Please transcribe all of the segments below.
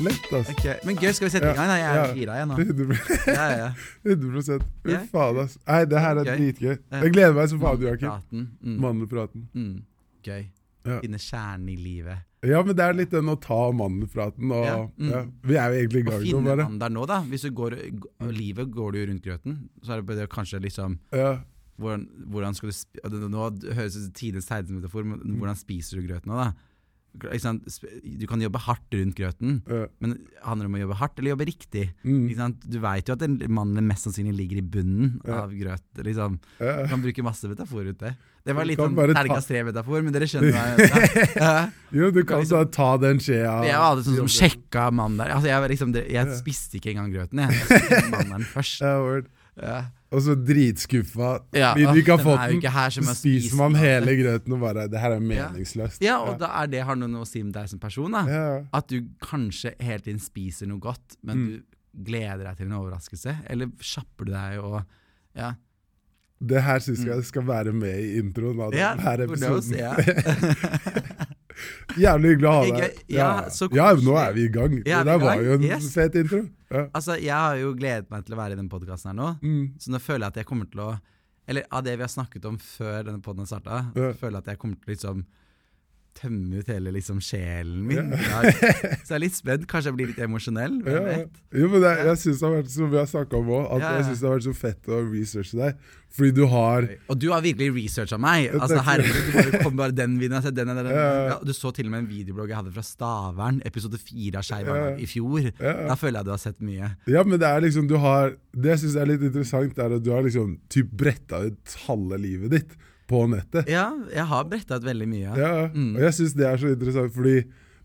Lett, altså. Okay. Men gøy, skal vi sette i gang? da? Jeg er Ja. gira igjen nå. 100 Ja, ja. 100 Fy faen, ass. Nei, det her er Gøy. dritgøy. Jeg gleder meg så faen, Joakim. Praten. Mm. Mandelpraten. Mm. Gøy. Ja. Finne kjernen i livet. Ja, men det er litt den å ta mandelpraten og Ja, ja, mm. Vi er jo egentlig i gang nå, finne bare. mannen der nå, da. Hvis du går, livet går du jo rundt grøten, så er det det kanskje liksom Ja. hvordan, hvordan skal du Nå høres det ut som tidenes tegnmetafor, men hvordan spiser du grøten nå, da? Du kan jobbe hardt rundt grøten, Ja. men handler det om å jobbe hardt eller jobbe riktig? Mm. Du veit jo at den mannen mest sannsynlig ligger i bunnen Ja. av grøt. Liksom. Ja. Du kan bruke masse metaforer ut det. Det var litt sånn terningkast tre-metafor, men dere skjønner hva. Jo, du kan liksom- ta den skjea Jeg var sånn som sjekka mannen der. Altså, jeg, liksom, jeg spiste ikke engang grøten, jeg. Mannen først. Ja, word. Ja. Og så dritskuffa. Ja, Vil du ikke den fått den? her Så er spiser man hele grøten og bare Det her er meningsløst. Ja, og da er det har noe å si med deg som person. da Ja. At du kanskje hele tiden spiser noe godt, men Mm. du gleder deg til en overraskelse. Eller kjapper du deg og Ja. Det her syns jeg skal være med i introen av Mm. ja denne det knows, episoden. ja. Jævlig hyggelig å ha deg. ja, så ja, nå er vi i gang. Ja, det er der i var gang. jo en Yes. fet intro. Ja. Altså, Jeg har jo gledet meg til å være i den podkasten her nå, Mm. så nå føler jeg at jeg kommer til å Eller av det vi har snakket om før denne podkasten starta, Ja. føler jeg at jeg kommer til å liksom tømme ut hele liksom sjelen min. Ja. Så jeg er litt spent. Kanskje jeg blir litt emosjonell. Hvem Ja, vet? jo, men det, jeg synes det har vært som vi har snakka om òg, at Ja, jeg ja. synes det har vært så fett å researche deg. Fordi du har Og du har virkelig researcha meg. Altså, herregud, du bare kom bare den videoen, jeg den, den, den. Ja, Du så til og med en videoblogg jeg hadde fra Stavern, episode fire av Skeiv i fjor. Da føler jeg du har sett mye. Ja, men det er liksom du har Det jeg syns er litt interessant, er at du har liksom typ bretta ut halve livet ditt på nettet. Ja, jeg har bretta ut veldig mye. Ja, Mm. Og jeg syns det er så interessant, fordi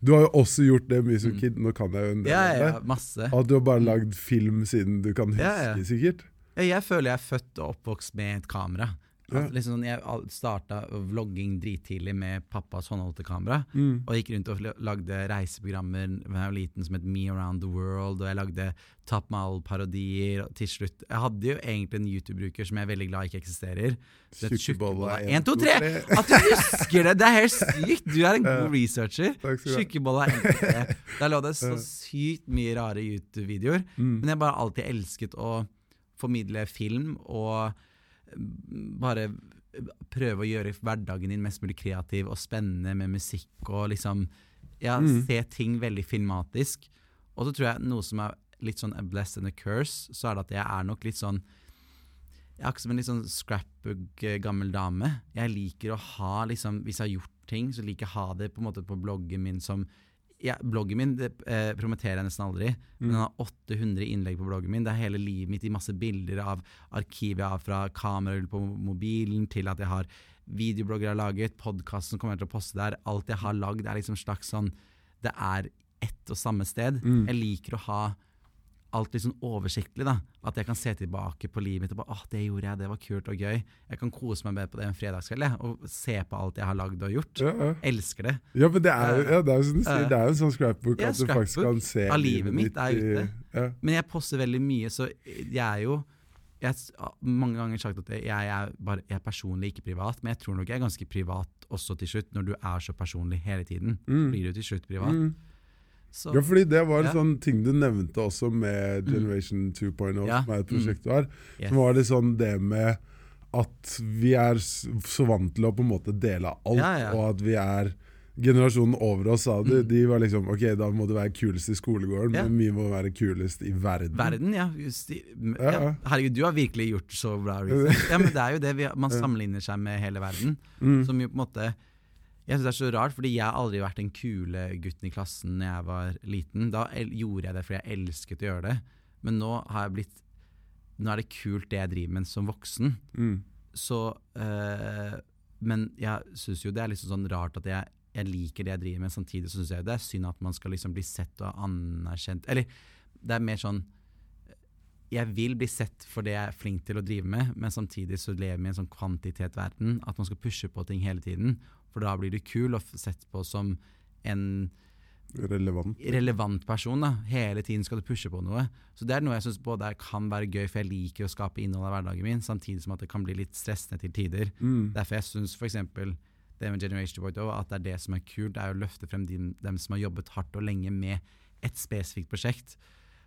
du har jo også gjort det mye som kid. Nå kan jeg jo en del Mm. Ja, ja, masse. At du har bare lagd film siden du kan huske, Ja, ja. sikkert. Ja, Jeg føler jeg er født og oppvokst med et kamera. Ja. Altså, liksom sånn, jeg starta vlogging drittidlig med pappas håndholdte kamera. Mm. Og gikk rundt og lagde reiseprogrammer da jeg var liten som het Me Around the World. Og jeg lagde Top Mal-parodier. Til slutt Jeg hadde jo egentlig en YouTube-bruker som jeg er veldig glad ikke eksisterer. Tjukkebolla Tjukkebolla 1, 2, 3! At du husker det! Det er helt sykt! Du er en god researcher. Tjukkebolla 1, 2, 3. Der lå det så sykt mye rare YouTube-videoer. Mm. Men jeg bare alltid elsket å formidle film og bare prøve å gjøre hverdagen din mest mulig kreativ og spennende med musikk og liksom ja, Mm. se ting veldig filmatisk. Og så tror jeg noe som er litt sånn a blessed and a curse, så er det at jeg er nok litt sånn Jeg er ikke som en litt sånn scrapbook eh, gammel dame. Jeg liker å ha liksom Hvis jeg har gjort ting, så liker jeg å ha det på en måte på bloggen min som ja, Bloggen min det, eh, promoterer jeg nesten aldri, men den har 800 innlegg på bloggen min. Det er hele livet mitt i masse bilder av arkivet jeg har fra kamerarull på mobilen, til at jeg har videoblogger jeg har laget, podkasten kommer jeg til å poste der. Alt jeg har lagd, er liksom slags sånn Det er ett og samme sted. Mm. Jeg liker å ha alt litt sånn oversiktlig. da At jeg kan se tilbake på livet mitt og bare åh, det gjorde jeg, det var kult og gøy. Jeg kan kose meg med på det en fredagskveld og se på alt jeg har lagd og gjort. Ja, ja. Elsker det. ja, men det er ja, det er Ja. det er en sånn scrapbook at du faktisk kan se av livet mitt er i- ute. Ja. Men jeg poster veldig mye, så jeg er jo jeg har mange ganger sagt at jeg er, bare, jeg er personlig, ikke privat, men jeg tror nok jeg er ganske privat også til slutt, når du er så personlig hele tiden. Mm. Blir du til slutt privat. Mm. Så, Ja, fordi det var en Ja. sånn ting du nevnte også med Generation 2.0, Ja. som er et prosjekt du har. yes. Som var det, sånn det med at vi er så vant til å på en måte dele alt, Ja, og at vi er Generasjonen over oss sa det, Mm. de var liksom Ok, da må du være kulest i skolegården, men vi må være kulest i verden. Verden, ja. Just, i-. Herregud, du har virkelig gjort så bra research. Ja, men det er jo det. Vi, man sammenligner seg med hele verden. Mm. Som jo på en måte Jeg synes det er så rart, fordi jeg har aldri vært den kule gutten i klassen da jeg var liten. Da gjorde jeg det fordi jeg elsket å gjøre det. Men nå har jeg blitt Nå er det kult det jeg driver med som voksen. Mm. Så øh, Men jeg syns jo det er liksom sånn rart at jeg, jeg liker det jeg driver med, samtidig så syns jeg det er synd at man skal liksom bli sett og anerkjent. Eller det er mer sånn jeg vil bli sett for det jeg er flink til å drive med, men samtidig så lever vi i en sånn kvantitetsverden at man skal pushe på ting hele tiden. For da blir du kul og sett på som en Relevant. relevant person. da. Hele tiden skal du pushe på noe. Så det er noe jeg syns både kan være gøy, for jeg liker å skape innhold av hverdagen min, samtidig som at det kan bli litt stressende til tider. Mm. Derfor jeg syns f.eks. det med Generation 2.0, at det er det som er kult, det er å løfte frem de, dem som har jobbet hardt og lenge med et spesifikt prosjekt.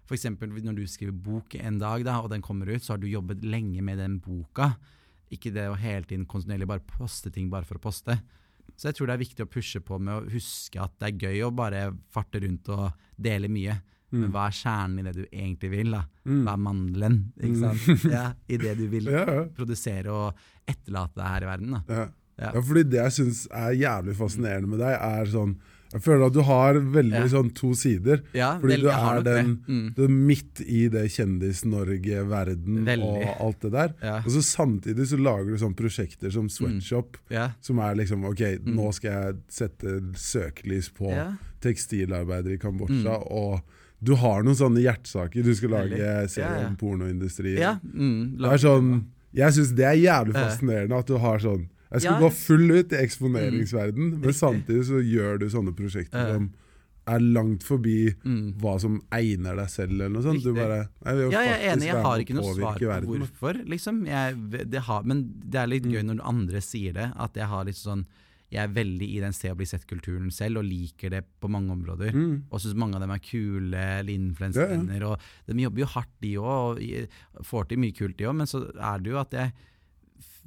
For eksempel når du skriver bok en dag, da, og den kommer ut, så har du jobbet lenge med den boka. Ikke det å hele tiden kontinuerlig bare poste ting bare for å poste. Så jeg tror det er viktig å pushe på med å huske at det er gøy å bare farte rundt og dele mye. Men hva er kjernen i det du egentlig vil? da? Hva er mandelen ikke sant? Ja, i det du vil Ja, ja. produsere og etterlate deg her i verden? da. Ja, fordi det jeg syns er jævlig fascinerende med deg, er sånn Jeg føler at du har veldig Ja. sånn to sider. Ja, Fordi vel, du er den Mm. du er midt i det Kjendis-Norge-verden og alt det der. Ja. Og så samtidig så lager du sånne prosjekter som Sweatshop, Ja. som er liksom OK, nå skal jeg sette søkelys på Mm. Ja. tekstilarbeidere i Kambodsja, og du har noen sånne hjertesaker. Du skal lage serie om pornoindustrien. ja. Mm, Det er sånn, jeg syns det er jævlig fascinerende at du har sånn Jeg skulle Ja. gå full ut i eksponeringsverden, men samtidig så gjør du sånne prosjekter Ja. som er langt forbi Mm. hva som egner deg selv, eller noe sånt. Du bare jeg Ja, jeg er enig. Jeg har ikke noe svar på verden, hvorfor, liksom. Jeg, det har, men det er litt gøy når andre sier det. At jeg har litt sånn Jeg er veldig i den se og bli sett-kulturen selv, og liker det på mange områder. Mm. Og syns mange av dem er kule, eller influenservenner. Og de jobber jo hardt, de òg, og får til mye kult, de òg. Men så er det jo at jeg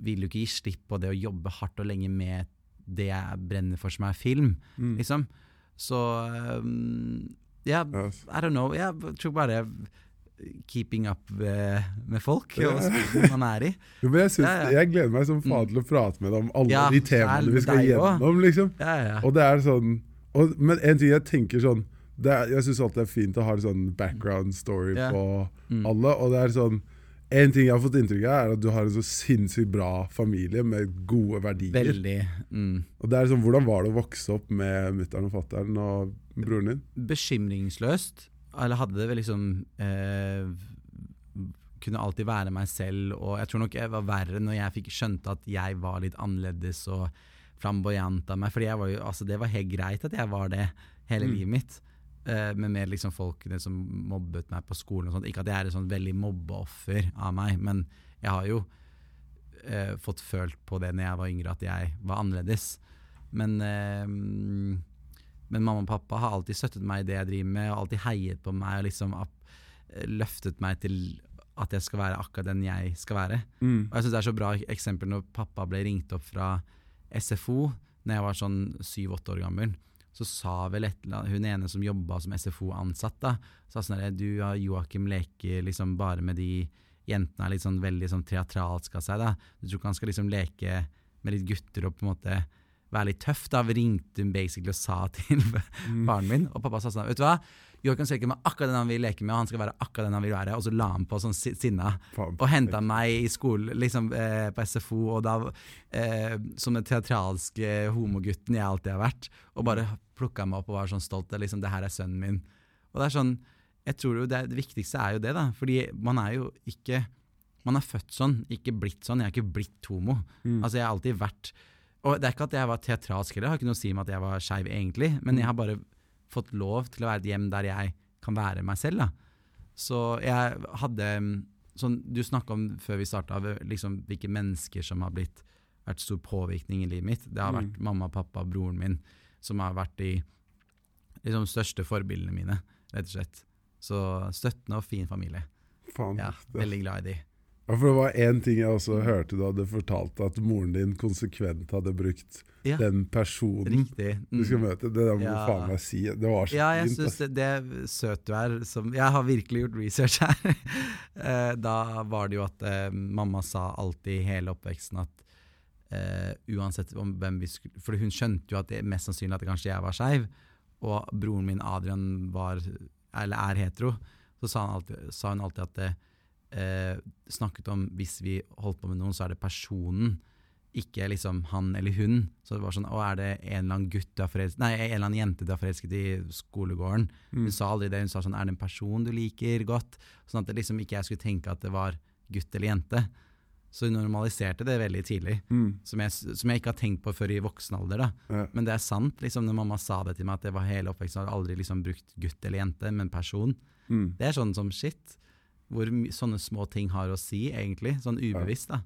vil jo ikke gi slipp på det å jobbe hardt og lenge med det jeg brenner for, som er film. Mm. Liksom. Så um, ja, yes. I don't know. Jeg tror bare keeping up med, med folk og spillet man er i. Jo, men jeg, Ja, ja. jeg gleder meg som faen til å prate med deg om alle Ja, de temaene vi skal gjennom. liksom. Ja, ja. Og det er sånn og, Men en ting jeg tenker sånn det er, Jeg syns alltid det er fint å ha en sånn background story på Mm. alle. Og det er sånn En ting jeg har fått inntrykk av, er at du har en så sinnssykt bra familie med gode verdier. Veldig. Mm. Og det er sånn, Hvordan var det å vokse opp med mutter'n og fatter'n og broren din? Bekymringsløst. Eller hadde det liksom eh, Kunne alltid være meg selv, og jeg tror nok jeg var verre når jeg fikk skjønte at jeg var litt annerledes og flamboyant av meg. Jo, altså det var helt greit at jeg var det hele Mm. livet mitt. Eh, med mer liksom folkene som mobbet meg på skolen og sånt. Ikke at jeg er et sånn veldig mobbeoffer av meg, men jeg har jo eh, fått følt på det når jeg var yngre, at jeg var annerledes. Men, eh, men mamma og pappa har alltid støttet meg i det jeg driver med, og alltid heiet på meg og liksom opp, eh, løftet meg til at jeg skal være akkurat den jeg skal være. Mm. Og jeg synes Det er så bra eksempel når pappa ble ringt opp fra SFO når jeg var sånn syv-åtte år gammel. Så sa vel et, eller annet- hun ene som jobba som SFO-ansatt, da, sa sånn at Du og Joakim leker liksom bare med de jentene er litt sånn veldig sånn teatralsk av seg. da. Du tror ikke han skal liksom leke med litt gutter og på en måte være litt tøff? Da ringte hun basically og sa til faren min, og pappa sa sånn Vet du hva? Joakim leke med akkurat den han vil leke med, og han skal være akkurat den han vil være. Og så la han på sånn si- sinna og henta meg i skolen, liksom eh, på SFO, og da eh, som den teatralske homogutten jeg alltid har vært, og bare plukka meg opp og var sånn stolt. Liksom, det her er sønnen min. Og det er sånn, jeg tror jo det, det viktigste er jo det, da. Fordi man er jo ikke Man er født sånn, ikke blitt sånn. Jeg er ikke blitt homo. Mm. Altså, jeg har alltid vært Og det er ikke at jeg var teatralsk heller, det har ikke noe å si med at jeg var skeiv egentlig, men jeg har bare fått lov til å være et hjem der jeg kan være meg selv. da. Så jeg hadde mm, sånn, Du snakka om før vi starta liksom, hvilke mennesker som har blitt vært stor påvirkning i livet mitt. Det har Mm. vært mamma, pappa, broren min, som har vært de liksom, største forbildene mine, rett og slett. Så støttende og fin familie. Fan, Ja, Veldig glad i de. Ja, for det var én ting jeg også hørte du hadde fortalt, at moren din konsekvent hadde brukt Ja, den personen mm. du skal Mm. møte. Det der må du Ja. faen meg si. Det var så Ja, jeg fint. Synes det, det er søt du er. Som, jeg har virkelig gjort research her. Eh, da var det jo at eh, mamma sa alltid i hele oppveksten at eh, uansett om hvem vi skulle For hun skjønte jo at det mest sannsynlig at kanskje jeg var skeiv, og broren min Adrian var, eller er hetero. Så sa, han alltid, sa hun alltid at det eh, snakket om hvis vi holdt på med noen, så er det personen ikke liksom han eller hun. Så det var sånn, å er det en eller annen gutt du har forelsket Nei, en eller annen jente du har forelsket i skolegården? Mm. Hun sa aldri det. Hun sa sånn, er det en person du liker godt? Sånn at det liksom ikke jeg skulle tenke at det var gutt eller jente. Så hun normaliserte det veldig tidlig, Mm. som jeg, som jeg ikke har tenkt på før i voksen alder. da. Ja. Men det er sant, liksom, når mamma sa det til meg, at det var hele oppveksten, hadde aldri liksom brukt gutt eller jente, men person. Mm. Det er sånn som shit. Hvor sånne små ting har å si, egentlig. Sånn ubevisst, da.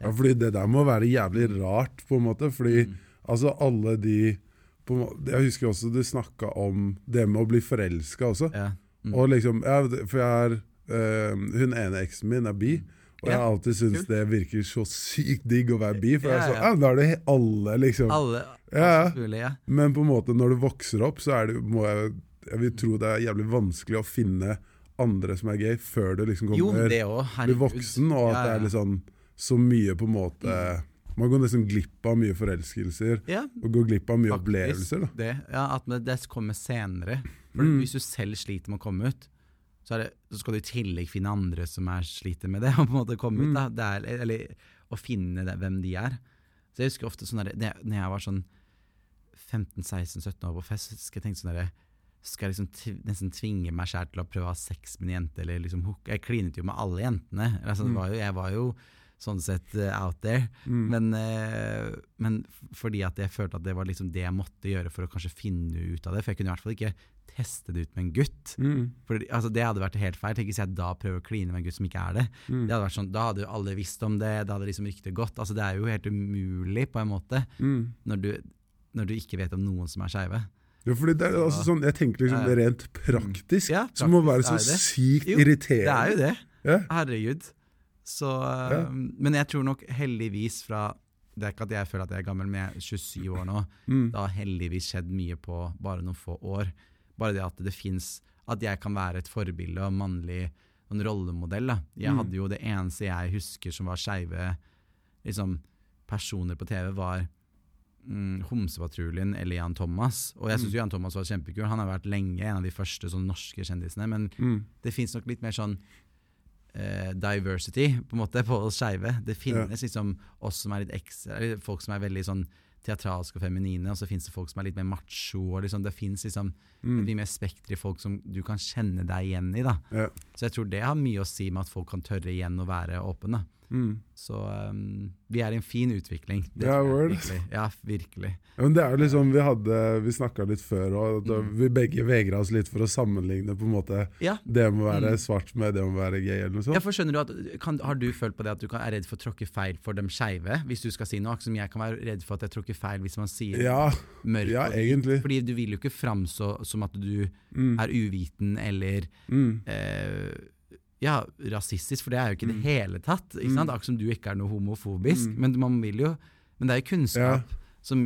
Ja, fordi det der må være jævlig rart, på en måte. Fordi Mm. altså alle de på, en Jeg husker også du snakka om det med å bli forelska også. Ja. Mm. Og liksom, ja, For jeg er øh, Hun ene eksen min er bi. Og jeg Ja, har alltid syntes det virker så sykt digg å være bi. For jeg Ja, sånn, ja. ja, da er det alle, liksom. Alle Ja. mulig, ja. Men på en måte når du vokser opp, så er det, må jeg, jeg vil tro det er jævlig vanskelig å finne andre som er gay, før du liksom kommer jo, blir voksen, og at det er liksom så mye på en måte Man går nesten glipp av mye forelskelser, ja, og går glipp av mye faktisk, opplevelser. da. Det, ja, at det kommer senere. For Mm. Hvis du selv sliter med å komme ut, så, det, så skal du i tillegg finne andre som er sliter med det, og på en måte komme ut. Mm. Det er, eller å finne det, hvem de er. Så jeg husker ofte sånn der, når jeg var sånn 15-16-17 år på fest, så jeg tenkte sånn derre skal jeg liksom nesten tvinge meg selv til å prøve å ha sex med en jente? Eller liksom? Jeg klinet jo med alle jentene. Altså, det Mm. var jo, jeg var jo sånn sett eh, out there. Mm. Men, eh, men fordi at jeg følte at det var liksom det jeg måtte gjøre for å kanskje finne ut av det. For jeg kunne i hvert fall ikke teste det ut med en gutt. Mm. For, altså, det hadde vært helt feil. Tenk hvis jeg da prøver å kline med en gutt som ikke er det. Mm. det hadde vært sånn, da hadde jo alle visst om det, da hadde liksom ryktet gått. Altså, det er jo helt umulig på en måte Mm. når du, når du ikke vet om noen som er skeive. Ja, fordi det er altså sånn, Jeg tenker liksom det er rent praktisk, Ja, så må være så sykt Jo, Det er jo det. Ja. Herregud. Så, Ja. eh, Men jeg tror nok heldigvis fra Det er ikke at jeg føler at jeg er gammel, men jeg er 27 år nå. Mm. Det har heldigvis skjedd mye på bare noen få år. Bare det at det fins At jeg kan være et forbilde og mannlig en rollemodell. Da. Jeg Mm. hadde jo Det eneste jeg husker som var skeive liksom, personer på TV, var mm, Homsepatruljen eller Jan Thomas. Og jeg syns Mm. Jan Thomas var kjempekul. Han har vært lenge en av de første sånn, norske kjendisene. Men Mm. det fins nok litt mer sånn eh, diversity på en måte på oss skeive. Det finnes liksom oss som er litt ekstra eller Folk som er veldig sånn teatralske og feminine, og så fins det folk som er litt mer macho. Og liksom, det fins liksom Mm. mye mer spekter i folk som du kan kjenne deg igjen i. da Ja. Så jeg tror det har mye å si med at folk kan tørre igjen å være åpne. da. Mm. Så um, vi er i en fin utvikling. Ja, jeg virkelig. Ja, virkelig. Ja, men det er jo liksom, Vi hadde, vi snakka litt før, òg, Mm. vi begge vegra oss litt for å sammenligne på en måte Ja, det med å være Mm. svart med det med å være gay. eller noe sånt. Ja, for skjønner du at, kan, Har du følt på det at du kan, er redd for å tråkke feil for dem skeive? Hvis du skal si noe, som jeg kan være redd for at jeg tråkker feil hvis man sier Ja, mørk ja, egentlig. Fordi du vil jo ikke framstå som at du Mm. er uviten eller Mm. eh, ja, rasistisk, for det er jo ikke i Mm. det hele tatt. Ikke sant? Mm. Akkurat som du ikke er noe homofobisk. Mm. Men man vil jo Men det er jo kunnskap som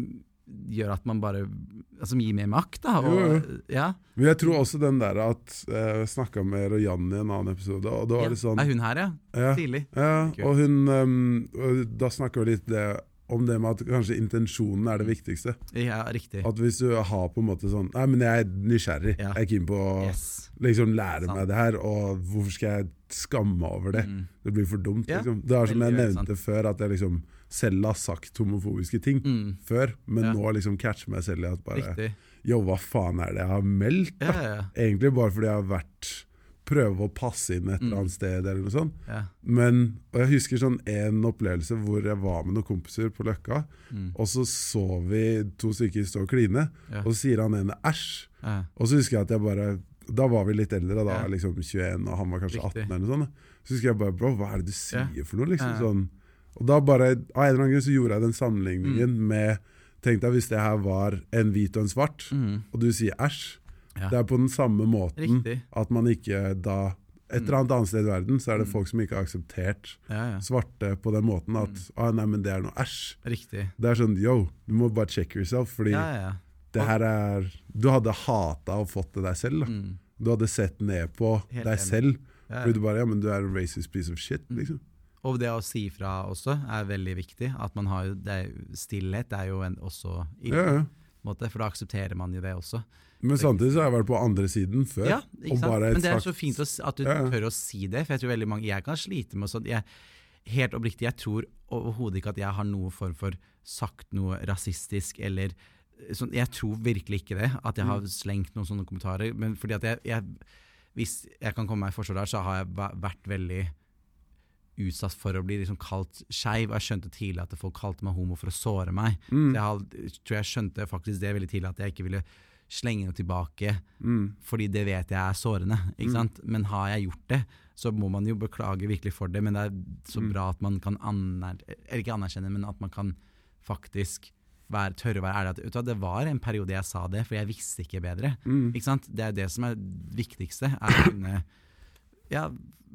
gjør at man bare Som gir mer makt, da. Og, Jo, jo. Ja, Men jeg tror også den der at Jeg snakka med Rojan i en annen episode, og da var ja. det sånn Er hun her, ja? ja, Tidlig. ja, og hun um, og Da snakker vi litt det, om det med at kanskje intensjonen er det viktigste. Ja, riktig. At hvis du har på en måte sånn Nei, men jeg er nysgjerrig. Ja. Jeg er keen på å Yes. liksom lære Sant. meg det her, og hvorfor skal jeg skamme meg over det? Mm. Det blir for dumt. Ja, liksom. Det er som jeg nevnte før, at jeg liksom selv har sagt homofobiske ting Mm. før, men Ja. nå liksom catcher meg selv i at bare Riktig. Yo, hva faen er det jeg har meldt? Ja, da? Egentlig bare fordi jeg har vært Prøve å passe inn et eller Mm. annet sted, eller noe sånt. ja. Men, og jeg husker sånn en opplevelse hvor jeg var med noen kompiser på Løkka, Mm. og så så vi to stykker stå og kline, Ja. og så sier han ene æsj. ja. Og så husker jeg at jeg bare Da var vi litt eldre, da Ja. liksom 21, og han var kanskje Riktig. 18 eller noe sånt. Så husker jeg bare Bro, hva er det du sier for noe? liksom sånn Og da bare, av en eller annen grunn så gjorde jeg den sammenligningen Mm. med Tenk deg hvis det her var en hvit og en svart, Mm. og du sier æsj. Ja. Det er på den samme måten Riktig. at man ikke da Et eller annet annet sted i verden så er det Mm. folk som ikke har akseptert Ja, ja. svarte på den måten at Mm. ah, nei, men det er noe æsj. Riktig. Det er sånn yo, du må bare check yourself, fordi det her er Du hadde hata å fått det deg selv. da. Mm. Du hadde sett ned på Helt deg enig. selv. Fordi du bare Ja, men du er en racist piece of shit, Mm. liksom. Og det å si fra også er veldig viktig. At man har det er, Stillhet er jo en, også ille, Ja, ja. måte, for da aksepterer man jo det også. Men samtidig så har jeg vært på andre siden før. Ja, ikke sant? Men det er så fint at du Ja, ja. tør å si det, for jeg tror veldig mange Jeg kan slite med sånt. jeg, Helt oppriktig, jeg tror overhodet ikke at jeg har noen form for sagt noe rasistisk eller sånn, Jeg tror virkelig ikke det, at jeg har Mm. slengt noen sånne kommentarer. Men fordi at jeg, jeg Hvis jeg kan komme meg i forsvar der, så har jeg vært veldig utsatt for å bli liksom kalt skeiv. Jeg skjønte tidlig at folk kalte meg homo for å såre meg. Mm, Så jeg har, tror jeg skjønte faktisk det veldig tidlig, at jeg ikke ville slenge noe tilbake mm, fordi det vet jeg er sårende. Ikke Mm. sant? Men har jeg gjort det, så må man jo beklage virkelig for det. Men det er så Mm. bra at man kan anerkjenne, men at man kan faktisk være, tørre å være ærlig. At, det var en periode jeg sa det, for jeg visste ikke bedre. Mm. Ikke sant? Det er det som er det viktigste. Er å kunne ja,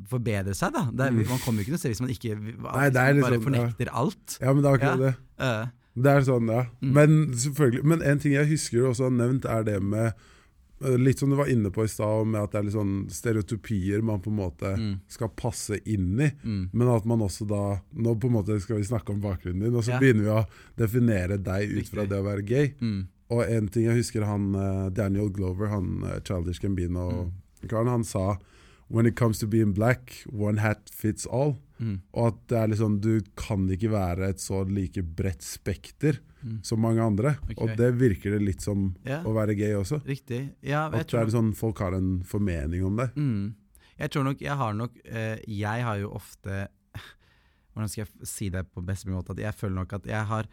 forbedre seg, da. Er, Man kommer jo ikke noe sted hvis man ikke hvis Mm. Nei, liksom, bare fornekter ja. alt. Ja, men det er akkurat Ja. det. Eh, Det er sånn, ja. Mm. Men selvfølgelig Men en ting jeg husker du også har nevnt, er det med eh, Litt som du var inne på i stad, med at det er litt sånn stereotypier man på en måte Mm. skal passe inn i. mm, Men at man også da Nå på en måte skal vi snakke om bakgrunnen din, og så Ja. begynner vi å definere deg ut fra det å være gay. mm, Og en ting jeg husker han eh, Daniel Glover, han eh, Childish Gambino-karen, han sa When it comes to being black, one hat fits all. mm, Og at det er liksom, du kan ikke være et så like bredt spekter mm. som mange andre. Okay. Og det virker det litt som Ja, å være gay også. riktig. Ja, At det er sånn folk har en formening om det. Mm. Jeg tror nok Jeg har nok eh, Jeg har jo ofte Hvordan skal jeg si det på best mulig måte? At jeg føler nok at jeg har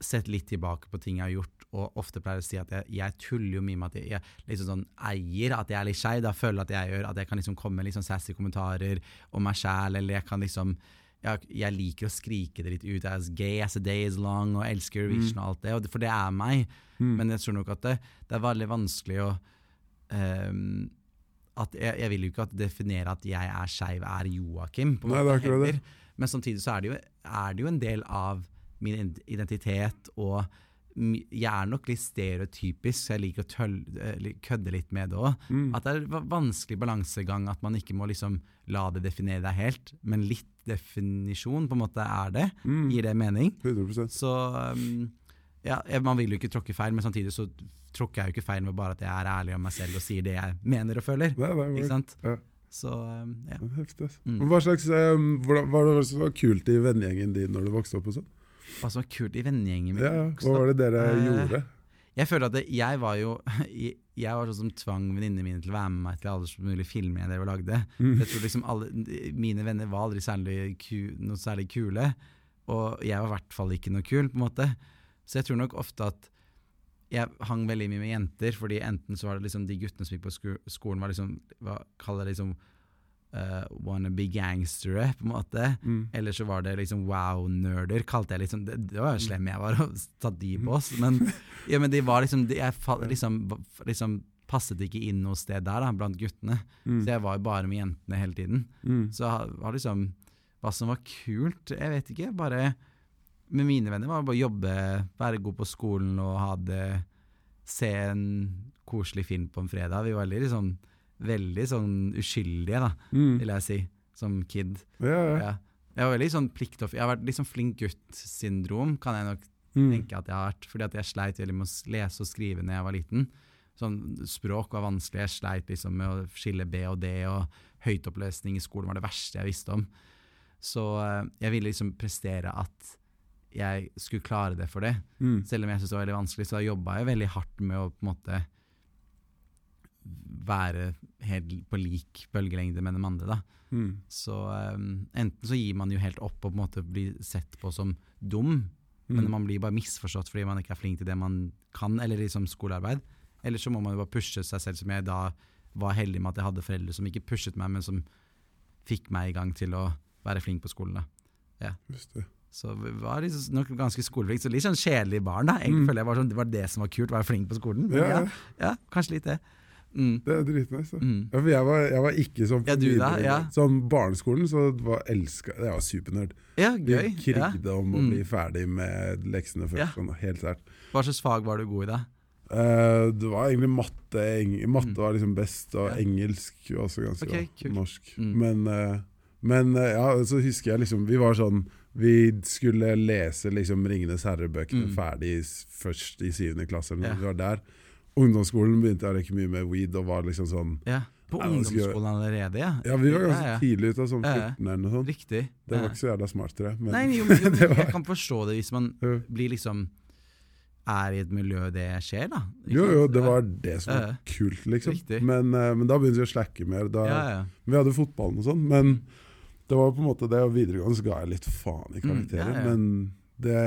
sett litt tilbake på ting jeg har gjort, og ofte pleier å si at jeg, jeg tuller jo mye med at jeg, jeg liksom sånn eier at jeg er litt skeiv. Føler jeg at jeg gjør at jeg kan liksom komme med litt sånn sassy kommentarer om meg sjæl, eller jeg kan liksom jeg, jeg liker å skrike det litt ut as gay as a day is long, og elsker Eurovision og alt det, og det, for det er meg. Mm. Men jeg tror nok at det, det er veldig vanskelig å um, at jeg, jeg vil jo ikke at definere at jeg er skeiv er Joakim, på Nei, det er måte akkurat det. Men samtidig så er det, jo, er det jo en del av min identitet, og jeg er nok litt stereotypisk, så jeg liker å tøll, eh, kødde litt med det òg. Mm. At det er vanskelig balansegang, at man ikke må liksom la det definere deg helt, men litt definisjon på en måte er det. Mm. Gir det mening? 100% Så um, ja, man vil jo ikke tråkke feil, men samtidig så tråkker jeg jo ikke feil med bare at jeg er ærlig om meg selv og sier det jeg mener og føler. Nei, nei, Ikke sant? Ja. Så um, ja. Heftig. Mm. Hva slags, um, hva var det som var kult i vennegjengen din når du vokste opp? og sånn? Hva som var kult i vennegjengen min. Ja, hva var det dere uh, gjorde? Jeg føler at det, jeg var jo Jeg var sånn som tvang venninnene mine til å være med meg til alle som mulig filmer jeg drev og lagde. Mm. Jeg tror liksom alle, Mine venner var aldri særlig ku, noe særlig kule, og jeg var i hvert fall ikke noe kul, på en måte. Så jeg tror nok ofte at jeg hang veldig mye med jenter, fordi enten så var det liksom de guttene som gikk på sko skolen, var liksom hva kaller det liksom uh, wannabe gangstere, på en måte. Mm. Eller så var det liksom wow-nerder, kalte jeg liksom. Det, det var jo slem jeg var å ta de på oss. Men, ja, men de var liksom, de, jeg fall, liksom, liksom passet ikke inn noe sted der, da, blant guttene. Mm. Så jeg var jo bare med jentene hele tiden. Mm. Så var liksom Hva som var kult, jeg vet ikke. Bare med mine venner var det bare å jobbe, være god på skolen og ha det Se en koselig film på en fredag. Vi var veldig liksom Veldig sånn uskyldige, da, Mm. vil jeg si, som kid. Ja, ja. Jeg var veldig sånn pliktoff... Jeg har vært liksom flink gutt-syndrom, kan jeg nok Mm. tenke at jeg har vært. Fordi at jeg sleit veldig med å lese og skrive når jeg var liten. Sånn, språk var vanskelig. Jeg sleit liksom med å skille B og D, og høytoppløsning i skolen var det verste jeg visste om. Så eh, jeg ville liksom prestere at jeg skulle klare det for det, Mm. selv om jeg syntes det var veldig vanskelig. Så da jobba jeg veldig hardt med å på en måte være helt på lik bølgelengde med de andre, da. Mm. Så um, enten så gir man jo helt opp og på en måte blir sett på som dum, men Mm. man blir bare misforstått fordi man ikke er flink til det man kan, eller liksom skolearbeid. Eller så må man jo bare pushe seg selv, som jeg da var heldig med at jeg hadde foreldre som ikke pushet meg, men som fikk meg i gang til å være flink på skolen. da. Just det. Så var liksom nok ganske skoleflink, så litt sånn kjedelig barn. da. Jeg Mm. føler jeg var sånn, Det var det som var kult, å være flink på skolen. Ja, ja, ja. ja, kanskje litt det. Mm. Det er dritnice. Mm. Ja, jeg, var, jeg var ikke sånn Ja, du da, ja. Sånn barneskolen så var elska Jeg var supernerd. Ja, Vi gøy. Ja. krigde om å Mm. bli ferdig med leksene først. Ja. Sånn, helt sært. Hva slags fag var du god i da? Uh, det var egentlig matte. Eng matte Mm. var liksom best, og Ja. engelsk var også ganske Ok, cool. Norsk. Mm. Men, uh, men uh, ja, så husker jeg liksom Vi var sånn Vi skulle lese liksom 'Ringenes herre'-bøkene Mm. ferdig først i syvende klasse. Eller noe. Ja. Vi var der. Ungdomsskolen begynte jeg å røyke mye med weed og var liksom sånn Ja, På ungdomsskolen allerede, ja? Ja, vi var ganske ja, ja. tidlig ute, sånn Ja, ja. 14 eller noe sånt. Riktig. Det var ikke så jævla smart, tror jeg. Men, Nei, jo, men, jo, jeg kan forstå det hvis man blir liksom er i et miljø det skjer, da. Ikke Jo, jo, det var det som var kult, liksom. Men, eh, men da begynte vi å slacke mer. Da. Vi hadde fotballen og sånn, men det var på en måte det. Og videregående så ga jeg litt faen i Mm, karakterer. ja. Men det,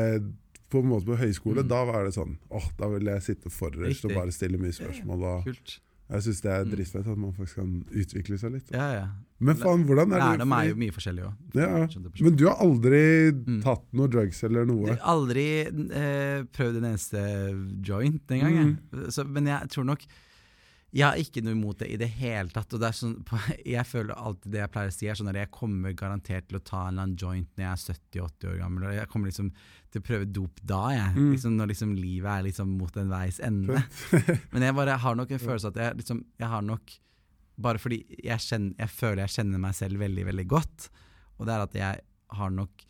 på en måte på høyskole, Mm. da var det sånn åh, da ville jeg sitte forrest og bare stille mye spørsmål. Og, Kult. Jeg syns det er Mm. dritfett at man faktisk kan utvikle seg litt. Ja, ja. Men faen, hvordan er det Lærdom er jo mye forskjellig òg. ja, Men du har aldri Mm. tatt noe drugs eller noe? Aldri eh, prøvd en eneste joint engang. Mm. jeg. Så- Men jeg tror nok Jeg har ikke noe imot det i det hele tatt. Og sånn, jeg føler alltid det jeg pleier å si, er sånn at jeg kommer garantert til å ta en eller annen joint når jeg er 70-80 år gammel. Og jeg kommer liksom til å prøve dop da, jeg. Mm. Liksom når liksom livet er liksom mot en veis ende. Men jeg bare har nok en følelse at jeg liksom Jeg har nok Bare fordi jeg, kjenner, jeg føler jeg kjenner meg selv veldig, veldig godt. Og det er at jeg har nok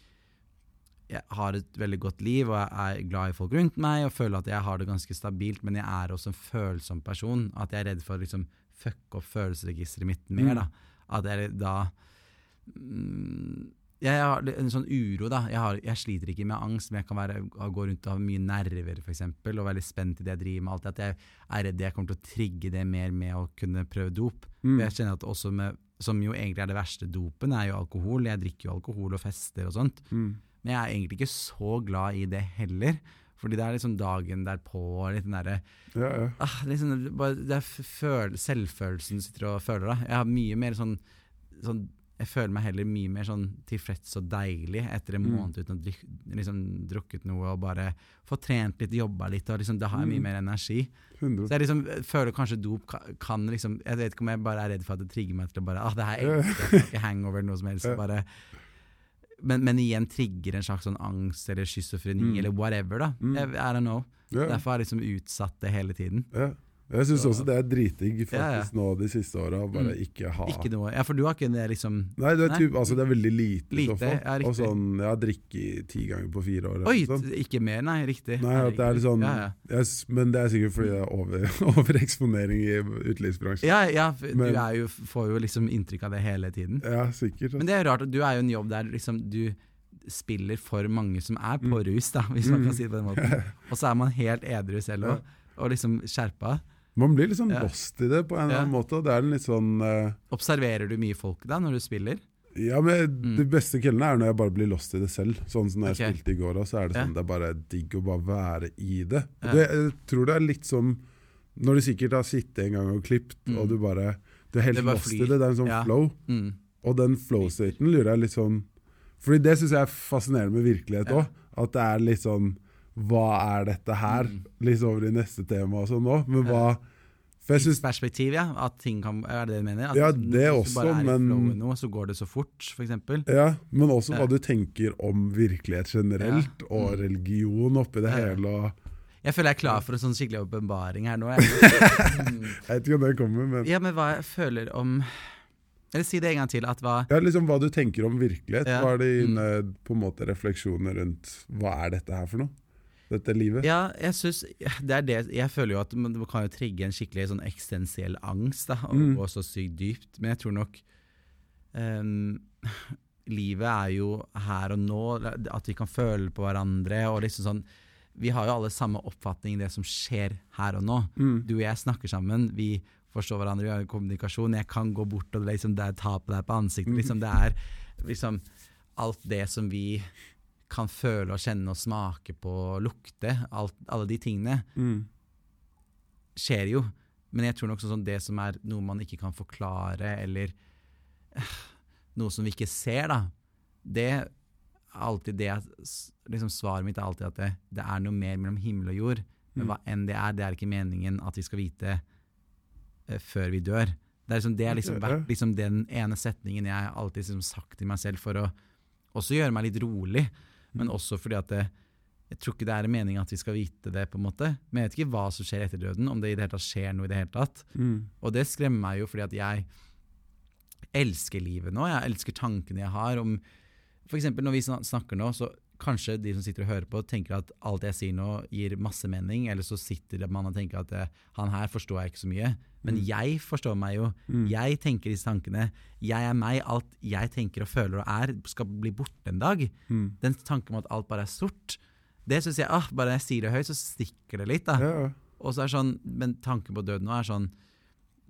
Jeg har et veldig godt liv og jeg er glad i folk rundt meg og føler at jeg har det ganske stabilt, men jeg er også en følsom person. At jeg er redd for å liksom fucke opp følelsesregisteret mitt mer. Mm. da At jeg da mm, jeg har en sånn uro, da. Jeg, har, jeg sliter ikke med angst, men jeg kan være, gå rundt og ha mye nerver, for eksempel, og være litt spent i det jeg driver med. Alltid at jeg er redd jeg kommer til å trigge det mer med å kunne prøve dop. Mm. Jeg kjenner at også med, Som jo egentlig er det verste dopen, er jo alkohol. Jeg drikker jo alkohol og fester og sånt. Mm. Men jeg er egentlig ikke så glad i det heller. Fordi det er liksom dagen derpå og litt den derre Ja, ja. ah, liksom, Det er føl, selvfølelsen sitter og føler, da. Jeg har mye mer sånn, sånn Jeg føler meg heller mye mer sånn tilfreds og deilig etter en Mm. måned uten å liksom, drukket noe og bare få trent litt, jobba litt. Og liksom, da har jeg mye Mm. mer energi. 100 Så jeg liksom føler kanskje dop kan, kan liksom Jeg vet ikke om jeg bare er redd for at det trigger meg til å bare Ah, det her har ikke hangover eller noe som helst. Bare, men, men igjen trigger en slags sånn angst eller schizofreni Mm. eller whatever, da. Mm. Jeg, I don't know. Yeah. Derfor har jeg liksom utsatt det hele tiden. Ja. Jeg syns også det er dritdigg faktisk Ja, ja. nå de siste åra bare Mm. ikke ha Ikke noe Ja, for du har ikke det liksom Nei, det er, typ, altså, det er veldig lite, i Lite, så fall. ja, og sånn, jeg har drikket ti ganger på fire år. Oi, sånn. ikke mer, nei. Riktig. Nei, at det er litt sånn Ja, ja. jeg Men det er sikkert fordi det er over, overeksponering i utelivsbransjen. Ja, ja, Men- du er jo, får jo liksom inntrykk av det hele tiden. Ja, sikkert. Men det er jo rart du er jo en jobb der liksom du spiller for mange som er på Mm. rus, da, hvis man Mm. kan si det på den måten. Og så er man helt edru selv òg, og liksom skjerpa. Man blir liksom Ja. lost i det på en eller annen måte. Det er en litt sånn uh, Observerer du mye folk da, når du spiller? Ja, men Mm. De beste kveldene er når jeg bare blir lost i det selv. Sånn som når jeg spilte i går, så er det sånn, det er bare digg å bare være i det. Og det. Jeg tror det er litt som når du sikkert har sittet en gang og klippet, Mm. og du bare Du er helt Det lost i det. Det er en sånn flow. Mm. Og den flow-staten lurer jeg litt sånn Fordi det syns jeg er fascinerende med virkelighet òg. At det er litt sånn Hva er dette her? Mm. Litt over i neste tema og sånn òg. Men hva For jeg syns Tidsperspektiv, ja. At ting kan, er det det du mener? At Ja, det også, du bare er men- i noe, så går det så fort, f.eks. Ja, men også Ja. hva du tenker om virkelighet generelt, Ja. og Mm. religion oppi det Ja, hele. Og, Jeg føler jeg er klar for en sånn skikkelig åpenbaring her nå. Jeg. Mm. jeg vet ikke om det kommer, men Ja, men hva jeg føler om Eller si det en gang til. At hva ja, liksom hva du tenker om virkelighet. Hva er Mm. dine på en måte refleksjoner rundt hva er dette her for noe? Dette livet? Ja, jeg synes, det er det Jeg føler jo at man kan jo trigge en skikkelig sånn eksistensiell angst, da, og Mm. gå så sykt dypt. Men jeg tror nok um, Livet er jo her og nå, at vi kan føle på hverandre. og liksom sånn Vi har jo alle samme oppfatning i det som skjer her og nå. Mm. Du og jeg snakker sammen, vi forstår hverandre, vi har kommunikasjon. Jeg kan gå bort og liksom, det er ta på deg på ansiktet. Mm. Liksom, det er liksom alt det som vi kan føle og kjenne og smake på og lukte. Alt, alle de tingene Mm. skjer jo. Men jeg tror nok sånn det som er noe man ikke kan forklare, eller eh, noe som vi ikke ser, da, det er alltid det at liksom Svaret mitt er alltid at det, det er noe mer mellom himmel og jord. Men Mm. hva enn det er, det er ikke meningen at vi skal vite uh, før vi dør. Det er liksom, det har liksom vært liksom den ene setningen jeg alltid liksom sagt til meg selv for å også gjøre meg litt rolig, men også fordi at det, jeg tror ikke det er meningen at vi skal vite det, på en måte. Men jeg vet ikke hva som skjer etter døden, om det i det hele tatt skjer noe i det hele tatt. Mm. Og det skremmer meg jo fordi at jeg elsker livet nå. Jeg elsker tankene jeg har om eksempel når vi snakker nå, så kanskje de som sitter og hører på, tenker at alt jeg sier nå gir masse mening, eller så sitter man og tenker at eh, han her forstår jeg ikke så mye. Men Mm. jeg forstår meg jo. Mm. Jeg tenker disse tankene. Jeg er meg. Alt jeg tenker og føler og er, skal bli borte en dag. Mm. Den tanken om at alt bare er sort, det syns jeg ah, Bare jeg sier det høyt, så stikker det litt. da. Ja, ja. Og så er sånn, Men tanken på døden nå er sånn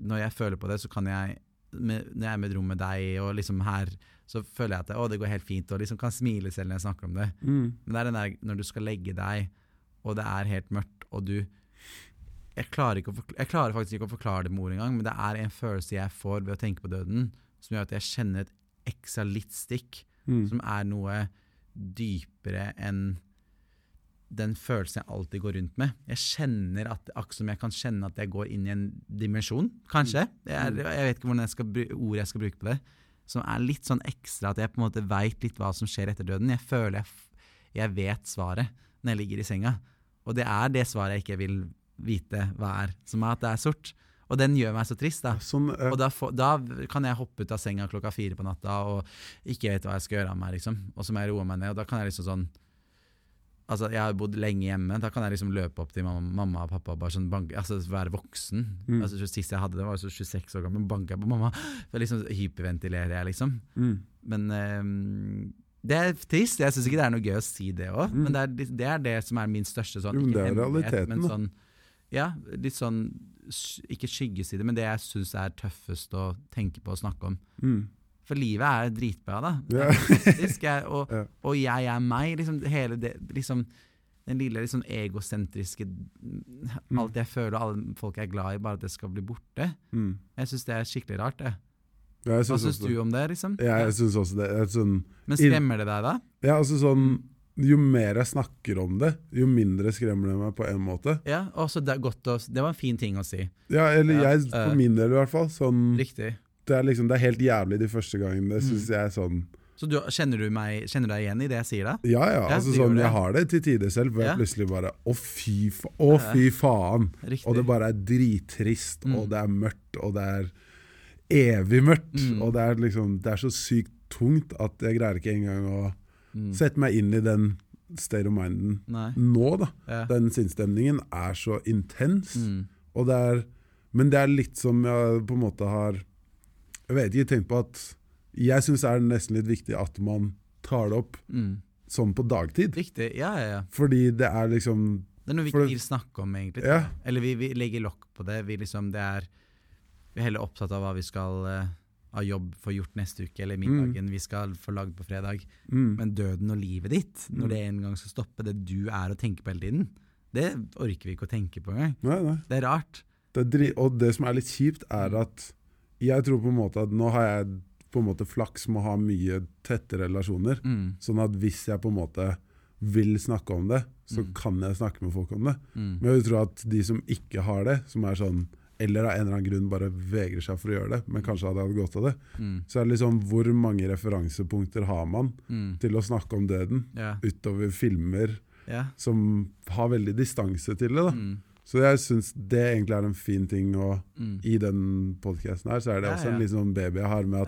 Når jeg føler på det, så kan jeg med, Når jeg er med et rom med deg, og liksom her, så føler jeg at det, å, det går helt fint, og liksom kan smile selv når jeg snakker om det. Mm. Men det er den der når du skal legge deg, og det er helt mørkt, og du jeg klarer, ikke å forkl- jeg klarer faktisk ikke å forklare det med ord engang, men det er en følelse jeg får ved å tenke på døden, som gjør at jeg kjenner et ekstra litt stikk, Mm. som er noe dypere enn den følelsen jeg alltid går rundt med. Jeg kjenner at, akkurat som jeg kan kjenne at jeg går inn i en dimensjon, kanskje. Jeg, er, jeg vet ikke hvordan jeg skal, bru- ord jeg skal bruke på det. Som er litt sånn ekstra, at jeg på en måte veit litt hva som skjer etter døden. Jeg føler jeg, jeg vet svaret når jeg ligger i senga. Og det er det svaret jeg ikke vil vite hva er, som er at det er sort. Og den gjør meg så trist, da. Som, uh, Og da, får- da kan jeg hoppe ut av senga klokka fire på natta og ikke vet hva jeg skal gjøre av meg, liksom. Og så må jeg roe meg ned, og da kan jeg liksom sånn Altså, jeg har bodd lenge hjemme, da kan jeg liksom løpe opp til mamma, mamma og pappa og bare sånn banke, altså være voksen. Mm. Altså, Sist jeg hadde det, var jeg 26 år gammel, banka på mamma. For liksom hyperventilerer jeg, liksom. mm. Men um, det er trist. Jeg syns ikke det er noe gøy å si det òg, Mm. men det er, det er det som er min største sånn ikke hemmelighet, men sånn, Ja, litt sånn Ikke skyggeside, men det jeg syns er tøffest å tenke på og snakke om. Mm. For livet er dritbra, da. Ja. fantastisk. Jeg, og, Ja. og jeg er meg. Liksom, hele det, liksom, den lille liksom, egosentriske Alt jeg føler og alle folk jeg er glad i, bare at det skal bli borte. Mm. Jeg syns det er skikkelig rart. det. Ja, Hva syns du om det? liksom? Ja, jeg syns også det. Sånn, Men skremmer det deg, da? ja, altså sånn Jo mer jeg snakker om det, jo mindre skremmer det meg på en måte. Ja, også det, å, det var en fin ting å si. Ja, eller jeg, på for min del i hvert fall. Sånn, Riktig. Det, er liksom, det er helt jævlig de første gangene. synes Mm. jeg sånn Så du, kjenner, du meg, kjenner du deg igjen i det jeg sier da? Ja ja, Ja, altså ja, sånn, jeg har det til tider selv, hvor Ja. jeg plutselig bare Å, fy, fa å, fy faen! Riktig. Og det bare er drittrist, Mm. og det er mørkt, og det er evig mørkt. Mm. Og det er liksom Det er så sykt tungt at jeg greier ikke engang å Mm. sette meg inn i den state of minden Nei. nå, da. Ja. Den sinnsstemningen er så intens. Mm. Og det er, men det er litt som jeg på en måte har Jeg vet ikke, tenk på at Jeg syns det er nesten litt viktig at man tar det opp Mm. sånn på dagtid. Viktig, Ja, ja, ja. Fordi det er liksom Det er noe vi ikke vil snakke om, egentlig. Ja. Eller vi, vi legger lokk på det. Vi, liksom, det er, vi er heller opptatt av hva vi skal ha av jobb for gjort neste uke, eller middagen vi skal få lagd på fredag. mm, Men døden og livet ditt, når Mm. det en gang skal stoppe, det du er å tenke på hele tiden, det orker vi ikke å tenke på engang. Nei, nei. Det er rart. Det er dri og det som er litt kjipt, er at jeg tror på en måte at nå har jeg på en måte flaks med å ha mye tette relasjoner. Mm. Sånn at hvis jeg på en måte vil snakke om det, så Mm. kan jeg snakke med folk om det. Mm. Men jeg tror at de som ikke har det, som er sånn eller av en eller annen grunn bare vegrer seg for å gjøre det, men kanskje hadde hatt godt av det, Mm. så er det liksom hvor mange referansepunkter har man Mm. til å snakke om døden, yeah. utover filmer yeah. som har veldig distanse til det. da. Mm. Så jeg syns det egentlig er en fin ting, og Mm. i den podkasten her så er det Ja, også en ja. sånn baby jeg har med at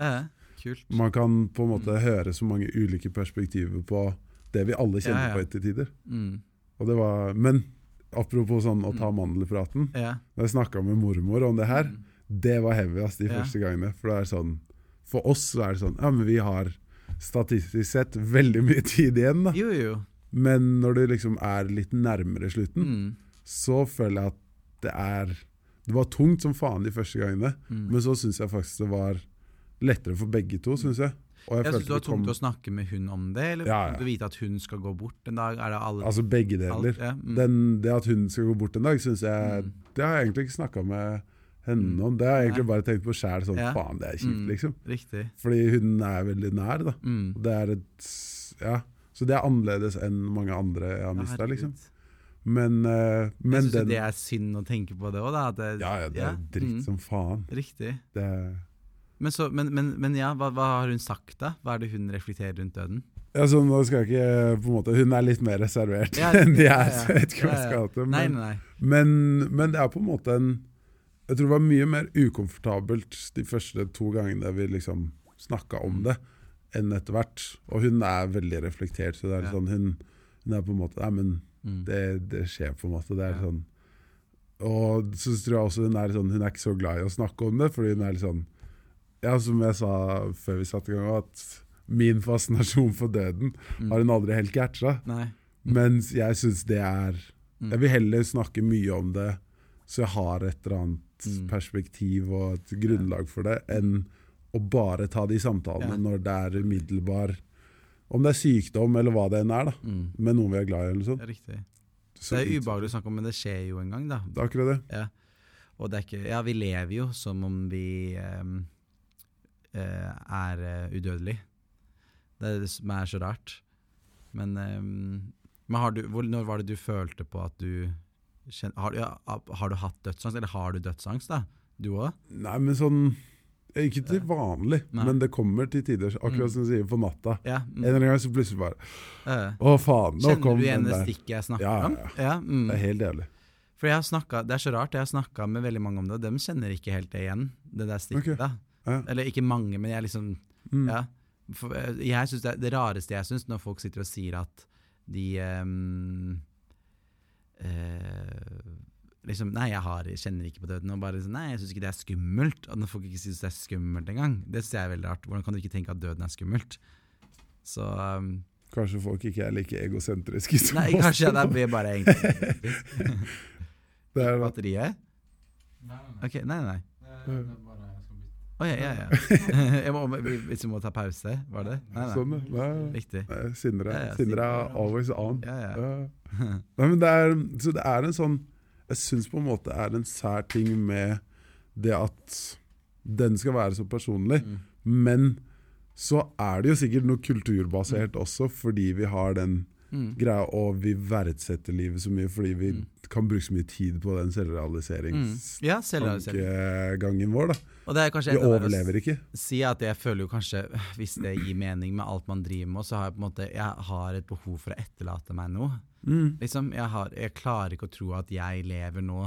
Ja, man kan på en måte Mm. høre så mange ulike perspektiver på det vi alle kjenner på etter tider. Mm. Og det var, men apropos sånn å ta mandelpraten. Ja. Når jeg snakka med mormor om det her, Mm. det var heavy ass, de første gangene. For det er sånn For oss så er det sånn Ja, men vi har statistisk sett veldig mye tid igjen, da. Jo, jo. Men når du liksom er litt nærmere slutten, Mm. Så føler jeg at det er Det var tungt som faen de første gangene, Mm. men så syns jeg faktisk det var lettere for begge to, syns jeg. Og jeg Jeg synes det var det kom tungt å snakke med hun om det, eller Ja, ja. vite at hun skal gå bort en dag? Er det alle, Altså begge deler. alt? Ja. Mm. Den, det at hun skal gå bort en dag, syns jeg Mm. Det har jeg egentlig ikke snakka med henne Mm. om. Det har jeg Nei. egentlig bare tenkt på sjæl, sånn faen, det er kjipt, Mm. liksom. Riktig. Fordi hun er veldig nær, da. Mm. Det er et Ja. Så det er annerledes enn mange andre jeg har mista, liksom. Men, uh, men jeg syns den det er synd å tenke på det òg, da. Ja, ja, det er dritt mm. som faen. Riktig. Det Men, så, men, men, men ja, hva, hva har hun sagt, da? Hva er det hun reflekterer rundt døden? Ja, så nå skal jeg ikke på en måte Hun er litt mer reservert Ja, enn de er, så jeg vet ikke hva jeg skal til. Men, nei, nei. men, men det er på en måte en Jeg tror det var mye mer ukomfortabelt de første to gangene vi liksom snakka om Mm. det, enn etter hvert. Og hun er veldig reflektert, så det er Ja. sånn hun, hun er på en måte Nei, men Mm. det, det skjer på en måte. Det er sånn Og så tror jeg også hun er sånn Hun er ikke så glad i å snakke om det, fordi hun er litt sånn Ja, som jeg sa før vi satte i gang, at min fascinasjon for døden Mm. har hun aldri helt catcha. Nei. Mens jeg syns det er Mm. Jeg vil heller snakke mye om det, så jeg har et eller annet Mm. perspektiv og et grunnlag for det, enn å bare ta de samtalene Ja. når det er umiddelbar Om det er sykdom eller hva det enn er, da, Mm. med noen vi er glad i. eller sånn. Riktig. Så Det er ubehagelig å snakke om, men det skjer jo en gang, da. Det er akkurat det. Ja. Og det er ikke Ja, vi lever jo som om vi um, eh, er uh, udødelige. Det er det som er så rart. Men, um, men har du, hvor, når var det du følte på at du kjen, har, ja, har du hatt dødsangst, eller har du dødsangst, da? Du òg? Nei, men sånn Ikke til vanlig, Nei. men det kommer til tider, akkurat Mm. som du sier, på natta. Ja. En Mm. eller annen gang så plutselig bare Å, faen, nå Kjenner kom du igjen det der. stikket jeg snakker Ja, ja, om? ja. Ja, mm. Det er helt jævlig. For jeg har snakket, Det er så rart, jeg har snakka med veldig mange om det, og de kjenner ikke helt det igjen. Det der stikket okay. da Ja. Eller ikke mange, men jeg liksom Mm. Ja. For, eh, jeg synes det, det rareste jeg syns, når folk sitter og sier at de um, eh, liksom, Nei, jeg har, jeg kjenner ikke på døden. Og bare sånn, Nei, jeg syns ikke det er skummelt. Og når folk ikke syns det er skummelt engang, det synes jeg er veldig rart. Hvordan kan du ikke tenke at døden er skummelt? Så um, Kanskje folk ikke er like egosentriske som Nei, oss. kanskje det blir bare egentlig Det er, Batteriet? Nei, nei, Ok, nei, nei. nei. Det er bare. Å ja, ja, ja. jeg må, hvis vi må ta pause, var det? Nei, nei. sånn. Nei, Riktig. Sindre, Ja, ja, Sindre Sindre. er always on. Ja, ja. Ja. Nei, men det er, så det er en sånn Jeg syns på en måte er en sær ting med det at den skal være så personlig. Mm. Men så er det jo sikkert noe kulturbasert også, fordi vi har den Mm. greia, og vi verdsetter livet så mye fordi vi Mm. kan bruke så mye tid på den Mm. Ja, vår. da. Og det er kanskje Vi overlever ikke. si at jeg føler jo kanskje, hvis det gir mening med alt man driver med, så har jeg på en måte Jeg har et behov for å etterlate meg noe. Mm. Liksom, jeg, har, jeg klarer ikke å tro at jeg lever nå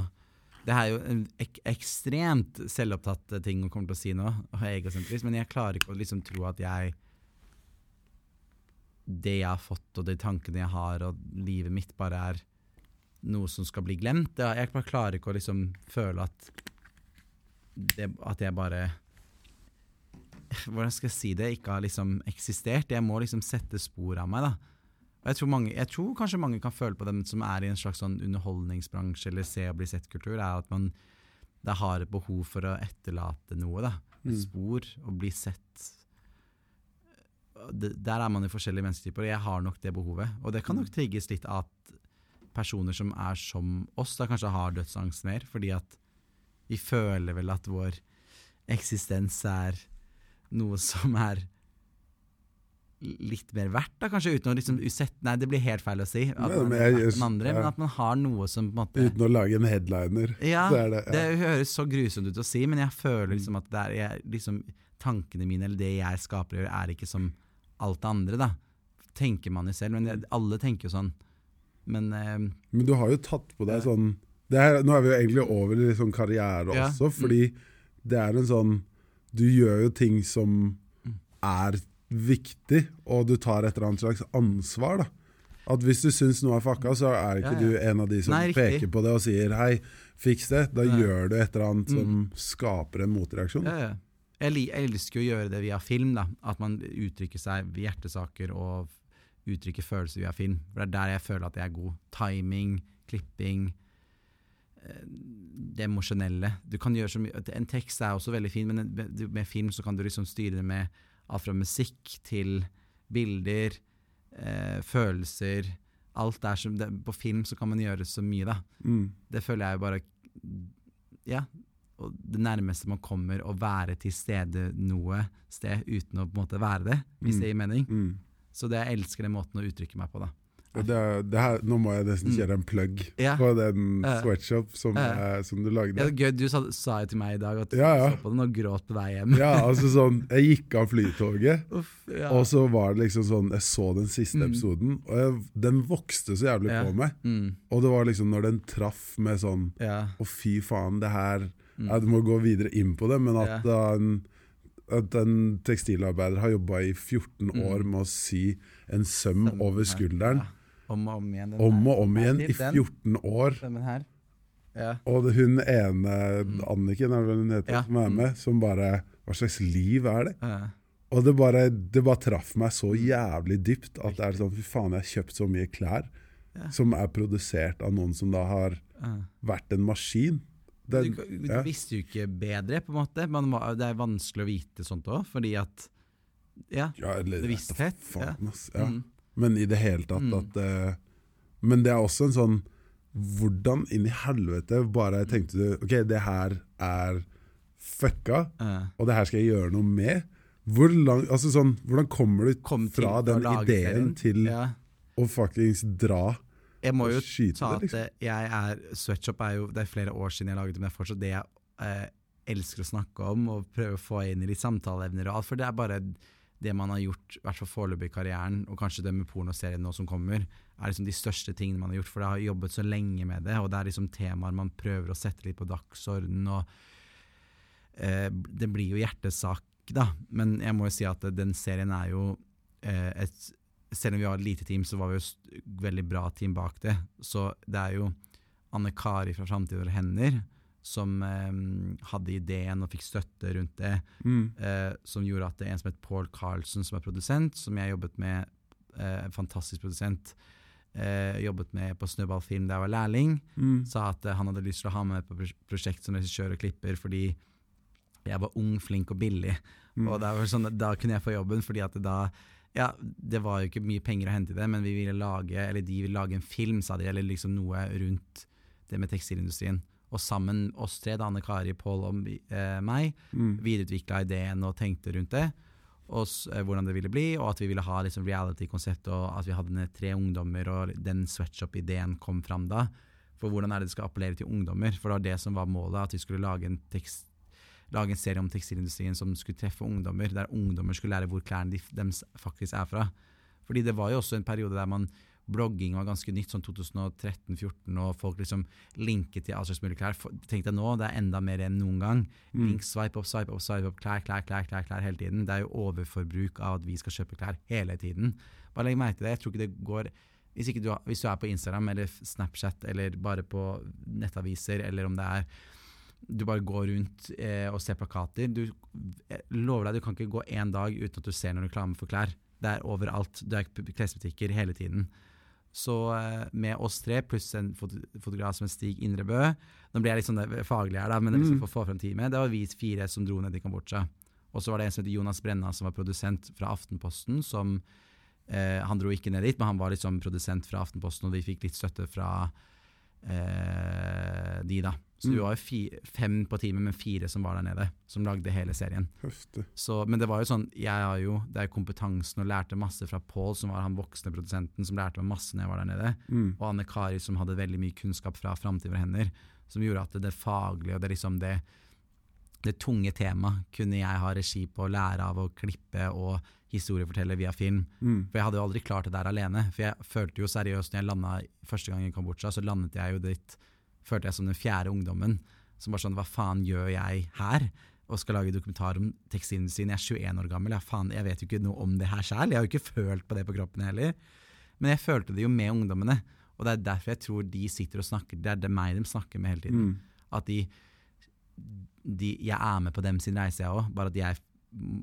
Det er jo en ek ekstremt selvopptatt ting å komme til å si nå, men jeg klarer ikke å liksom tro at jeg Det jeg har fått, og de tankene jeg har, og livet mitt bare er noe som skal bli glemt. Jeg bare klarer ikke å liksom føle at det, At jeg bare Hvordan skal jeg si det? Ikke har liksom eksistert. Jeg må liksom sette spor av meg, da. Jeg tror, mange, jeg tror kanskje mange kan føle på dem som er i en slags sånn underholdningsbransje eller se og bli sett-kultur, er at man det har et behov for å etterlate noe. da. Et Mm. spor, og bli sett. Det, der er man i forskjellige mennesketyper, og jeg har nok det behovet. Og det kan nok trigges litt av at personer som er som oss, da kanskje har dødsangst mer, fordi at vi føler vel at vår eksistens er noe som er litt mer verdt, da, kanskje, uten å liksom usett, Nei, det blir helt feil å si, at man men er jeg- andre, men at man har noe som på en måte Uten å lage en headliner. ja, så er det, det, høres så grusomt ut å si, men jeg føler liksom at det er, jeg, liksom, tankene mine, eller det jeg skaper er ikke som alt det andre, da. Tenker man jo selv, men jeg, alle tenker jo sånn. Men eh, Men du har jo tatt på deg Ja. sånn det her, Nå er vi jo egentlig over i sånn karriere Ja. også, fordi det er en sånn Du gjør jo ting som Mm. er viktig, og du tar et eller annet slags ansvar. da At Hvis du syns noe er fucka, så er ikke Ja, ja. du en av de som Nei, peker på det og sier 'hei, fiks det'. Da Nei. gjør du et eller annet som Mm. skaper en motreaksjon. ja, ja. Jeg, jeg elsker å gjøre det via film, da. At man uttrykker seg ved hjertesaker og uttrykker følelser via film. For Det er der jeg føler at jeg er god. Timing, klipping, eh, det emosjonelle. Du kan gjøre så mye En tekst er også veldig fin, men med film så kan du liksom styre det med alt fra musikk til bilder, eh, følelser. Alt er som det, På film så kan man gjøre så mye, da. Mm. Det føler jeg jo bare Ja. Og det nærmeste man kommer å være til stede noe sted uten å på en måte være det, hvis Mm. det gir mening. Mm. Så det jeg elsker den måten å uttrykke meg på, da. Det, det her, nå må jeg nesten kjøre en plugg Ja. på den sweatshop som, Ja. eh, som du lagde. Ja, det gøy, Du sa, sa jo til meg i dag at du så på den og gråt på vei hjem. Ja, altså sånn Jeg gikk av flytoget, Uff, og så var det liksom sånn Jeg så den siste Mm. episoden, og jeg, den vokste så jævlig på meg. Mm, Og det var liksom når den traff med sånn. Å, fy faen, det her Mm. ja, Du må gå videre inn på det, men at, Ja. en, at en tekstilarbeider har jobba i 14 Mm. år med å sy en søm Den over skulderen, Ja. Om og om igjen. om og om igjen, i 14 år. Ja. Og det- hun ene, Mm. Anniken er det hun heter, Ja. som er med, som bare Hva slags liv er det? ja. Og det bare, det bare traff meg så Mm. jævlig dypt at det er sånn Fy faen, jeg har kjøpt så mye klær Ja. som er produsert av noen som da har vært en maskin. Den, du du, visste jo ikke bedre, på en måte. Man det er vanskelig å vite sånt òg, fordi at Ja. ja, Bevissthet, Faen, ass. Ja. Mm. Men i det hele tatt Mm. at uh, Men det er også en sånn Hvordan inn i helvete bare tenkte du Ok, det her er fucka, uh. og det her skal jeg gjøre noe med? Hvor lang, altså sånn, hvordan kommer du kom fra den ideen til ja. å fuckings dra Jeg må jo ta at eh, jeg er Sweatshop er jo Det er flere år siden jeg laget det, men det er fortsatt det jeg eh, elsker å snakke om og prøve å få inn i litt samtaleevner og alt. For det er bare det man har gjort, i hvert fall foreløpig i karrieren, og kanskje det med pornoserien nå som kommer, er liksom de største tingene man har gjort. For jeg har jobbet så lenge med det, og det er liksom temaer man prøver å sette litt på dagsorden. og eh, Det blir jo hjertesak, da. Men jeg må jo si at den serien er jo eh, et Selv om vi var et lite team, så var vi jo et veldig bra team bak det. Så det er jo Anne Kari fra Framtid og hender som eh, hadde ideen og fikk støtte rundt det, mm. eh, som gjorde at det er en som het Paul Carlsen, som er produsent, som jeg jobbet med, eh, en fantastisk produsent, eh, jobbet med på Snøballfilm da jeg var lærling, Mm. sa at eh, han hadde lyst til å ha meg med på pros- prosjekt som regissør og klipper fordi jeg var ung, flink og billig. Mm. Og sånn, da kunne jeg få jobben, fordi at det da ja, Det var jo ikke mye penger å hente i det, men vi ville lage, eller de ville lage en film, sa de, eller liksom noe rundt det med tekstilindustrien. Og sammen, oss tre, Anne Kari, Pål og eh, meg, Mm. videreutvikla ideen og tenkte rundt det. Og eh, hvordan det ville bli, og at vi ville ha liksom reality-konsept, og at vi hadde tre ungdommer, og den sweatshop-ideen kom fram da. For hvordan er det det skal appellere til ungdommer? For det var det som var målet, at vi skulle lage en, tekst, lage en serie om tekstilindustrien som skulle treffe ungdommer, der ungdommer skulle lære hvor klærne de, deres faktisk er fra. Fordi det var jo også en periode der man blogging var ganske nytt, sånn 2013-2014, og folk liksom linket til all slags mulig klær. Tenk deg nå, det er enda mer enn noen gang. Mm. Link, swipe opp, swipe opp, swipe opp, klær, klær, klær, klær, klær hele tiden. Det er jo overforbruk av at vi skal kjøpe klær hele tiden. Bare legg merke til det. Jeg tror ikke det går hvis, ikke du, har- hvis du er på Instagram eller Snapchat eller bare på nettaviser, eller om det er du bare går rundt eh, og ser plakater. Du, lover deg, du kan ikke gå én dag uten at du ser noen reklame for klær. Det er overalt. Det er klesbutikker hele tiden. Så eh, med oss tre, pluss en foto fotograf som Stig Indrebø Nå blir jeg litt sånn faglig her, da, men liksom Mm. for å få frem teamet. Det var vi fire som dro ned til Kambodsja. Og så var det en som heter Jonas Brenna, som var produsent fra Aftenposten. som eh, Han dro ikke ned dit, men han var liksom produsent fra Aftenposten, og vi fikk litt støtte fra eh, de, da. Så vi Mm. var jo fi, fem på teamet, men fire som var der nede, som lagde hele serien. Så, men det var jo sånn, jeg har jo, det er kompetansen og lærte masse fra Paul, som var han voksne produsenten, som lærte meg masse når jeg var der nede, Mm. og Anne Kari, som hadde veldig mye kunnskap fra Framtid våre hender, som gjorde at det, det faglige og det liksom det, det tunge temaet kunne jeg ha regi på, lære av å klippe og historiefortelle via film. Mm. For jeg hadde jo aldri klart det der alene. For jeg følte jo seriøst, når jeg landa første gang i Kambodsja, så landet jeg jo dit følte jeg som den fjerde ungdommen. Som bare sånn, hva faen gjør jeg her? Og skal lage dokumentar om tekstilindustrien. Jeg er 21 år gammel, jeg, faen, jeg vet jo ikke noe om det her sjæl. Jeg har jo ikke følt på det på kroppen heller. Men jeg følte det jo med ungdommene. Og det er derfor jeg tror de sitter og snakker, det er det meg de snakker med hele tiden. Mm. At de, de Jeg er med på dem sin reise, jeg òg, bare at jeg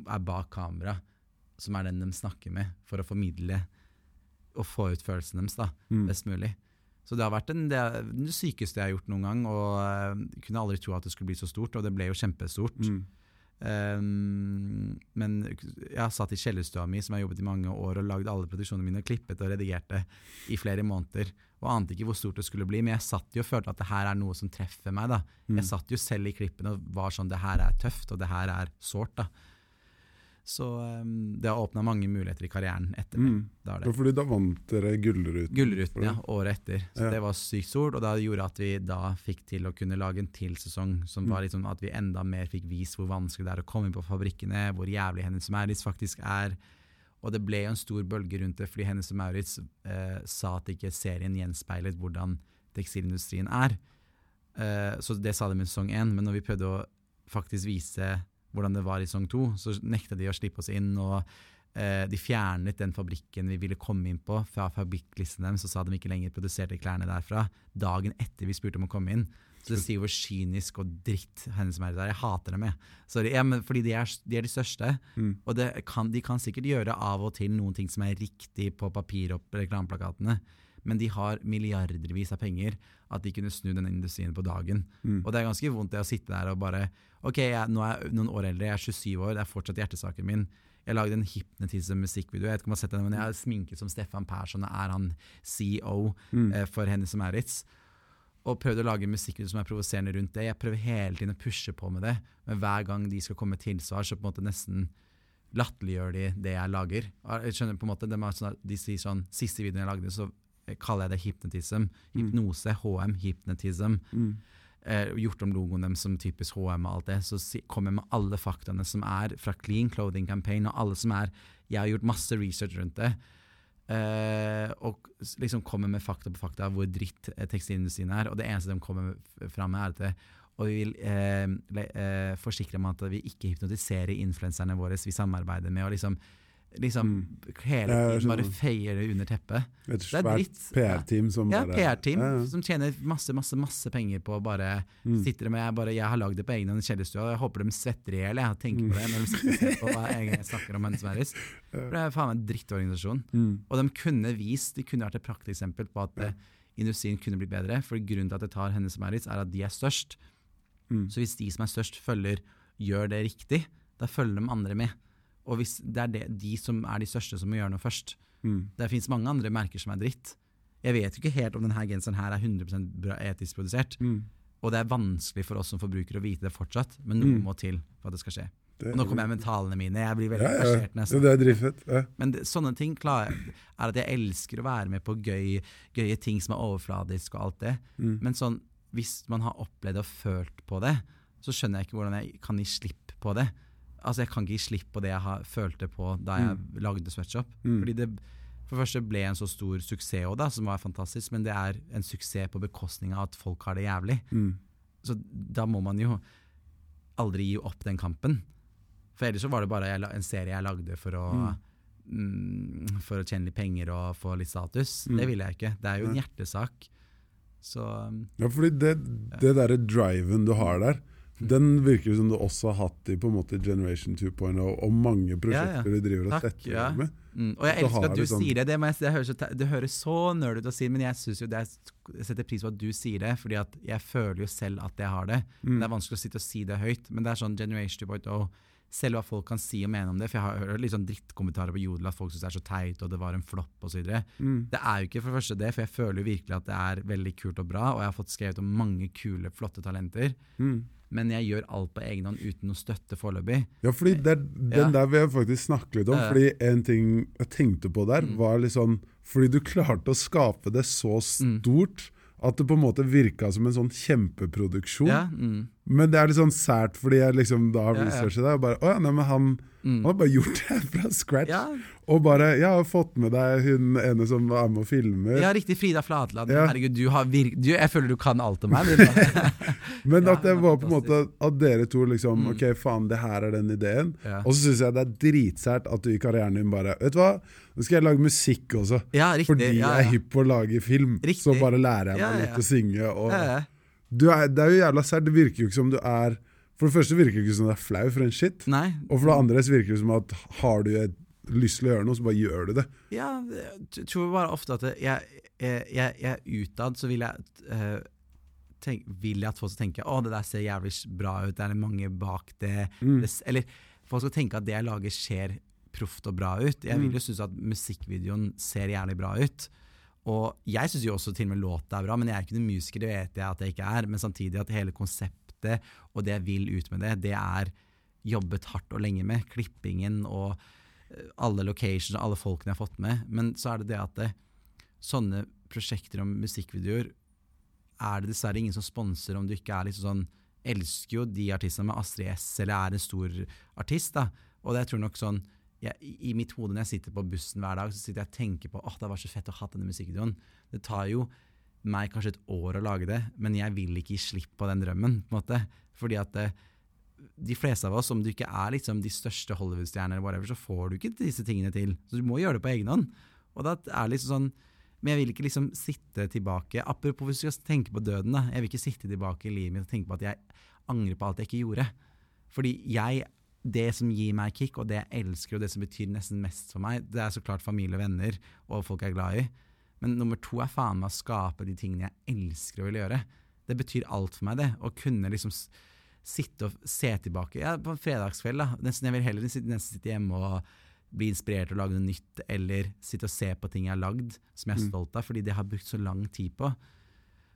er bak kamera, som er den de snakker med, for å formidle og få ut følelsene deres da, Mm. best mulig. Så det har vært en, det, det sykeste jeg har gjort noen gang, og jeg kunne aldri tro at det skulle bli så stort, og det ble jo kjempestort. Mm. Um, men jeg har satt i kjellerstua mi, som jeg har jobbet i mange år, og lagd alle produksjonene mine, og klippet og redigerte i flere måneder. Og ante ikke hvor stort det skulle bli, men jeg satt jo og følte at det her er noe som treffer meg. da. Mm. Jeg satt jo selv i klippene og var sånn Det her er tøft, og det her er sårt. da. Så um, det har åpna mange muligheter i karrieren etter det. Mm. det, det. fordi da vant dere Gullruten. Gullruten, ja, året etter. Så Ja. det var sykt stort, og det gjorde at vi da fikk til å kunne lage en til sesong, som Mm. var liksom at vi enda mer fikk vist hvor vanskelig det er å komme inn på fabrikkene, hvor jævlig Hennes Maurits faktisk er. Og det ble jo en stor bølge rundt det, fordi Hennes Maurits eh, sa at ikke serien gjenspeilet hvordan tekstilindustrien er. Eh, så det sa de i sesong én, men når vi prøvde å faktisk vise hvordan det var i sesong to, så nekta de å slippe oss inn. og eh, De fjernet den fabrikken vi ville komme inn på fra fabrikklisten deres, og sa de ikke lenger produserte klærne derfra. Dagen etter vi spurte om å komme inn. Så det sier hvor kynisk og dritt henne som er. der. Jeg hater dem, jeg. Sorry, ja, men fordi de er, de er de største. Mm. Og det kan, de kan sikkert gjøre av og til noen ting som er riktig på papir og reklameplakatene, men de har milliardervis av penger at de kunne snu denne industrien på dagen. Mm. Og det er ganske vondt det å sitte der og bare Ok, jeg, nå er jeg noen år eldre, jeg er 27 år, det er fortsatt hjertesaken min. Jeg lagde en hypnotism-musikkvideo. Jeg vet ikke om jeg har sett den, men jeg er sminket som Stefan Persson og er han CEO Mm. eh, for Hennes og Maritz. og prøvde å lage musikkvideo som er provoserende rundt det. Jeg prøver hele tiden å pushe på med det, men hver gang de skal komme med tilsvar, så på en måte nesten latterliggjør de det jeg lager. Jeg skjønner på en måte, De, sånn, de sier sånn Siste videoen jeg lagde, så kaller jeg det hypnotism. Hypnose, HM, hypnotism. Mm. Eh, gjort om logoen dem som typisk HM og alt det. Så si, kommer jeg med alle faktaene som er fra Clean Clothing Campaign, og alle som er Jeg har gjort masse research rundt det. Eh, og liksom kommer med fakta på fakta hvor dritt eh, tekstilindustrien er. Og det eneste de kommer fram med, er at det, og vi vil eh, eh, forsikre om at vi ikke hypnotiserer influenserne våre vi samarbeider med. og liksom Liksom hele Ja, jeg tiden bare feier det under teppet. Et Det svært dritt. PR-team som Ja, bare PR-team Ja, ja. som tjener masse masse, masse penger på å bare Mm. sitter med jeg, bare, jeg har lagd det på egen hånd i kjellerstua, og jeg håper de svetter i hjel jeg tenker på det når de sitter og ser på hva jeg snakker om Hennes Verris. For det er faen meg en drittorganisasjon. Mm. Og de kunne vist, de kunne vært et prakteksempel på at eh, industrien kunne blitt bedre. For grunnen til at det tar Hennes Verris, er at de er størst. Mm. Så hvis de som er størst, følger, gjør det riktig, da følger de andre med. Og hvis det er det, de som er de største som må gjøre noe først. Mm. Det fins mange andre merker som er dritt. Jeg vet ikke helt om denne genseren her er 100 bra etisk produsert. Mm. Og det er vanskelig for oss som forbrukere å vite det fortsatt, men noe Mm. må til for at det skal skje. Det- Og nå kommer jeg med talene mine. Jeg blir veldig ja, ja. ja, det er driftet. Ja. Men det, sånne ting klarer, er at jeg elsker å være med på gøy, gøye ting som er overfladisk og alt det. Mm. Men sånn, hvis man har opplevd og følt på det, så skjønner jeg ikke hvordan jeg kan gi slipp på det. Altså Jeg kan ikke gi slipp på det jeg har følte på da jeg lagde Sweatshop. Mm. Fordi det for det første ble en så stor suksess også, da, som var fantastisk, men det er en suksess på bekostning av at folk har det jævlig. Mm. Så da må man jo aldri gi opp den kampen. For ellers så var det bare en serie jeg lagde for å mm, For å tjene litt penger og få litt status. Mm. Det ville jeg ikke. Det er jo en hjertesak. Så um, Ja, fordi det, det derre driven du har der, den virker som du også har hatt i på en måte Generation 2.0 og mange prosjekter Ja, ja. du driver og setter i deg med. mm, Og jeg elsker at du sånn- sier det. Det, jeg, det, høres, det høres så nerd ut å si, men jeg synes jo det jeg setter pris på at du sier det. Fordi jeg føler jo selv at jeg har det. Mm. Men Det er vanskelig å sitte og si det høyt. Men det er sånn Generation 2.0 selv hva folk kan si og mene om det, for jeg har hørt litt sånn drittkommentarer på Jodel at folk syns det er så teit, og det var en flopp osv. Mm. Det er jo ikke for det første det, for jeg føler jo virkelig at det er veldig kult og bra, og jeg har fått skrevet om mange kule, flotte talenter. Mm. Men jeg gjør alt på egen hånd uten noe støtte foreløpig. Ja, fordi der, den Ja. der vil jeg faktisk snakke litt om. Fordi en ting jeg tenkte på der, Mm. var sånn Fordi du klarte å skape det så Mm. At det på en måte virka som en sånn kjempeproduksjon. Ja, mm, Men det er litt sånn sært, fordi jeg liksom da har Ja, ja. researchet det. Og bare, å ja, nei, men han, mm. han har bare gjort det fra scratch. Ja, Og bare Jeg har fått med deg hun ene som er med og filmer. ja, riktig. Frida Flatland. Ja. Herregud, du har virk... du, jeg føler du kan alt om meg. Men Ja, at det var på en måte at dere to liksom Mm. Ok, faen, det her er den ideen. Ja. Og så syns jeg det er dritsært at du i karrieren din bare Vet du hva, nå skal jeg lage musikk også. ja, riktig. Fordi ja, jeg er hypp på å lage film. Riktig. Så bare lærer jeg meg Ja, ja, litt å synge. Og Ja, ja. du er, det er jo jævla sært. Det virker jo ikke som du er For det første virker det ikke som det er flau for en shit. Nei. Og for det andre virker det som at har du lyst til å gjøre noe, så bare gjør du det. Ja, jeg tror bare ofte at jeg, jeg, jeg, jeg utad så vil jeg uh, tenk, Vil jeg at folk skal tenke Å, det der ser jævlig bra ut, det er mange bak det. Mm. det Eller folk skal tenke at det jeg lager ser proft og bra ut. Jeg vil jo synes at musikkvideoen ser jævlig bra ut. Og jeg syns jo også til og med låta er bra, men jeg er ikke noen musiker, det vet jeg at jeg ikke er. Men samtidig at hele konseptet og det jeg vil ut med det, det er jobbet hardt og lenge med. Klippingen og eh, alle locations og alle folkene jeg har fått med. Men så er det det at det, sånne prosjekter om musikkvideoer er det dessverre ingen som sponser om du ikke er liksom sånn Elsker jo de artistene med Astrid S eller er en stor artist. da Og det jeg tror nok sånn jeg, I mitt hode når jeg sitter på bussen hver dag, så sitter jeg og tenker på åh, det var så fett å ha denne musikkvideoen. Det tar jo meg kanskje et år å lage det, men jeg vil ikke gi slipp på den drømmen. på en måte Fordi at det, de fleste av oss, om du ikke er liksom de største Hollywood-stjernene, så får du ikke disse tingene til. Så du må gjøre det på egen hånd. Og da er liksom sånn Men jeg vil ikke liksom sitte tilbake Apropos hvis vi skal tenke på døden, da. Jeg vil ikke sitte tilbake i livet mitt og tenke på at jeg angrer på alt jeg ikke gjorde. Fordi jeg det som gir meg kick, og det jeg elsker, og det som betyr nesten mest for meg, det er så klart familie og venner og folk jeg er glad i. Men nummer to er faen meg å skape de tingene jeg elsker og vil gjøre. Det betyr alt for meg, det. Å kunne liksom sitte og se tilbake. Ja, på en fredagskveld, da. Nesten, jeg vil heller nesten sitte hjemme og bli inspirert og lage noe nytt, eller sitte og se på ting jeg har lagd som jeg er stolt av, fordi det har brukt så lang tid på.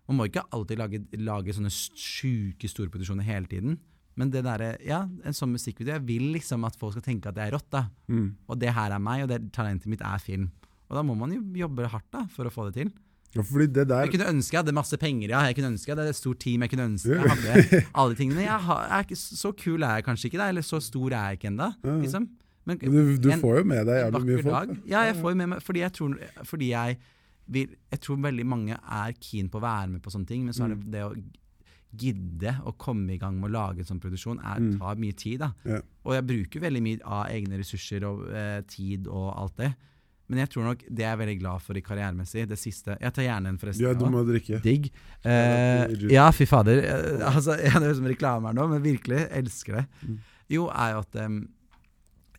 Man må ikke alltid lage, lage sånne sjuke store produksjoner hele tiden. Men det der, ja, en sånn musikkvideo Jeg vil liksom at folk skal tenke at det er rått. da Mm. Og det her er meg, og det talentet mitt er film. Og da må man jo jobbe hardt da for å få det til. Ja, fordi det der Jeg kunne ønske jeg hadde masse penger, ja. Jeg kunne ønske jeg hadde et stort team. Jeg kunne ønske jeg hadde alle de tingene. Jeg, har, jeg er ikke, så kul er jeg kanskje ikke, da. Eller så stor er jeg ikke ennå. Liksom. Men Du, du en- får jo med deg jævlig mye folk. dag. Ja, jeg får jo med meg Fordi jeg tror, fordi jeg, vil, jeg tror veldig mange er keen på å være med på sånne ting, men så er Mm. det det å gidde å komme i gang med å lage en sånn produksjon, er, Mm. tar mye tid. da Ja. Og jeg bruker veldig mye av egne ressurser og eh, tid og alt det. Men jeg tror nok det er jeg veldig glad for i karrieremessig. Det siste Jeg tar gjerne en, forresten. Du er dum å drikke. Digg. Eh, er ja, fy fader. Eh, altså, jeg høres ut som reklame her nå, men virkelig, elsker det. Mm. Jo, er jo at um,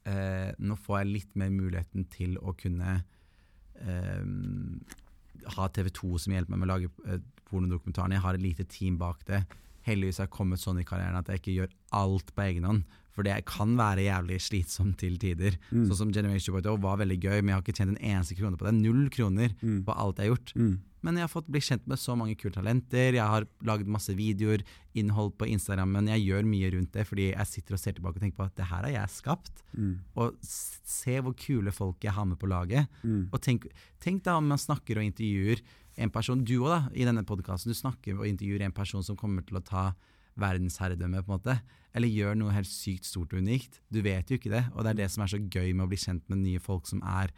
eh, nå får jeg litt mer muligheten til å kunne um, ha TV2 som hjelper meg med å lage uh, pornodokumentaren. Jeg har et lite team bak det. Heldigvis har jeg kommet sånn i karrieren at jeg ikke gjør alt på egen hånd. For det kan være jævlig slitsomt til tider. Mm. Sånn som Generation Boy var veldig gøy, men jeg har ikke tjent en eneste krone på det. Null kroner Mm. på alt jeg har gjort. Mm. Men jeg har fått bli kjent med så mange kule talenter. Jeg har laget masse videoer, innhold på Instagram, men jeg gjør mye rundt det fordi jeg sitter og ser tilbake og tenker på at det her har jeg skapt. Mm. Og se hvor kule folk jeg har med på laget. Mm. Og tenk, tenk da om man snakker og intervjuer en person, du òg da, i denne podkasten, du snakker og intervjuer en person som kommer til å ta verdensherredømme, på en måte. Eller gjør noe helt sykt stort og unikt. Du vet jo ikke det, og det er det som er så gøy med å bli kjent med nye folk som er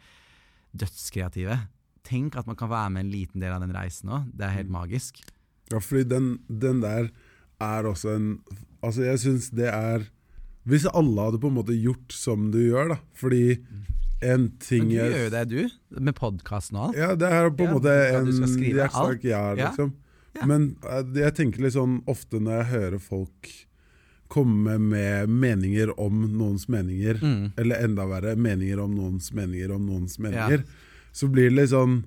dødskreative. Tenk at man kan være med en liten del av den reisen òg. Det er helt magisk. Ja, fordi den, den der er også en Altså, jeg syns det er Hvis alle hadde på en måte gjort som du gjør, da Fordi en Men ting du jeg- gjør jo det, du. Med podkasten og alt. Ja, det er på en Ja, måte en du skal skrive liksom. ja, Ja. Men eh, jeg tenker litt sånn ofte når jeg hører folk komme med meninger om noens meninger, Mm. eller enda verre, meninger om noens meninger om noens meninger, så blir det litt sånn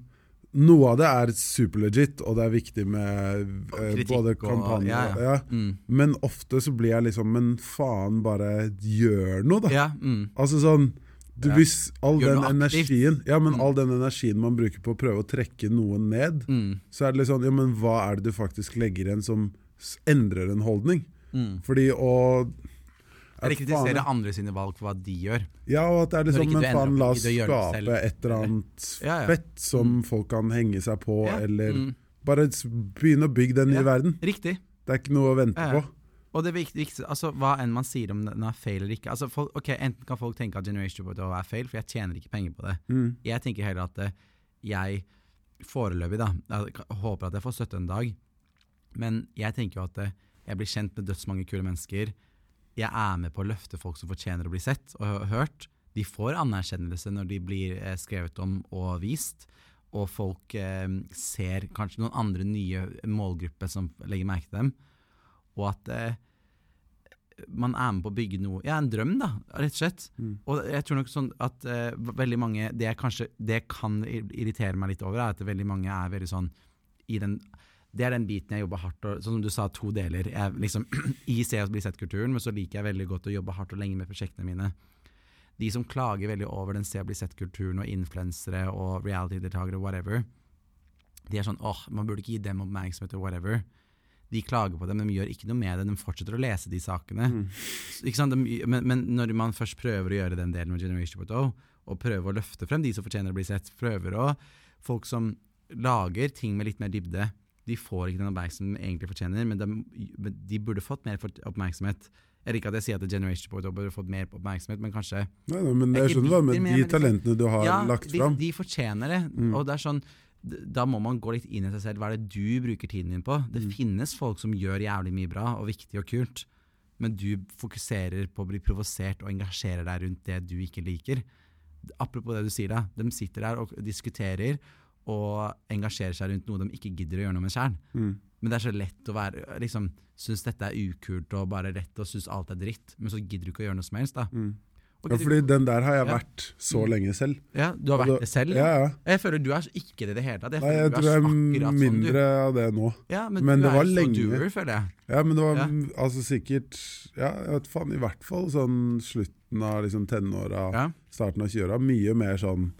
Noe av det er superlegit, og det er viktig med eh, både kampanjer ja, ja. ja. Mm. Men ofte så blir jeg liksom Men faen, bare gjør noe, da! Ja, mm. Altså sånn du, Ja. Hvis all den energien Ja, men Mm. all den energien man bruker på å prøve å trekke noen ned, Mm. så er det litt sånn Ja, men hva er det du faktisk legger igjen som endrer en holdning? Mm. Fordi å Eller kritisere andre sine valg for hva de gjør. Ja, og at det er liksom Men faen, la oss skape et eller annet Ja, ja. fett som Mm. folk kan henge seg på, Ja, eller mm. bare begynne å bygge den Ja. nye verden. Riktig. Det er ikke noe å vente Ja, ja. på. Og det viktigste, altså hva enn man sier om den er feil eller ikke altså folk, ok, Enten kan folk tenke at Generation Boy er feil, for jeg tjener ikke penger på det. Mm. Jeg tenker heller at eh, jeg foreløpig da, jeg håper at jeg får støtte en dag, men jeg tenker jo at eh, jeg blir kjent med dødsmange kule mennesker. Jeg er med på å løfte folk som fortjener å bli sett og hørt. De får anerkjennelse når de blir eh, skrevet om og vist. Og folk eh, ser kanskje noen andre nye målgrupper som legger merke til dem. Og at eh, man er med på å bygge noe Ja, en drøm, da, rett og slett. Mm. Og jeg tror nok sånn at eh, veldig mange Det jeg kanskje Det kan irritere meg litt over, er at veldig mange er veldig sånn i den det er den biten jeg jobber hardt og Sånn som du sa, to deler. Jeg liksom, I Se og bli sett-kulturen, men så liker jeg veldig godt å jobbe hardt og lenge med prosjektene mine. De som klager veldig over den Se og bli sett-kulturen og influensere og reality-deltakere, whatever, de er sånn åh, man burde ikke gi dem oppmerksomhet og whatever. De klager på det, men de gjør ikke noe med det. De fortsetter å lese de sakene. Mm. De, men, men når man først prøver å gjøre den delen med Generation Photo, og prøver å løfte frem de som fortjener å bli sett, prøver å Folk som lager ting med litt mer dybde, de får ikke den oppmerksomheten de egentlig fortjener, men de, de burde fått mer oppmerksomhet. Eller ikke at jeg sier at Generation Photo burde fått mer oppmerksomhet, men kanskje Nei, nei, men Jeg er skjønner hva med men de talentene du har ja, lagt de, fram. de fortjener det. Mm. Og det er sånn da må man gå litt inn i seg selv. Hva er det du bruker tiden din på? Det Mm. finnes folk som gjør jævlig mye bra og viktig og kult, men du fokuserer på å bli provosert og engasjerer deg rundt det du ikke liker. Apropos det du sier, da. De sitter der og diskuterer og engasjerer seg rundt noe de ikke gidder å gjøre noe med sjøl. Mm. Men det er så lett å være liksom, synes dette er ukult og bare rett og synes alt er dritt, men så gidder du ikke å gjøre noe som helst. da. Mm. Ja, fordi den der har jeg Ja. vært så Mm. lenge selv. ja, du har vært det selv? Ja, ja. Jeg føler du er ikke det i det hele tatt. Jeg Nei, jeg tror jeg er mindre sånn, av det nå. Ja, men, men du det var er lenge. doer, føler jeg. Ja, men det var Ja. altså sikkert Ja, jeg vet faen, i hvert fall sånn slutten av liksom tenåra, Ja. starten av 20-åra. Mye mer sånn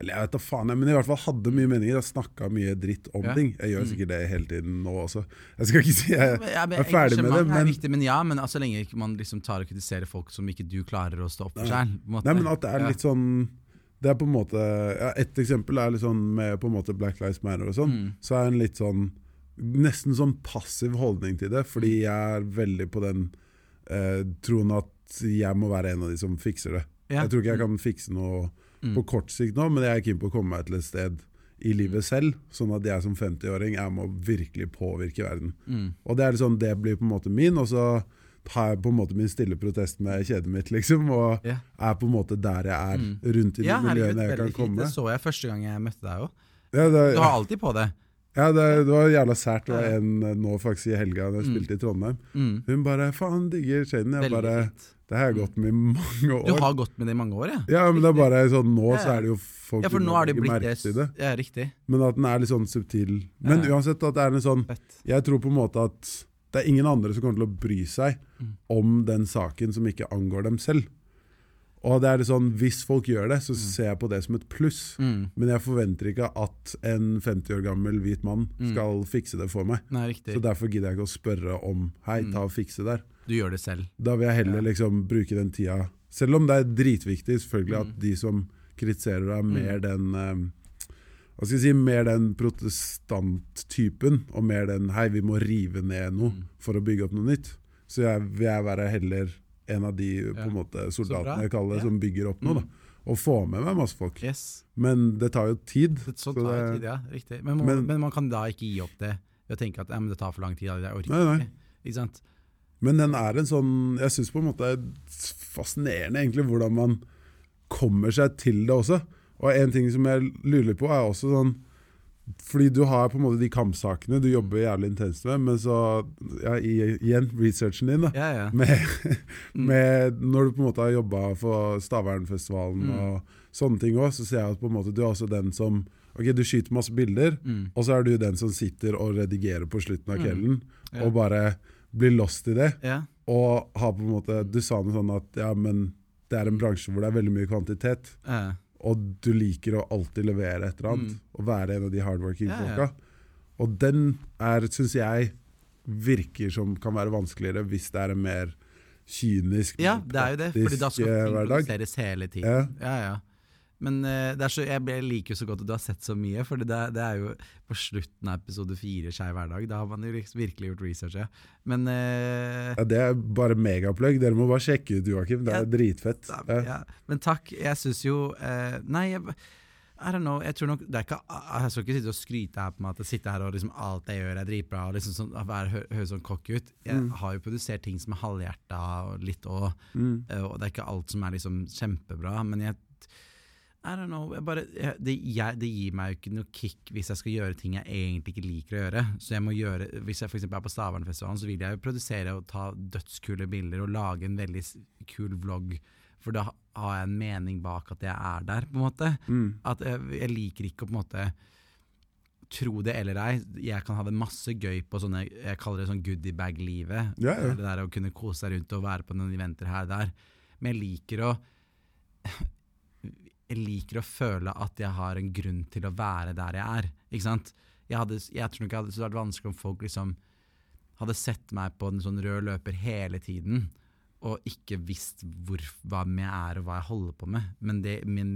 Eller jeg vet da faen, men i hvert fall hadde mye meninger. Jeg snakka mye dritt om Ja. ting. Jeg gjør Mm. sikkert det hele tiden nå også. Jeg skal ikke si jeg, Ja, men er ferdig med det, er men viktig, men ja, men altså, lenge man liksom tar og kritiserer folk som ikke du klarer å stå opp for sjøl. Nei, men at det er litt sånn Det er på en måte ja, Et eksempel er litt sånn med på en måte Black Lives Matter og sånn. Mm. Så er en litt sånn Nesten sånn passiv holdning til det, fordi jeg er veldig på den eh, troen at jeg må være en av de som fikser det. Ja. Jeg tror ikke jeg kan fikse noe Mm. på kort sikt nå, men jeg er keen på å komme meg til et sted i livet selv, sånn at jeg som 50-åring jeg må virkelig påvirke verden. Mm. Og det er sånn, det blir på en måte min, og så har jeg på en måte min stille protest med kjedet mitt, liksom, og yeah. er på en måte der jeg er, Mm. rundt i de Ja, miljøene jeg kan fint. komme. Det så jeg første gang jeg møtte deg òg. Ja, Du har alltid på det. ja, det, det var jævla sært. Det var en eh, nå faktisk i helga da jeg Mm. spilte i Trondheim. Mm. Hun bare 'faen, digger Shaden'. Jeg bare. Det har jeg gått med i mange år. Du har gått med det i mange år, ja? Ja, men det er bare sånn nå så er det jo folk Ja, for nå har det blitt det. det. Ja, riktig. Men at den er litt sånn subtil. Men Ja. uansett at det er en sånn. Jeg tror på en måte at det er ingen andre som kommer til å bry seg Mm. om den saken som ikke angår dem selv. Og det er det sånn, Hvis folk gjør det, så Mm. ser jeg på det som et pluss. Mm. Men jeg forventer ikke at en 50 år gammel hvit mann Mm. skal fikse det for meg. Nei, riktig. Så Derfor gidder jeg ikke å spørre om Hei, ta og fikse der. Du gjør det selv. Da vil jeg heller liksom bruke den tida Selv om det er dritviktig selvfølgelig at Mm. de som kritiserer deg, Mm. mer den eh, Hva skal jeg si, mer den protestanttypen, og mer den 'hei, vi må rive ned noe Mm. for å bygge opp noe nytt'. Så jeg vil jeg være heller en av de på en måte, soldatene jeg kaller det, som bygger opp noe. Da Og få med meg masse folk. Yes. Men det tar jo tid. Det, så Så tar det- tid, ja. Riktig. Men man, Men- men man kan da ikke gi opp det ved å tenke at det tar for lang tid. Jeg orker Nei, nei. ikke. Ikke sant? Men den er en sånn Jeg syns på en måte det er fascinerende egentlig hvordan man kommer seg til det også. Og en ting som jeg lurer på, er også sånn Fordi du har på en måte de kampsakene du jobber jævlig intenst med, men så ja, Igjen researchen din, da. Ja, ja. Med, Mm. med, når du på en måte har jobba for Stavernfestivalen Mm. og sånne ting òg, så ser jeg at på en måte du er også den som Ok, du skyter masse bilder, Mm. og så er du den som sitter og redigerer på slutten av Mm. kvelden, Ja. og bare blir lost i det. ja. Og har på en måte, Du sa noe sånn at ja, men det er en bransje hvor det er veldig mye kvantitet, Ja. og du liker å alltid levere et eller annet. Mm. Og være en av de hardworking Ja, folka. Og den er, syns jeg, virker som kan være vanskeligere hvis det er en mer kynisk, ja, det er jo det. Fordi da skal eh, ting produseres hele tiden. Ja. Ja, ja. Men eh, det så, jeg, liker jo så godt at du har sett så mye, for det, det er jo på slutten av episode fire Skeiv hverdag. Da har man jo liksom virkelig gjort research. Ja. Men uh, Ja, det er bare megaplugg. Dere må bare sjekke ut, Joakim. Det Ja, er dritfett. da- Ja. ja. Men takk. Jeg syns jo uh, Nei, jeg, I don't know. Jeg tror nok det er ikke, jeg skal ikke sitte og skryte her på meg at jeg sitter her og liksom alt jeg gjør er dritbra. og liksom sånn, Høres hø- sånn cocky ut. Jeg Mm. har jo produsert ting som er halvhjerta og litt òg. Mm. Og det er ikke alt som er liksom kjempebra, men jeg I don't know, jeg bare, jeg, det, jeg, det gir meg jo ikke noe kick hvis jeg skal gjøre ting jeg egentlig ikke liker å gjøre. Så jeg må gjøre, Hvis jeg eksempel er på Stavernfestivalen, så vil jeg jo produsere og ta dødskule bilder og lage en veldig kul vlogg, for da har jeg en mening bak at jeg er der, på en måte. Mm. At jeg, jeg liker ikke å på en måte Tro det eller ei, jeg kan ha det masse gøy på sånne Jeg kaller det sånn goodiebag-livet. Yeah, yeah. Det der å kunne kose seg rundt og være på noen eventer her og der. Men jeg liker å Jeg liker å føle at jeg har en grunn til å være der jeg er. Ikke sant? Jeg, hadde, jeg tror nok det hadde vært vanskelig om folk liksom hadde sett meg på en sånn rød løper hele tiden og ikke visst hvor, hva jeg er og hva jeg holder på med. Men det, min,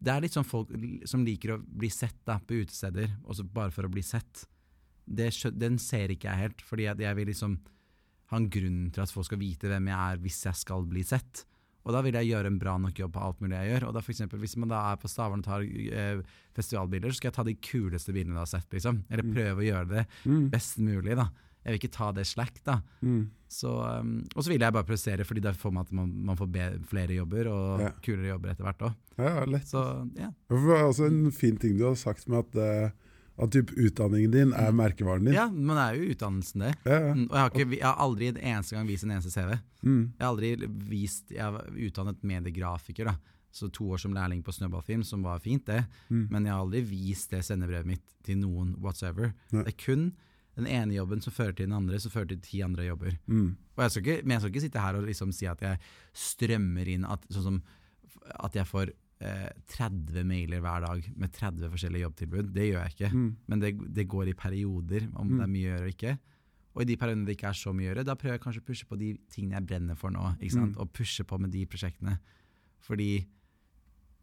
det er litt sånn folk som liker å bli sett da, på utesteder, også bare for å bli sett. Det, den ser ikke jeg helt, fordi jeg, jeg vil liksom ha en grunn til at folk skal vite hvem jeg er hvis jeg skal bli sett. Og da vil jeg gjøre en bra nok jobb på alt mulig jeg gjør. Og da for eksempel, Hvis man da er på Stavern og tar eh, festivalbiler, så skal jeg ta de kuleste bilene du har sett. liksom. Eller prøve å gjøre det Mm. best mulig. da. Jeg vil ikke ta det slack. da. Mm. Så, um, og så vil jeg bare prestere, fordi da får man at man, man får flere jobber og Ja. kulere jobber etter hvert òg. Ja, lett. Så ja. Det var også en fin ting du har sagt med at, eh, at typ utdanningen din er merkevaren din. ja, men det er jo utdannelsen, det. Ja, ja. Mm, Og jeg har, ikke, jeg har aldri en eneste gang vist en eneste CV. Mm. Jeg har aldri vist Jeg har utdannet mediegrafiker, da. Så to år som lærling på Snøballfilm, som var fint, det. Mm. Men jeg har aldri vist det sendebrevet mitt til noen whatsoever. Nei. Det er kun den ene jobben som fører til den andre, som fører til ti andre jobber. Mm. Jeg ikke, men jeg skal ikke sitte her og liksom si at jeg strømmer inn at, sånn som, at jeg får 30 mailer hver dag med 30 forskjellige jobbtilbud. Det gjør jeg ikke. Mm. Men det, det går i perioder, om Mm. det er mye å gjøre eller ikke. Og i de periodene det ikke er så mye å gjøre, da prøver jeg kanskje å pushe på de tingene jeg brenner for nå. ikke? Mm. Og pushe på med de prosjektene. Fordi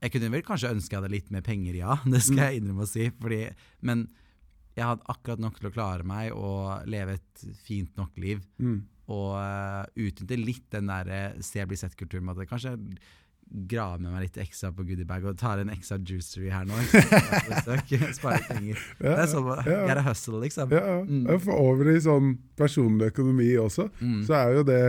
jeg kunne vel kanskje ønske jeg hadde litt mer penger, ja. Det skal Mm. jeg innrømme å si. Fordi, men jeg hadde akkurat nok til å klare meg og leve et fint nok liv. Mm. Og uh, utnytte litt den der eh, se bli sett-kulturen med at jeg graver med meg litt ekstra på goodiebag og tar en ekstra juicery her nå. Spare penger. Det er sånn, get a hustle, liksom. Ja, ja. Mm. For over i sånn personlig økonomi også, Mm. så er jo det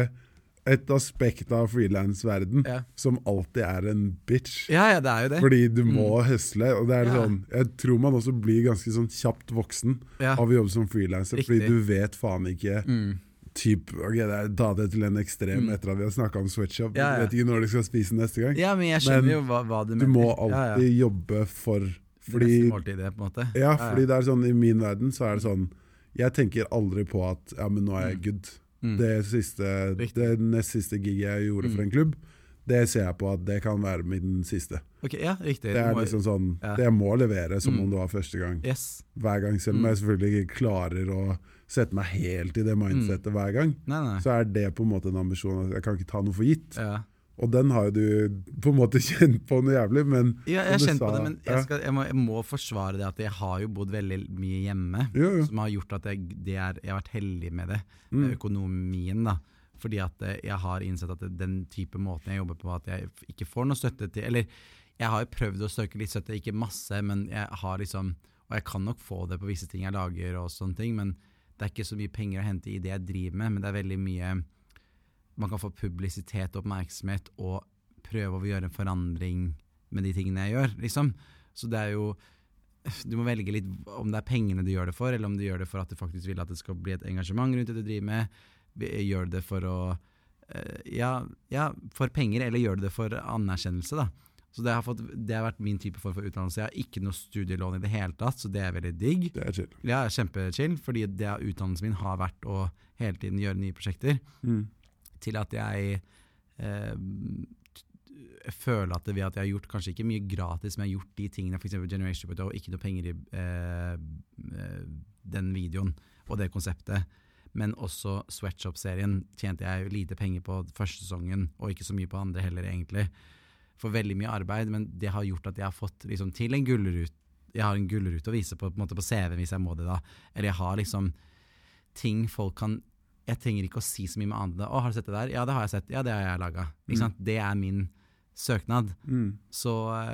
et aspekt av frilansverden Ja. som alltid er en bitch. Ja, ja, det er jo det. Fordi du må høsle. Og det er Ja. sånn, jeg tror man også blir ganske sånn kjapt voksen av å jobbe som frilanser, fordi du vet faen ikke Mm. Typ, ok, det er, Ta det til en ekstrem Mm. etter at vi har snakka om sweatshop. Ja, ja. Du vet ikke når du skal spise neste gang. ja, men jeg skjønner Men jo hva, hva du Du må alltid jobbe for. Fordi Det neste måltidet, på en måte. Ja, fordi det er sånn i min verden så er det sånn Jeg tenker aldri på at ja, men nå er jeg good. Mm. Det siste. Det nest siste giget jeg gjorde for Mm. en klubb, det ser jeg på at det kan være min siste. Ok, ja, riktig. Det er Må- liksom sånn Ja. Det jeg må levere som Mm. om det var første gang. Yes. Hver gang, selv om Mm. jeg selvfølgelig ikke klarer å sette meg helt i det mindsettet hver gang, Nei, nei. så er det på en måte en ambisjon. at Jeg kan ikke ta noe for gitt. Ja. Og den har jo du på en måte kjent på noe jævlig, men Ja, jeg har kjent sa, på det, men jeg, skal, jeg, må, jeg må forsvare det at jeg har jo bodd veldig mye hjemme. Jo, jo. Som har gjort at jeg, det er, jeg har vært heldig med det, med Mm. økonomien. da. Fordi at eh, jeg har innsett at den type måten jeg jobber på, at jeg ikke får noe støtte til Eller jeg har prøvd å søke litt støtte, ikke masse, men jeg har liksom Og jeg kan nok få det på visse ting jeg lager og sånne ting, men det er ikke så mye penger å hente i det jeg driver med, men det er veldig mye Man kan få publisitet og oppmerksomhet og prøve å gjøre en forandring med de tingene jeg gjør, liksom. Så det er jo Du må velge litt om det er pengene du gjør det for, eller om du gjør det for at du faktisk vil at det skal bli et engasjement rundt det du driver med. Gjør du det for å eh, ja, ja, for penger, eller gjør du det for anerkjennelse, da. Så det har, fått, det har vært min type form for utdannelse. Jeg har ikke noe studielån i det hele tatt, så det er veldig digg. det er chill. Ja, kjempechill, fordi det utdannelsen min har vært å hele tiden gjøre nye prosjekter Mm. til at jeg eh, føler at det ved at jeg har gjort kanskje ikke mye gratis, men jeg har gjort de tingene, f.eks. Generation Report, og ikke noe penger i eh, eh, den videoen og det konseptet. Men også Sweatshop-serien tjente jeg lite penger på første sesongen, og ikke så mye på andre heller, egentlig. For veldig mye arbeid, men det har gjort at jeg har fått liksom, til en gullrute. Jeg har en gullrute å vise på, på, på CV-en hvis jeg må det, da. Eller jeg har liksom ting folk kan jeg trenger ikke å si så mye med annet. 'Å, har du sett det der?' Ja, det har jeg sett. Ja, det har jeg laga. Mm. Det er min søknad. Mm. Så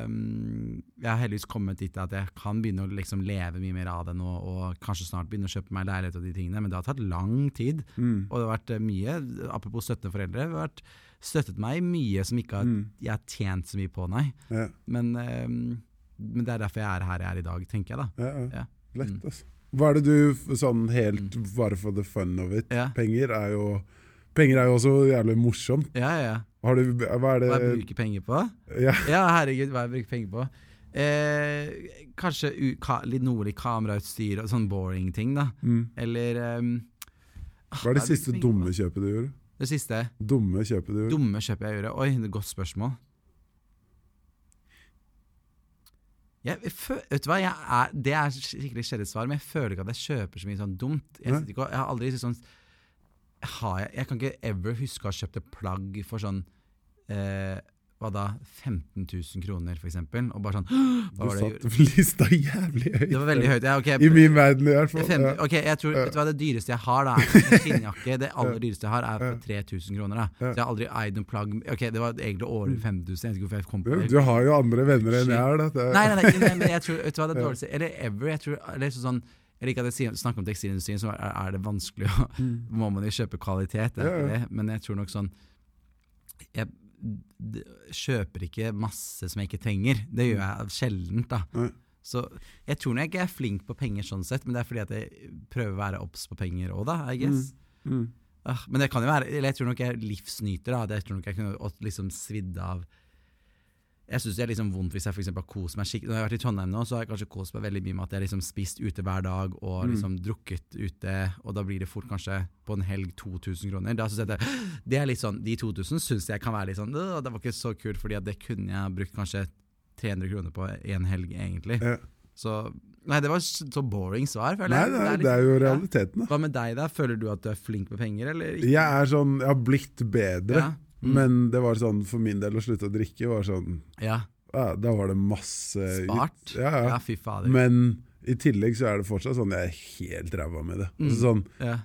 um, jeg har heldigvis kommet dit at jeg kan begynne å liksom leve mye mer av det nå, og kanskje snart begynne å kjøpe meg leilighet og de tingene, men det har tatt lang tid. Mm. Og det har vært eh, mye, apropos støttende foreldre, det har vært støttet meg mye som ikke har, Mm. jeg har tjent så mye på, nei. Ja, Men, um, men det er derfor jeg er her jeg er i dag, tenker jeg da. ja, ja. Ja. Lett, Mm. altså. Hva er det du sånn helt bare for the fun of it? Ja, Penger er jo Penger er jo også jævlig morsomt. ja, ja. Har du, hva er det Hva jeg bruker penger på? ja. Ja, herregud, hva jeg bruker penger på. Eh, kanskje u ka litt litt kamerautstyr og sånn boring ting, da. mm. Eller ah, Hva er det siste dumme på? kjøpet du gjorde? Det siste Dumme kjøpet du gjorde? dumme kjøpet jeg gjorde? Oi, det er et godt spørsmål. Jeg, vet du hva, er, Det er skikkelig kjedelig svar, men jeg føler ikke at jeg kjøper så mye sånn dumt. Jeg, ikke, jeg har aldri sånn har jeg, jeg kan ikke ever huske å ha kjøpt et plagg for sånn eh, Hva da? 15 000 kroner, for eksempel. Og bare sånn Du satte lista jævlig høyt. Det var veldig høyt. Ja, okay. I min verden, i hvert fall. Fem, Ja. ok, jeg tror, vet du hva det dyreste jeg har, da? er En skinnjakke. Det aller dyreste jeg har, er for 3000 kroner. da Så jeg har aldri eid noen plagg Ok, det var egentlig over 5000. Jeg vet ikke hvorfor jeg kom på det. Du har jo andre venner enn jeg har. Da. Nei, nei, nei, nei, men jeg tror, vet du hva det dårligste Eller ever. Jeg tror, eller så sånn jeg liker at jeg sier- snakker om tekstilindustrien, så er, er det vanskelig å Må man jo kjøpe kvalitet, Mm. Ja, ja. det. Men jeg tror nok sånn Jeg kjøper ikke masse som jeg ikke trenger. Det gjør jeg sjeldent, da. Nei. Så jeg tror nok jeg er flink på penger sånn sett, men det er fordi at jeg prøver å være obs på penger òg, da, I guess. Mm. Mm. men det kan jo være Eller jeg tror nok jeg er livsnyter, da. Jeg tror nok jeg kunne liksom svidd av Jeg syns det er liksom vondt hvis jeg for har kost meg skikkelig Når jeg har vært i Trondheim nå, så har jeg kanskje kost meg veldig mye med at jeg har liksom spist ute hver dag og Mm. liksom drukket ute, og da blir det fort kanskje på en helg 2000 kroner. Da synes jeg det, det er litt sånn De 2000 syns jeg kan være litt sånn «Åh, Det var ikke så kult, fordi det kunne jeg brukt kanskje 300 kroner på en helg, egentlig. Ja. Så Nei, det var så boring svar, føler Nei, nei det, er litt- det er jo realiteten, da. Hva med deg, da? Føler du at du er flink med penger, eller ikke? Jeg er sånn, jeg har blitt bedre, Ja. Mm. men det var sånn for min del å slutte å drikke var sånn Ja. ja, Da var det masse Spart? Ja, ja. Ja, fy fader. Men i tillegg så er det fortsatt sånn jeg er helt ræva med det. Mm. Altså sånn, ja.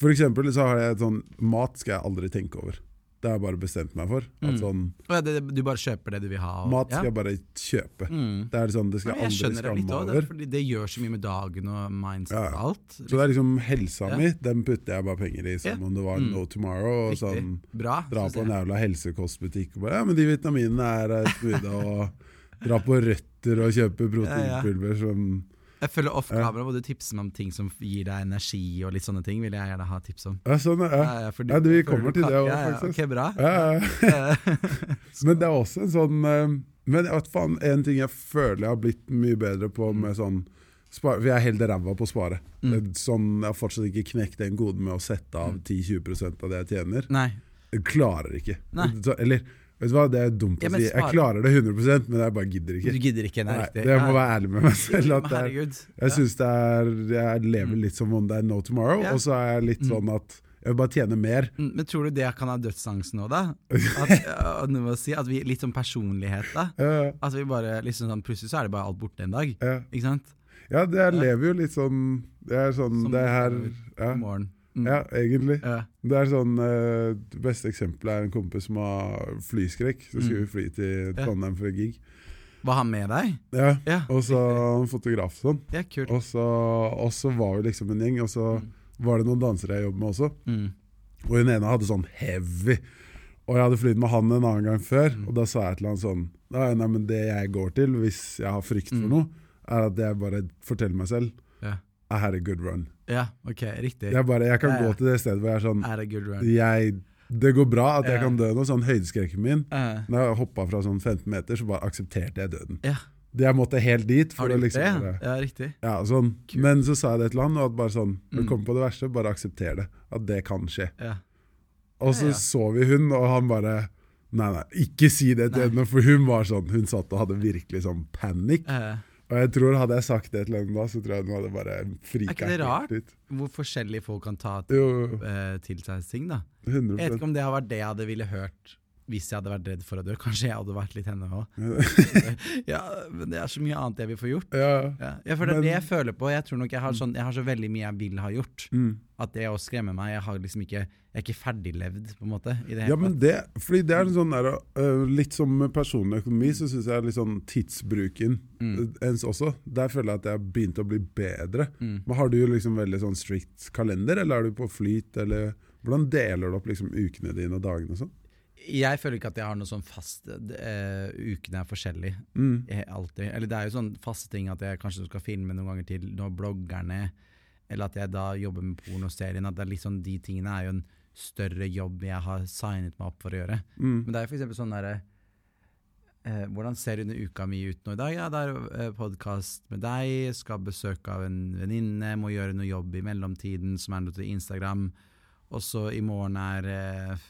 for eksempel så har jeg sånn Mat skal jeg aldri tenke over. Det har jeg bare bestemt meg for. At Mm. sånn, ja, det, du bare kjøper det du vil ha? og- mat skal ja. jeg bare kjøpe. Mm. Det er sånn, det skal Ja, jeg det skamme over. fordi det gjør så mye med dagen og mindset og alt. Så det er liksom helsa mi, den putter jeg bare penger i, som om det var Mm. no tomorrow. Og Riktig. sånn Bra. Dra på en jævla helsekostbutikk og bare Ja, men de vitaminene er smoothie, og dra på Røtter og kjøpe proteinpulver som Jeg føler Off kamera må du tipse meg om ting som gir deg energi og litt sånne ting. Vil jeg gjerne ha tips om. Ja, sånn, ja. ja, Ja, du, vi kommer til det også, ja, ja, faktisk. Ok, bra. ja, ja. Men det er også en sånn eh, Men vet faen, en ting jeg føler jeg har blitt mye bedre på med sånn spar, For er helt ræva på å spare. Mm. Sånn, jeg har fortsatt ikke knekt den koden med å sette av 10-20% av det jeg tjener. Nei. Jeg klarer ikke. Nei. Eller, vet du hva, det er dumt å ja, si. Jeg klarer det 100% men jeg bare gidder ikke. Du gidder ikke, nei, Nei, det må være ærlig med meg selv. At det er, jeg synes det er Jeg lever litt som om det er no tomorrow, og så er jeg litt Mm. sånn at jeg vil bare tjene mer. Mm, Men tror du det kan ha dødsangst nå, da? At, uh, jeg si, at vi, litt sånn personlighet, da. Ja, At vi bare liksom sånn, Plutselig så er det bare alt borte en dag. ja. Ikke sant? ja det, jeg lever jo litt sånn Det er sånn Som Det her ja, morgen. Mm. ja, egentlig. Ja. Det er sånn uh, Det beste eksempelet er en kompis som har flyskrekk. Så Mm. skulle vi fly til. Trondheim for en gig. Var han med deg? Ja, Ja. Og så en fotograf og sånn. Ja, kult. Og så, og så var vi liksom en gjeng, og så Mm. var det noen dansere jeg jobbet med også. Mm. Og hun ene hadde sånn heavy. Og jeg hadde flydd med han en annen gang før, Mm. og da sa jeg til han sånn Nei, men det jeg går til hvis jeg har frykt for Mm. noe, er at jeg bare forteller meg selv. I had a good run. ja, ok, riktig. Jeg, bare, jeg kan Ja, gå til det stedet hvor jeg er sånn had det good run? jeg, Det går bra at jeg kan dø nå. Sånn høydeskrekken min Uh. Når jeg hoppa fra sånn 15 meter, så bare aksepterte jeg døden. ja. Jeg måtte helt dit. For Har du å liksom det? Ja, riktig. Ja, sånn. Men så sa jeg det til han, og at bare sånn Når Mm. kommer på det verste, bare aksepter det. At det kan skje. Ja. Og så så vi hun, og han bare Nei, nei, ikke si det til henne, for hun var sånn Hun satt og hadde virkelig sånn panikk. Eh, Og jeg tror hadde jeg sagt det til henne da, så tror jeg hun hadde bare frika Er ikke det rart? ut. hvor forskjellige folk kan ta Jo, jo, eh, til seg ting, da. 100 Jeg vet ikke om det har vært det jeg hadde ville hørt hvis jeg hadde vært redd for å dø. Kanskje jeg hadde vært litt henne òg. ja, men det er så mye annet jeg vil få gjort. Ja. Ja, ja, for det er det jeg føler på. Jeg tror nok jeg har, sånn, jeg har så veldig mye jeg vil ha gjort. Mm. At det å skremme meg Jeg har liksom ikke Jeg er ikke ferdiglevd, på en måte. I det Ja, men det, fordi det er en sånn der, uh, Litt som med personlig økonomi, så syns jeg litt sånn tidsbruken Mm. øh, ens også. Der føler jeg at jeg har begynt å bli bedre. Mm. Men Har du liksom veldig sånn strict kalender, eller er du på flyt? Eller hvordan deler du opp liksom ukene dine og dagene og sånn? Jeg føler ikke at jeg har noe sånn fast uh, Ukene er forskjellige. Mm. Jeg, alltid. Eller det er jo sånn faste ting at jeg kanskje skal filme noen ganger til når bloggerne Eller at jeg da jobber med pornoserien. At det er sånn, De tingene er jo en større jobb jeg har signet meg opp for å gjøre. Mm. Men det er eksempel sånn derre uh, Hvordan ser under uka mi ut nå i dag? Ja, det er uh, podkast med deg, skal ha besøk av en venninne, må gjøre noe jobb i mellomtiden som er noe til Instagram. Og så i morgen er eh,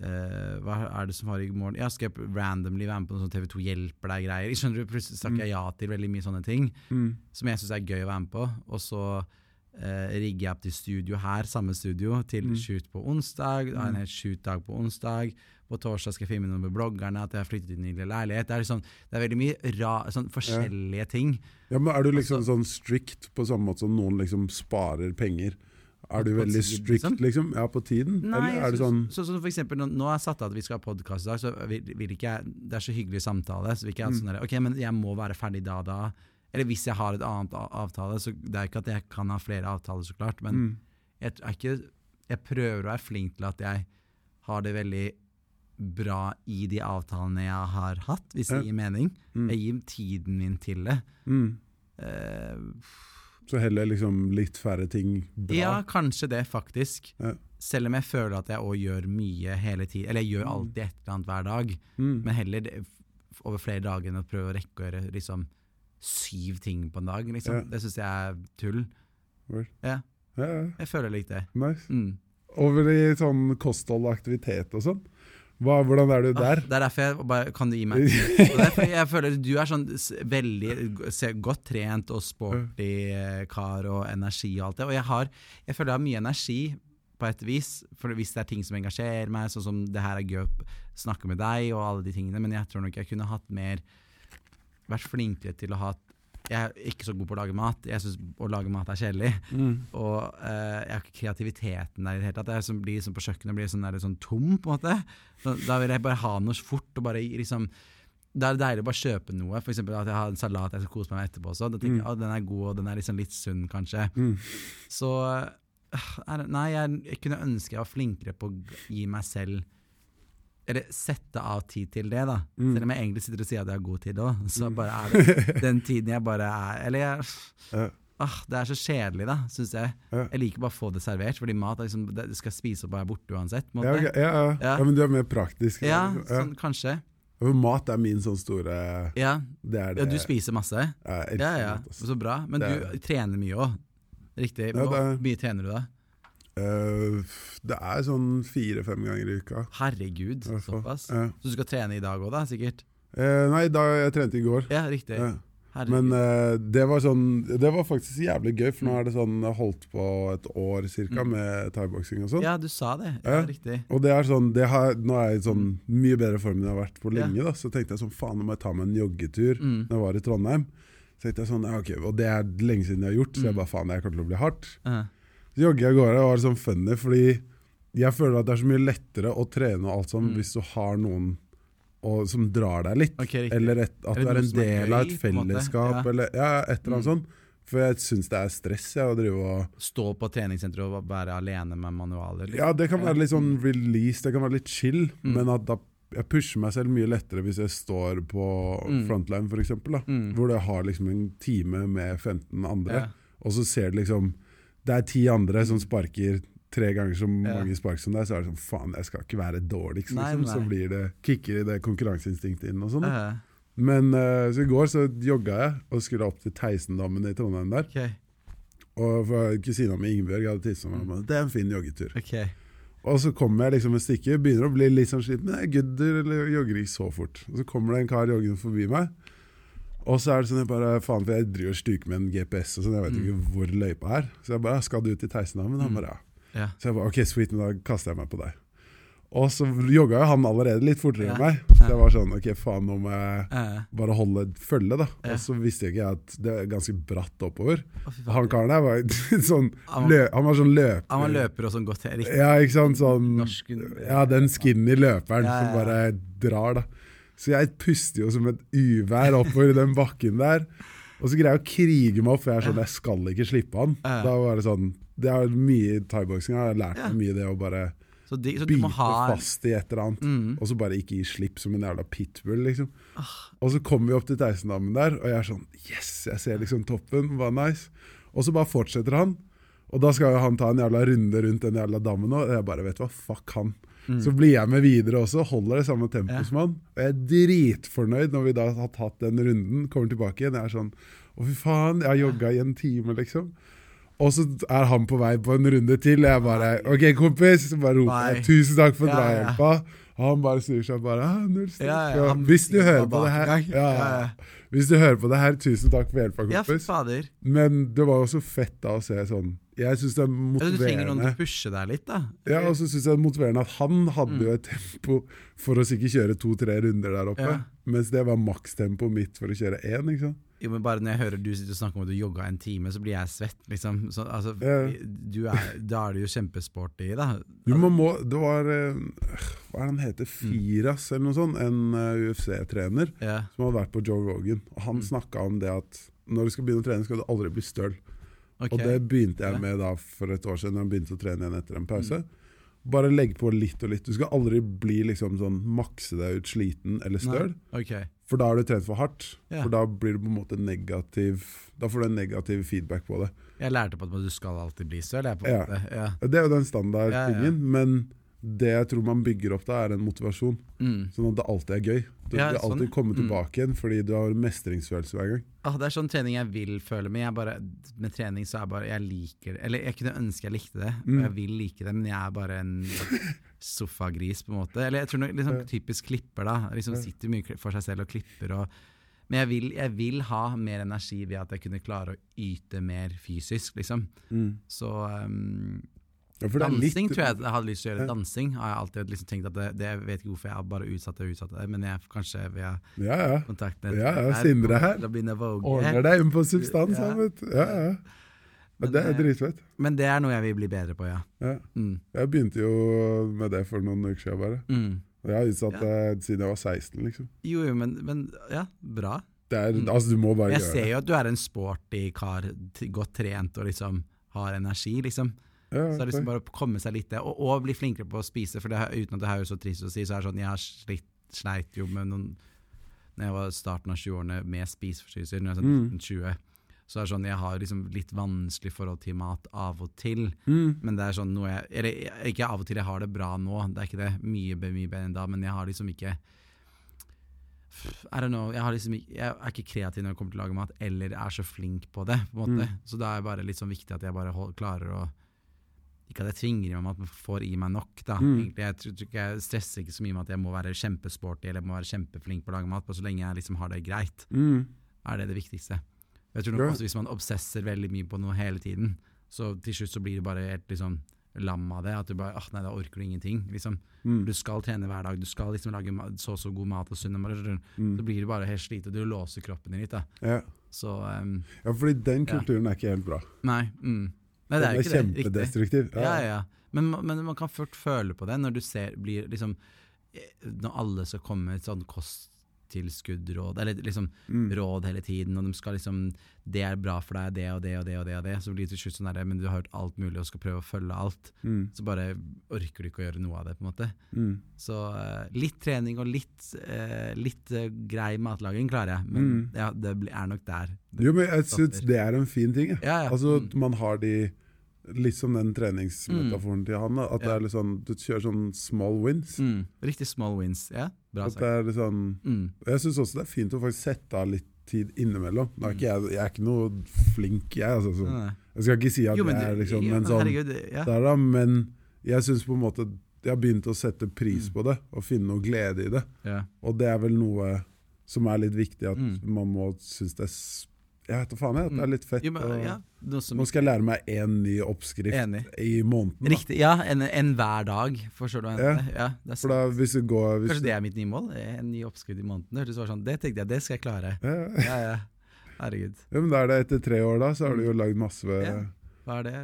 eh, Hva er det som har i morgen? Ja, skal jeg randomly være med på noe sånn TV2 hjelper deg-greier? Skjønner du, Plutselig takker jeg ja til veldig mye sånne ting Mm. som jeg syns er gøy å være med på. Og så uh, rigger jeg opp til studio her, samme studio, til Mm. shoot på onsdag. Mm. en Mm. helt shoot-dag på onsdag. På torsdag skal jeg filme noe med bloggerne, at jeg har flyttet inn i en leilighet. Det er, liksom, det er veldig mye ra, sånn forskjellige ting. Ja, men Er du liksom Altså- sånn strict på samme måte som noen liksom sparer penger? Er du veldig tid, strict, liksom? liksom? Ja, på tiden? Nei, Eller er det sånn så, så, for eksempel, nå, nå har jeg satt av at vi skal ha podkast i dag, så vil, vil ikke jeg Det er så hyggelig samtale, så vil ikke jeg Mm. sånn der, Ok, men jeg må være ferdig da da. Eller hvis jeg har et annet avtale, så det er ikke at jeg kan ha flere avtaler, så klart, men mm. jeg, ikke, jeg prøver å være flink til at jeg har det veldig bra i de avtalene jeg har hatt, hvis det gir mening. Mm. Jeg gir tiden min til det. Mm. Eh, Så heller liksom litt færre ting bra? ja, kanskje det, faktisk. Ja. Selv om jeg føler at jeg òg gjør mye hele tiden. Eller jeg gjør Mm. alltid et eller annet hver dag, Mm. men heller over flere dager enn å prøve å rekke å gjøre liksom syv ting på en dag. Liksom. Ja. Det syns jeg er tull. Ja. jeg føler litt det. Nice. Mm. Over i sånn kosthold og aktivitet og sånn. Hva, hvordan er du Ah, der? det er derfor jeg bare Kan du gi meg jeg føler du er sånn veldig godt trent og sporty eh, kar og energi og alt det. Og jeg har Jeg føler jeg har mye energi på et vis, for hvis det er ting som engasjerer meg, sånn som det her er gøy å snakke med deg og alle de tingene, men jeg tror nok jeg kunne hatt mer Vært flinkere til å ha Jeg er ikke så god på å lage mat. Jeg syns å lage mat er kjedelig. Mm. Og uh, jeg har ikke kreativiteten der i det hele tatt. Jeg som blir som på kjøkkenet blir sånn, der, sånn tom, på en måte. Så, da vil jeg bare ha noe fort og bare liksom Det er deilig å bare kjøpe noe. For eksempel at jeg har en salat jeg skal kose meg med etterpå også. Da tenker jeg, Mm. «Å, Den er god, og den er liksom litt sunn, kanskje. Mm. Så øh, Nei, jeg, jeg kunne ønske jeg var flinkere på å gi meg selv Eller sette av tid til det, da. Mm. Selv om jeg egentlig sitter og sier at jeg har god tid òg, så bare er det den tiden jeg bare er Eller jeg Ja. Ah, det er så kjedelig, da, syns jeg. Ja. Jeg liker bare å få det servert, fordi mat er liksom, det skal spise opp og være borte uansett. Ja, okay. ja, ja. Ja. ja, men du er mer praktisk. Ja, Ja. sånn, kanskje. Mat er min sånn store Ja. Det det. ja, du spiser masse? Jeg elsker Ja, ja, mat, altså. så bra. Men Det du er- trener mye òg? Riktig. Hvor mye trener du da? Eh, det er sånn fire-fem ganger i uka. Herregud, i såpass. Ja. Så du skal trene i dag òg, da? Sikkert? Uh, nei, da jeg trente i går. Ja, riktig. Ja. Men uh, det var sånn Det var faktisk jævlig gøy, for nå er det sånn jeg holdt på et år cirka Mm. med thaiboksing og sånn. ja, du sa det. Ja, riktig. Og det er sånn det har, Nå er jeg i sånn mye bedre form enn jeg har vært på lenge. da Så tenkte jeg sånn faen, nå må jeg ta meg en joggetur Mm. Når jeg var i Trondheim. Så tenkte jeg sånn, ja ok Og det er lenge siden jeg har gjort, så jeg Mm. bare faen, jeg kommer til å bli hardt. Ja. Så jogger jeg av gårde, og det var sånn funny, fordi jeg føler at det er så mye lettere å trene og alt sånn Mm. hvis du har noen og, som drar deg litt. Okay, eller et, at Eller du er en del av et fellesskap, Ja. eller ja, et eller annet Mm. sånt. For jeg syns det er stress jeg, å drive og Stå på treningssenteret og være alene med manualer. liksom. Ja, det kan være litt sånn release, det kan være litt chill, Mm. men at da jeg pusher meg selv mye lettere hvis jeg står på Mm. frontline, da, Mm. Hvor jeg har liksom en time med 15 andre, Ja. og så ser du liksom Det er ti andre som sparker tre ganger så mange spark som deg, så er det sånn faen, jeg skal ikke være dårligst, liksom. Så blir det kicker i det konkurranseinstinktet inn og sånn. Uh. Men uh, så i går så jogga jeg og skulle opp til Theisendammen i Trondheim der. Okay. Og kusina mi Ingebjørg hadde tissa meg Mm. det er en fin joggetur. Okay. Og så kommer jeg liksom et stykke, begynner å bli litt sånn sliten, men jeg gudder eller jogger ikke så fort. Og så kommer det en kar joggende forbi meg, og så er det sånn jeg bare, faen, for jeg driver og stryker med en GPS og sånn, jeg vet Mm. ikke hvor løypa er. Så jeg bare, skal du ut i Theisendammen? Han Mm. bare, ja. Ja. Så jeg bare, ok, sweet, men da kaster jeg meg på deg. Og så jogga jo han allerede litt fortere Ja. enn meg, så jeg var sånn, ok, faen, nå må jeg bare holde følge da. Ja. Og så visste jeg ikke at det er ganske bratt oppover. Å, Han karen der var sånn, Han var- han var sånn løper. Han var løper og sånn godt riktig. Ja, ikke sant, sånn Ja, den skinny løperen som bare drar, da. Så jeg puster jo som et uvær oppover den bakken der. Og så greier jeg å krige meg opp, for jeg er sånn, jeg skal ikke slippe han. Da var det sånn Det er mye thaiboksing. Har lært meg mye det å bare Så, de, så bite ha fast i et eller annet. Mm. Og så bare ikke gi slipp som en jævla pitbull, liksom. Ah. Og så kommer vi opp til Theisendammen der, og jeg er sånn Yes! Jeg ser liksom toppen, var nice. Og så bare fortsetter han. Og da skal jo han ta en jævla runde rundt den jævla dammen. Og jeg bare vet hva, fuck han. Mm. Så blir jeg med videre også, holder det samme tempo Ja. som han. Og jeg er dritfornøyd når vi da har tatt den runden, kommer tilbake igjen. Jeg er sånn Å, fy faen, jeg har jogga i en time, liksom. Og så er han på vei på en runde til, jeg bare OK, kompis. Så bare roper jeg 'tusen takk for Ja, ja. Og han bare snur seg bare ah, 'null stress'. Ja, ja, han Hvis du hører på det her ja. Hvis du hører på det her, tusen takk for hjelpa, kompis. Men det var jo så fett da å se sånn Jeg synes det er motiverende. du trenger noen til å pushe deg litt, da. Ja, og så synes jeg det er motiverende at han hadde Mm. jo et tempo for å sikkert kjøre to-tre runder der oppe, mens det var makstempoet mitt for å kjøre én. ikke sant? Jo, men bare når jeg hører du sitter og snakker om at du jogga en time, så blir jeg svett, liksom. Så, altså, du er, da er du jo kjempesporty, da. Jo, man må, det var eh, Hva er det han Mm. heter? Firas, eller noe sånt? En eh, UFC-trener Ja. som hadde vært på Joe Rogan. Og Han Mm. snakka om det at når du skal begynne å trene, skal du aldri bli støl. Okay. Og det begynte jeg med da for et år siden, da jeg begynte å trene igjen etter en pause. Mm. Bare legg på litt og litt. Du skal aldri bli liksom sånn makse deg ut sliten eller støl. Nei. For da har du trent for hardt. Ja. For da blir du på en måte negativ Da får du en negativ feedback på det. Jeg lærte på at du skal alltid bli søl. jeg, Ja. Ja. Det er jo den standardtingen, Ja, men det jeg tror man bygger opp da, er en motivasjon. Mm. Sånn at det alltid er gøy. Du vil sånn, alltid komme Mm. tilbake igjen fordi du har mestringsfølelse hver gang. Ah, det er sånn trening jeg vil føle, men jeg bare, med trening så er bare Jeg liker det. Eller jeg kunne ønske jeg likte det, Mm. og jeg vil like det, men jeg er bare en sofagris, på en måte. Eller jeg tror noe, liksom typisk klipper, da. Liksom sitter mye for seg selv og klipper og Men jeg vil, jeg vil ha mer energi ved at jeg kunne klare å yte mer fysisk, liksom. Så um, Ja, Dansing litt- tror jeg jeg hadde lyst til å gjøre. Dansing har jeg alltid liksom tenkt at det, det Jeg vet ikke hvorfor jeg er bare utsatt og utsatt men jeg kanskje via Ja, ja. kontaktnett Ja, ja, Sindre her. Ordner deg inn på substans, ja. vet du. Ja, ja. Ja Men, det er eh, dritfett. Men det er noe jeg vil bli bedre på, ja. Ja. Mm. Jeg begynte jo med det for noen uker siden bare. Mm. Og jeg har utsatt Ja. det siden jeg var 16, liksom. Jo, jo, men, men ja, bra. Det er, Mm. Altså, du må bare Jeg gjøre ser jo at du er en sporty kar, godt trent og liksom har energi, liksom. Ja, Så det er liksom bare å komme seg litt det, og, og bli flinkere på å spise, for det, er- uten at det høres er så trist å si, så er det sånn, jeg har slitt, sleit jo med noen Når jeg var starten av 20-årene med spiseforstyrrelser, når jeg var Mm. sånn 1920, så er sånn, jeg har liksom litt vanskelig forhold til mat av og til, Mm. men det er sånn noe jeg Eller ikke av og til, jeg har det bra nå, det er ikke det mye, mye bedre enn da, men jeg har liksom ikke I don't know, jeg, har liksom jeg er ikke kreativ når jeg kommer til å lage mat, eller er så flink på det. på en måte. Mm. Så da er det bare litt sånn viktig at jeg bare hold, klarer å Ikke at jeg tvinger i meg men får i meg nok. da. Mm. Jeg, ikke jeg stresser ikke så mye med at jeg må være kjempesporty eller må være kjempeflink på å lage mat, bare så lenge jeg liksom har det greit, Mm. er det det viktigste. Jeg tror nok også Hvis man obsesser veldig mye på noe hele tiden, så til slutt så blir det bare helt liksom lam av det. At du bare ah, nei, da orker du ingenting. liksom. Mm. Du skal trene hver dag, du skal liksom lage så og så god mat og sunn mat. Så Mm. blir du bare helt sliten. Du låser kroppen din litt. da. Ja. Så um, ja, fordi den Ja. kulturen er ikke helt bra. Nei. Mm. Nei, det Den er det. Riktig. kjempedestruktiv. Ja, ja, ja. Men, men man kan fort føle på det når du ser blir liksom eh, Når alle skal komme med et sånn kosttilskuddråd, eller liksom Mm. råd hele tiden, og de skal liksom Det er bra for deg, det og det og det og det, og det så blir det til slutt sånn der, men du har hørt alt mulig og skal prøve å følge alt. Mm. Så bare orker du ikke å gjøre noe av det, på en måte. Mm. Så eh, litt trening og litt, eh, litt eh, grei matlaging klarer jeg, men Mm. ja, det er nok der. det Jo, men jeg syns det er en fin ting. Ja, ja. Altså Mm. man har de Litt som den treningsmetaforen til han. At det Ja. er sånn, du kjører sånn small wins. Mm. Riktig small wins. Ja, bra sagt. er sånn Mm. Jeg syns også det er fint å faktisk sette av litt tid innimellom. Er ikke jeg, jeg er ikke noe flink, jeg. Altså, så. Jeg skal ikke si at Jo, men jeg er liksom jo, en men sånn herregud, ja. der, da, Men jeg syns på en måte jeg har begynt å sette pris Mm. på det, og finne noe glede i det. ja. Og det er vel noe som er litt viktig, at Mm. man må synes det er Jeg vet da faen, jeg. Det er litt fett. Jo, men, ja, som, Nå skal jeg lære meg én ny oppskrift Enig. i måneden. Da. Riktig, ja, en, en hver dag, forstår du hva jeg mener? Ja, er For da, hvis du går hvis Kanskje det er mitt nye mål? En ny oppskrift i måneden? Det hørtes sånn, det tenkte jeg, det skal jeg klare. ja, Ja, ja. Herregud. ja, men da er det etter tre år, da, så har du jo lagd masse Ja. Hva er det?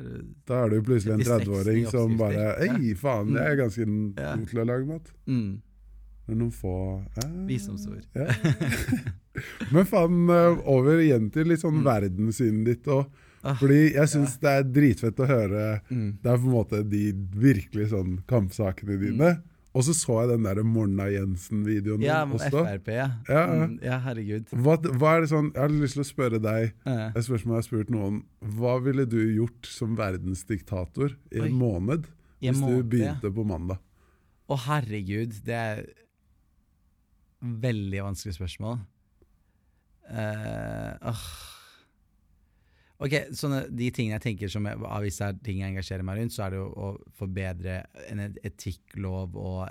Da er du plutselig en 30-åring som bare Ei, faen, jeg er ganske Ja. god til å lage mat. Mm. Er noen få eh, Visdomsord. Ja. Men faen, eh, over igjen til litt sånn Mm. verdenssynet ditt òg. Ah, Fordi jeg syns det er dritfett å høre Mm. Det er på en måte de virkelig sånn kampsakene dine. Og så så jeg den der Morna Jensen-videoen Ja, også. Frp, ja. Ja, ja. Mm, ja, herregud. Hva, hva er det sånn, Jeg har lyst til å spørre deg et spørsmål jeg har spurt noen. Hva ville du gjort som verdensdiktator i Oi. en måned I en hvis måned, du ja. begynte på mandag? Å herregud, det er veldig vanskelig spørsmål. Uh, åh. Ok, sånne, De tingene jeg tenker som av hvis det er ting jeg engasjerer meg rundt, så er det jo å forbedre en etikklov, og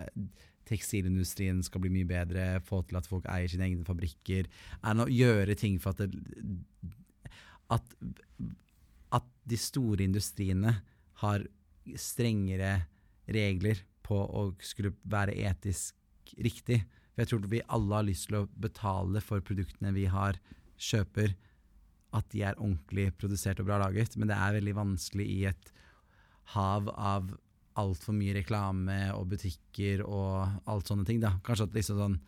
tekstilindustrien skal bli mye bedre, få til at folk eier sine egne fabrikker. Er å gjøre ting for at det, at, at de store industriene har strengere regler på å skulle være etisk riktig. For jeg tror vi alle har lyst til å betale for produktene vi har, kjøper, at de er ordentlig produsert og bra laget, men det er veldig vanskelig i et hav av altfor mye reklame og butikker og alt sånne ting. da. Kanskje at liksom sånn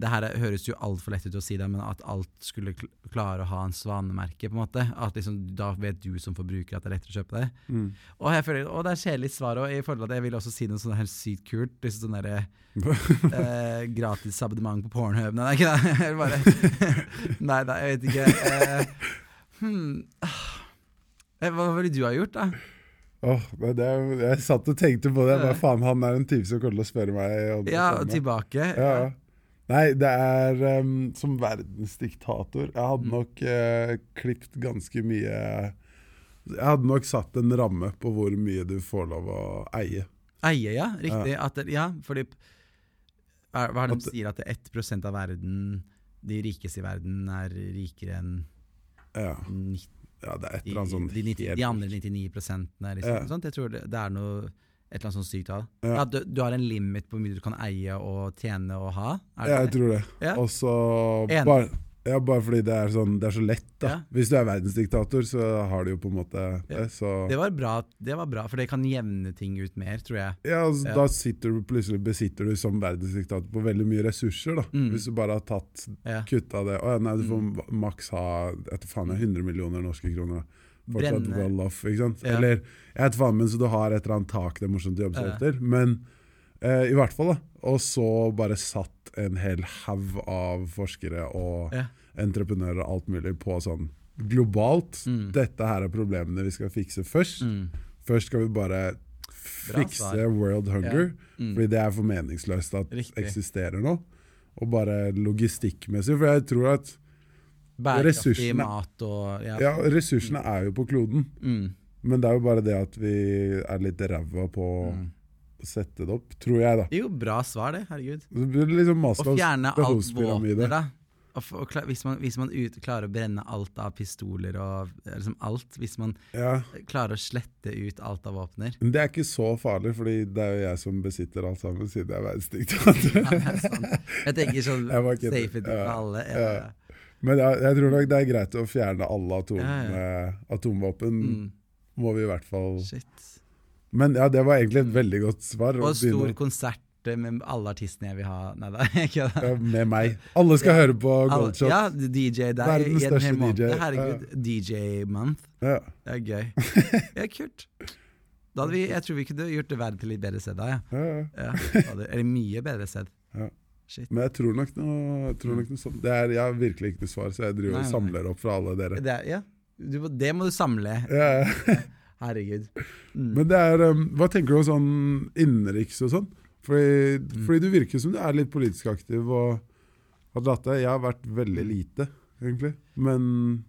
det her er- høres jo altfor lett ut å si det, men at alt skulle kl- klare å ha en svanemerke, på en måte. At liksom, Da vet du som forbruker at det er lettere å kjøpe det. Mm. Og jeg føler, og det er kjedelig svar òg, i forhold til at jeg vil også si noe sånn helt sykt kult. Liksom sånn der, eh, gratis abonnement på Pornhub. Nei, det er ikke det. Jeg bare, nei, nei, jeg vet ikke. Eh, hmm. Eh, Hva ville du ha gjort, da? Men det, jeg satt og tenkte på det. Jeg Bare, faen, han er en type som kommer til å spørre meg Ja, og tilbake. Ja. ja. Nei, det er um, som verdensdiktator. Jeg hadde Mm. nok uh, klippet ganske mye Jeg hadde nok satt en ramme på hvor mye du får lov å eie. Eie, ja. Riktig. At ja, fordi Hva er det At- de sier? At det er 1% av verden, de rikeste i verden, er rikere enn Ja, 90, ja det er et de, eller annet sånn de, 90, de andre 99 er liksom, Ja. sånt. Jeg tror det, det er noe et eller annet sånt sykt tall. Ja. Ja, du, du har en limit på hvor mye du kan eie og tjene og ha? Ja, jeg tror det. Ja. Og så bare, ja, bare fordi det er, sånn, det er så lett, da. Ja. Hvis du er verdensdiktator, så har du jo på en måte det. Så Det var, bra, det var bra, for det kan jevne ting ut mer, tror jeg. ja, altså. Da sitter du plutselig besitter du som verdensdiktator på veldig mye ressurser, da. Mm. Hvis du bare har tatt kutta det. Å, ja, nei, du får Mm. maks ha etter faen, jeg, 100 millioner norske kroner. da. Fortsatt Brenne. well off, ikke sant? Ja. Eller jeg vet faen, men så du har et eller annet tak det er morsomt å jobbe seg Ja. etter. Men eh, i hvert fall, da. Og så bare satt en hel haug av forskere og Ja. entreprenører og alt mulig på sånn globalt. Mm. Dette her er problemene vi skal fikse først. Mm. Først skal vi bare fikse world hunger, Mm. fordi det er for meningsløst at det eksisterer nå. Og bare logistikkmessig, for jeg tror at Bærekraftig mat og ja. ja, ressursene er jo på kloden, Mm. men det er jo bare det at vi er litt ræva på Mm. å sette det opp, tror jeg, da. Jo, bra svar, det. Herregud. Det blir liksom Å fjerne alt våpener, da. Og f- og kla- hvis man, hvis man ut, klarer å brenne alt av pistoler og liksom alt Hvis man Ja, klarer å slette ut alt av våpner men det er ikke så farlig, fordi det er jo jeg som besitter alt sammen, siden jeg er verdensdiktator. ja, det er. Jeg tenker sånn safety for alle. Ja. Men jeg, jeg tror nok det er greit å fjerne alle atom, Ja, ja. atomvåpen. Mm, Må vi i hvert fall shit. Men ja, det var egentlig et veldig godt svar. Og stor begynne- konsert med alle artistene jeg vil ha. Nei da, ikke da. ja, med meg. Alle skal Ja. høre på Goldshot. Ja, DJ der Verdens største. DJ, Herregud, DJ-month. Ja. Det er gøy. Ja, kult. Da hadde vi, jeg tror vi kunne gjort det verden til litt bedre sted da, ja. Ja, ja. ja. Eller mye bedre sted. Ja. Shit. Men jeg tror nok noe, tror nok noe sånt. Det er, jeg har virkelig ikke noe svar, så jeg driver Nei, og samler opp fra alle dere. Det, er, ja. du, det må du samle. Ja. Herregud. Mm. Men det er um, Hva tenker du om sånn innenriks og sånn? Fordi, Mm. fordi du virker som du er litt politisk aktiv og har dratt deg. Jeg har vært veldig lite, egentlig. Men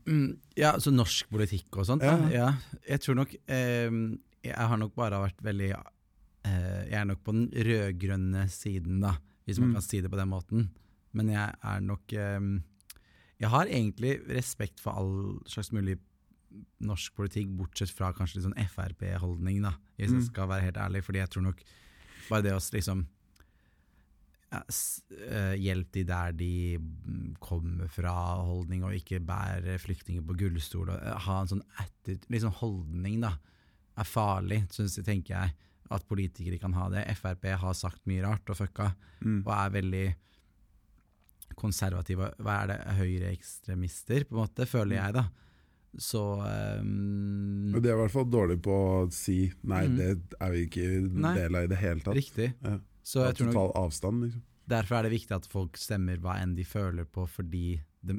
Mm, ja, altså norsk politikk og sånt. Ja. Ja. Ja. Jeg tror nok eh, Jeg har nok bare vært veldig eh, Jeg er nok på den rød-grønne siden, da, hvis man Mm. kan si det på den måten. Men jeg er nok eh, Jeg har egentlig respekt for all slags mulig norsk politikk, bortsett fra kanskje litt sånn Frp-holdning, da, hvis jeg Mm. skal være helt ærlig. Fordi jeg tror nok bare det å liksom ja, eh, Hjelp de der de mm, kommer fra, holdning, og ikke bære flyktninger på gullstol. Og, eh, ha en sånn attitude, liksom holdning, da, er farlig, synes jeg, tenker jeg. At politikere kan ha det. Frp har sagt mye rart og fucka, mm. og er veldig konservative. Hva er det? Høyreekstremister, på en måte, føler jeg, da. Så um, de er i hvert fall dårlige på å si nei, Mm. det er vi ikke Nei. del av i det hele tatt. Riktig. Ja. Så jeg tror Total avstand, liksom. Derfor er det viktig at folk stemmer hva enn de føler på, fordi de,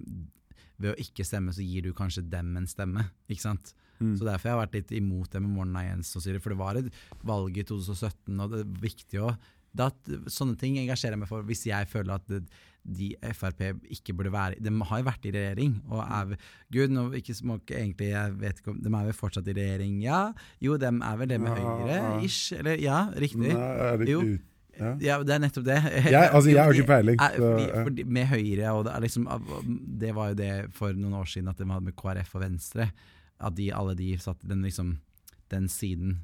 ved å ikke stemme, så gir du kanskje dem en stemme. Ikke sant? Mm. Så derfor har jeg vært litt imot det med Morna Jens og så for det var et valg i 2017, og det er viktig å at Sånne ting engasjerer jeg meg for hvis jeg føler at det, de Frp ikke burde være De har jo vært i regjering, og er Gud, nå ikke småke egentlig, jeg vet ikke om De er vel fortsatt i regjering? Ja. Jo, dem er vel det med. Høyre? Ish? Eller ja, riktig. Nei, det Jo. Ja. Ja, det er nettopp det. Jeg, altså, jeg har ikke peiling. Med Høyre, og det, liksom, det var jo det for noen år siden at det var med KrF og Venstre. At de, alle de satt den, liksom, den siden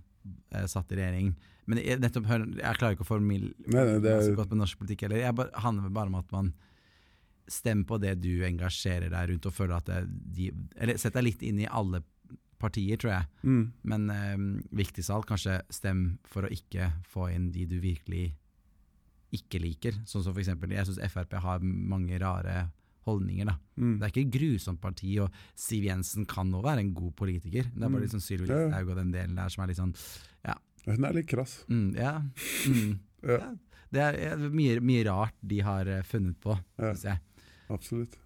eh, satt i regjering. Men jeg, nettopp, hør, jeg klarer ikke å formidle det så godt med norsk politikk heller. Bare, handler bare om at man stemmer på det du engasjerer deg rundt, og føler at det, de Eller sett deg litt inn i alle partier, tror jeg. Mm. Men eh, viktigst av alt, kanskje stem for å ikke få inn de du virkelig ikke liker. Sånn som for eksempel, jeg syns Frp har mange rare holdninger. da. Mm. Det er ikke et grusomt parti, og Siv Jensen kan nå være en god politiker. Det er bare liksom Sylvi Ja, ja. Listhaug og den delen der som er litt sånn Hun er litt krass. mm, Ja. Mm, Ja. ja. Det er, mye, mye rart de har eh, funnet på, Ja. syns jeg. Absolutt.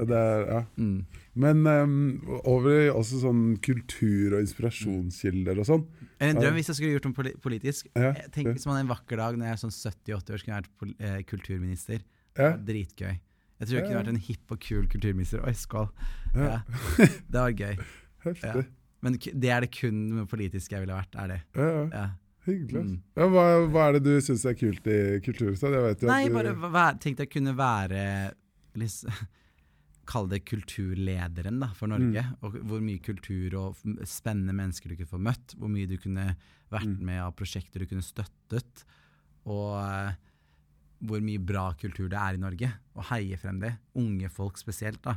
Det er, ja. Mm. Men um, over i også sånn kultur og inspirasjonskilder og sånn. En drøm hvis jeg skulle gjort noe politisk. Ja, tenker Hvis man en vakker dag når jeg er sånn 70-80 år skulle vært eh, kulturminister. Ja, Dritgøy. Jeg tror jeg kunne vært en hipp og kul kulturminister. Oi, skål. Ja. Det var gøy. heftig. Men det er det kun politiske politisk jeg ville vært. er det. Ja. Hyggelig. Mm. Ja, hva, hva er det du syns er kult i Kulturhuset? Jeg vet jo Nei, at du, bare vær, tenkte jeg kunne være liksom, Kall det kulturlederen da, for Norge. Mm. Og hvor mye kultur og spennende mennesker du kunne få møtt. Hvor mye du kunne vært Mm. med av prosjekter du kunne støttet. Og eh, hvor mye bra kultur det er i Norge. Og heie frem det. Unge folk spesielt. da.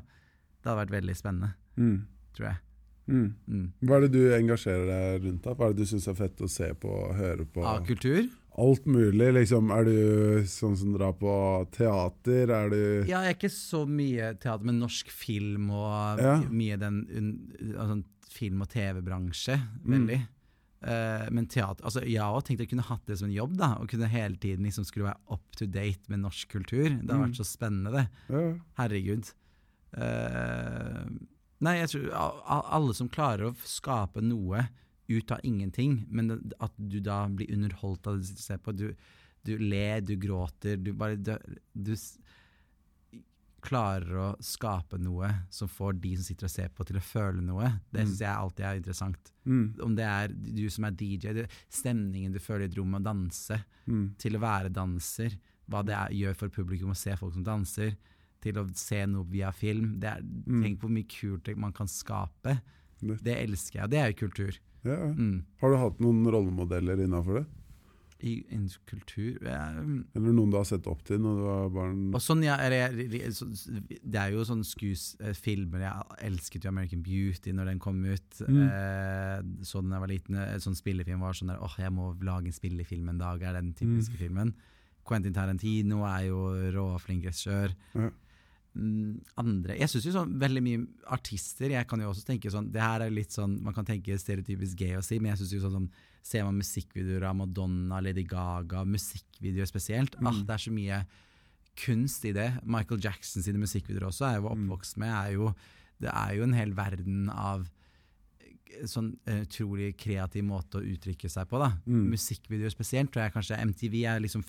Det hadde vært veldig spennende, mm, tror jeg. mm. Mm. Hva er det du engasjerer deg rundt? da? Hva er det du syns er fett å se på og høre på? Av kultur? Alt mulig, liksom. Er du sånn som drar på teater? Er du Ja, jeg er ikke så mye teater, men norsk film og Ja. mye den un, altså, film- og TV-bransje. Mm. Veldig. Eh, men teater altså, Jeg har også tenkt jeg kunne hatt det som en jobb. da Og kunne hele tiden liksom skulle være up to date med norsk kultur. Det har Mm. vært så spennende, det. ja. Herregud. Uh, nei, jeg tror alle som klarer å skape noe ut av ingenting, men at du da blir underholdt av det du ser på. Du, du ler, du gråter, du bare Du, du klarer å skape noe som får de som sitter og ser på, til å føle noe. Det Mm. syns jeg alltid er interessant. Mm, Om det er du som er DJ, stemningen du føler i et rom, å danse mm, til å være danser, hva det er, gjør for publikum å se folk som danser, til å se noe via film. Det er, Mm. Tenk hvor mye kult man kan skape. Det- Det elsker jeg, og det er jo kultur. ja. ja. Mm. Har du hatt noen rollemodeller innafor det? I, en kultur ja, mm. Eller noen du har sett opp til når du var barn? Sånn, ja, jeg- Det er jo sånne skus, eh, filmer Jeg elsket jo American Beauty når den kom ut. Mm. Eh, så den jeg var liten. eh, Sånn spillefilm var sånn der Åh, jeg må lage en spillefilm en dag, er den typiske filmen. Quentin Tarantino er jo råflink regissør. Ja. Mm, andre Jeg syns jo sånn veldig mye artister Jeg kan jo også tenke sånn Det her er litt sånn Man kan tenke stereotypisk gay å si, men jeg syns jo sånn som Ser man musikkvideoer av Madonna, Lady Gaga, musikkvideoer spesielt ah, Mm. Det er så mye kunst i det. Michael Jackson sine musikkvideoer også er jo Mm. oppvokst med er jo, Det er jo en hel verden av sånn eh, utrolig kreativ måte å uttrykke seg på. da Mm. Musikkvideoer spesielt tror jeg kanskje MTV er liksom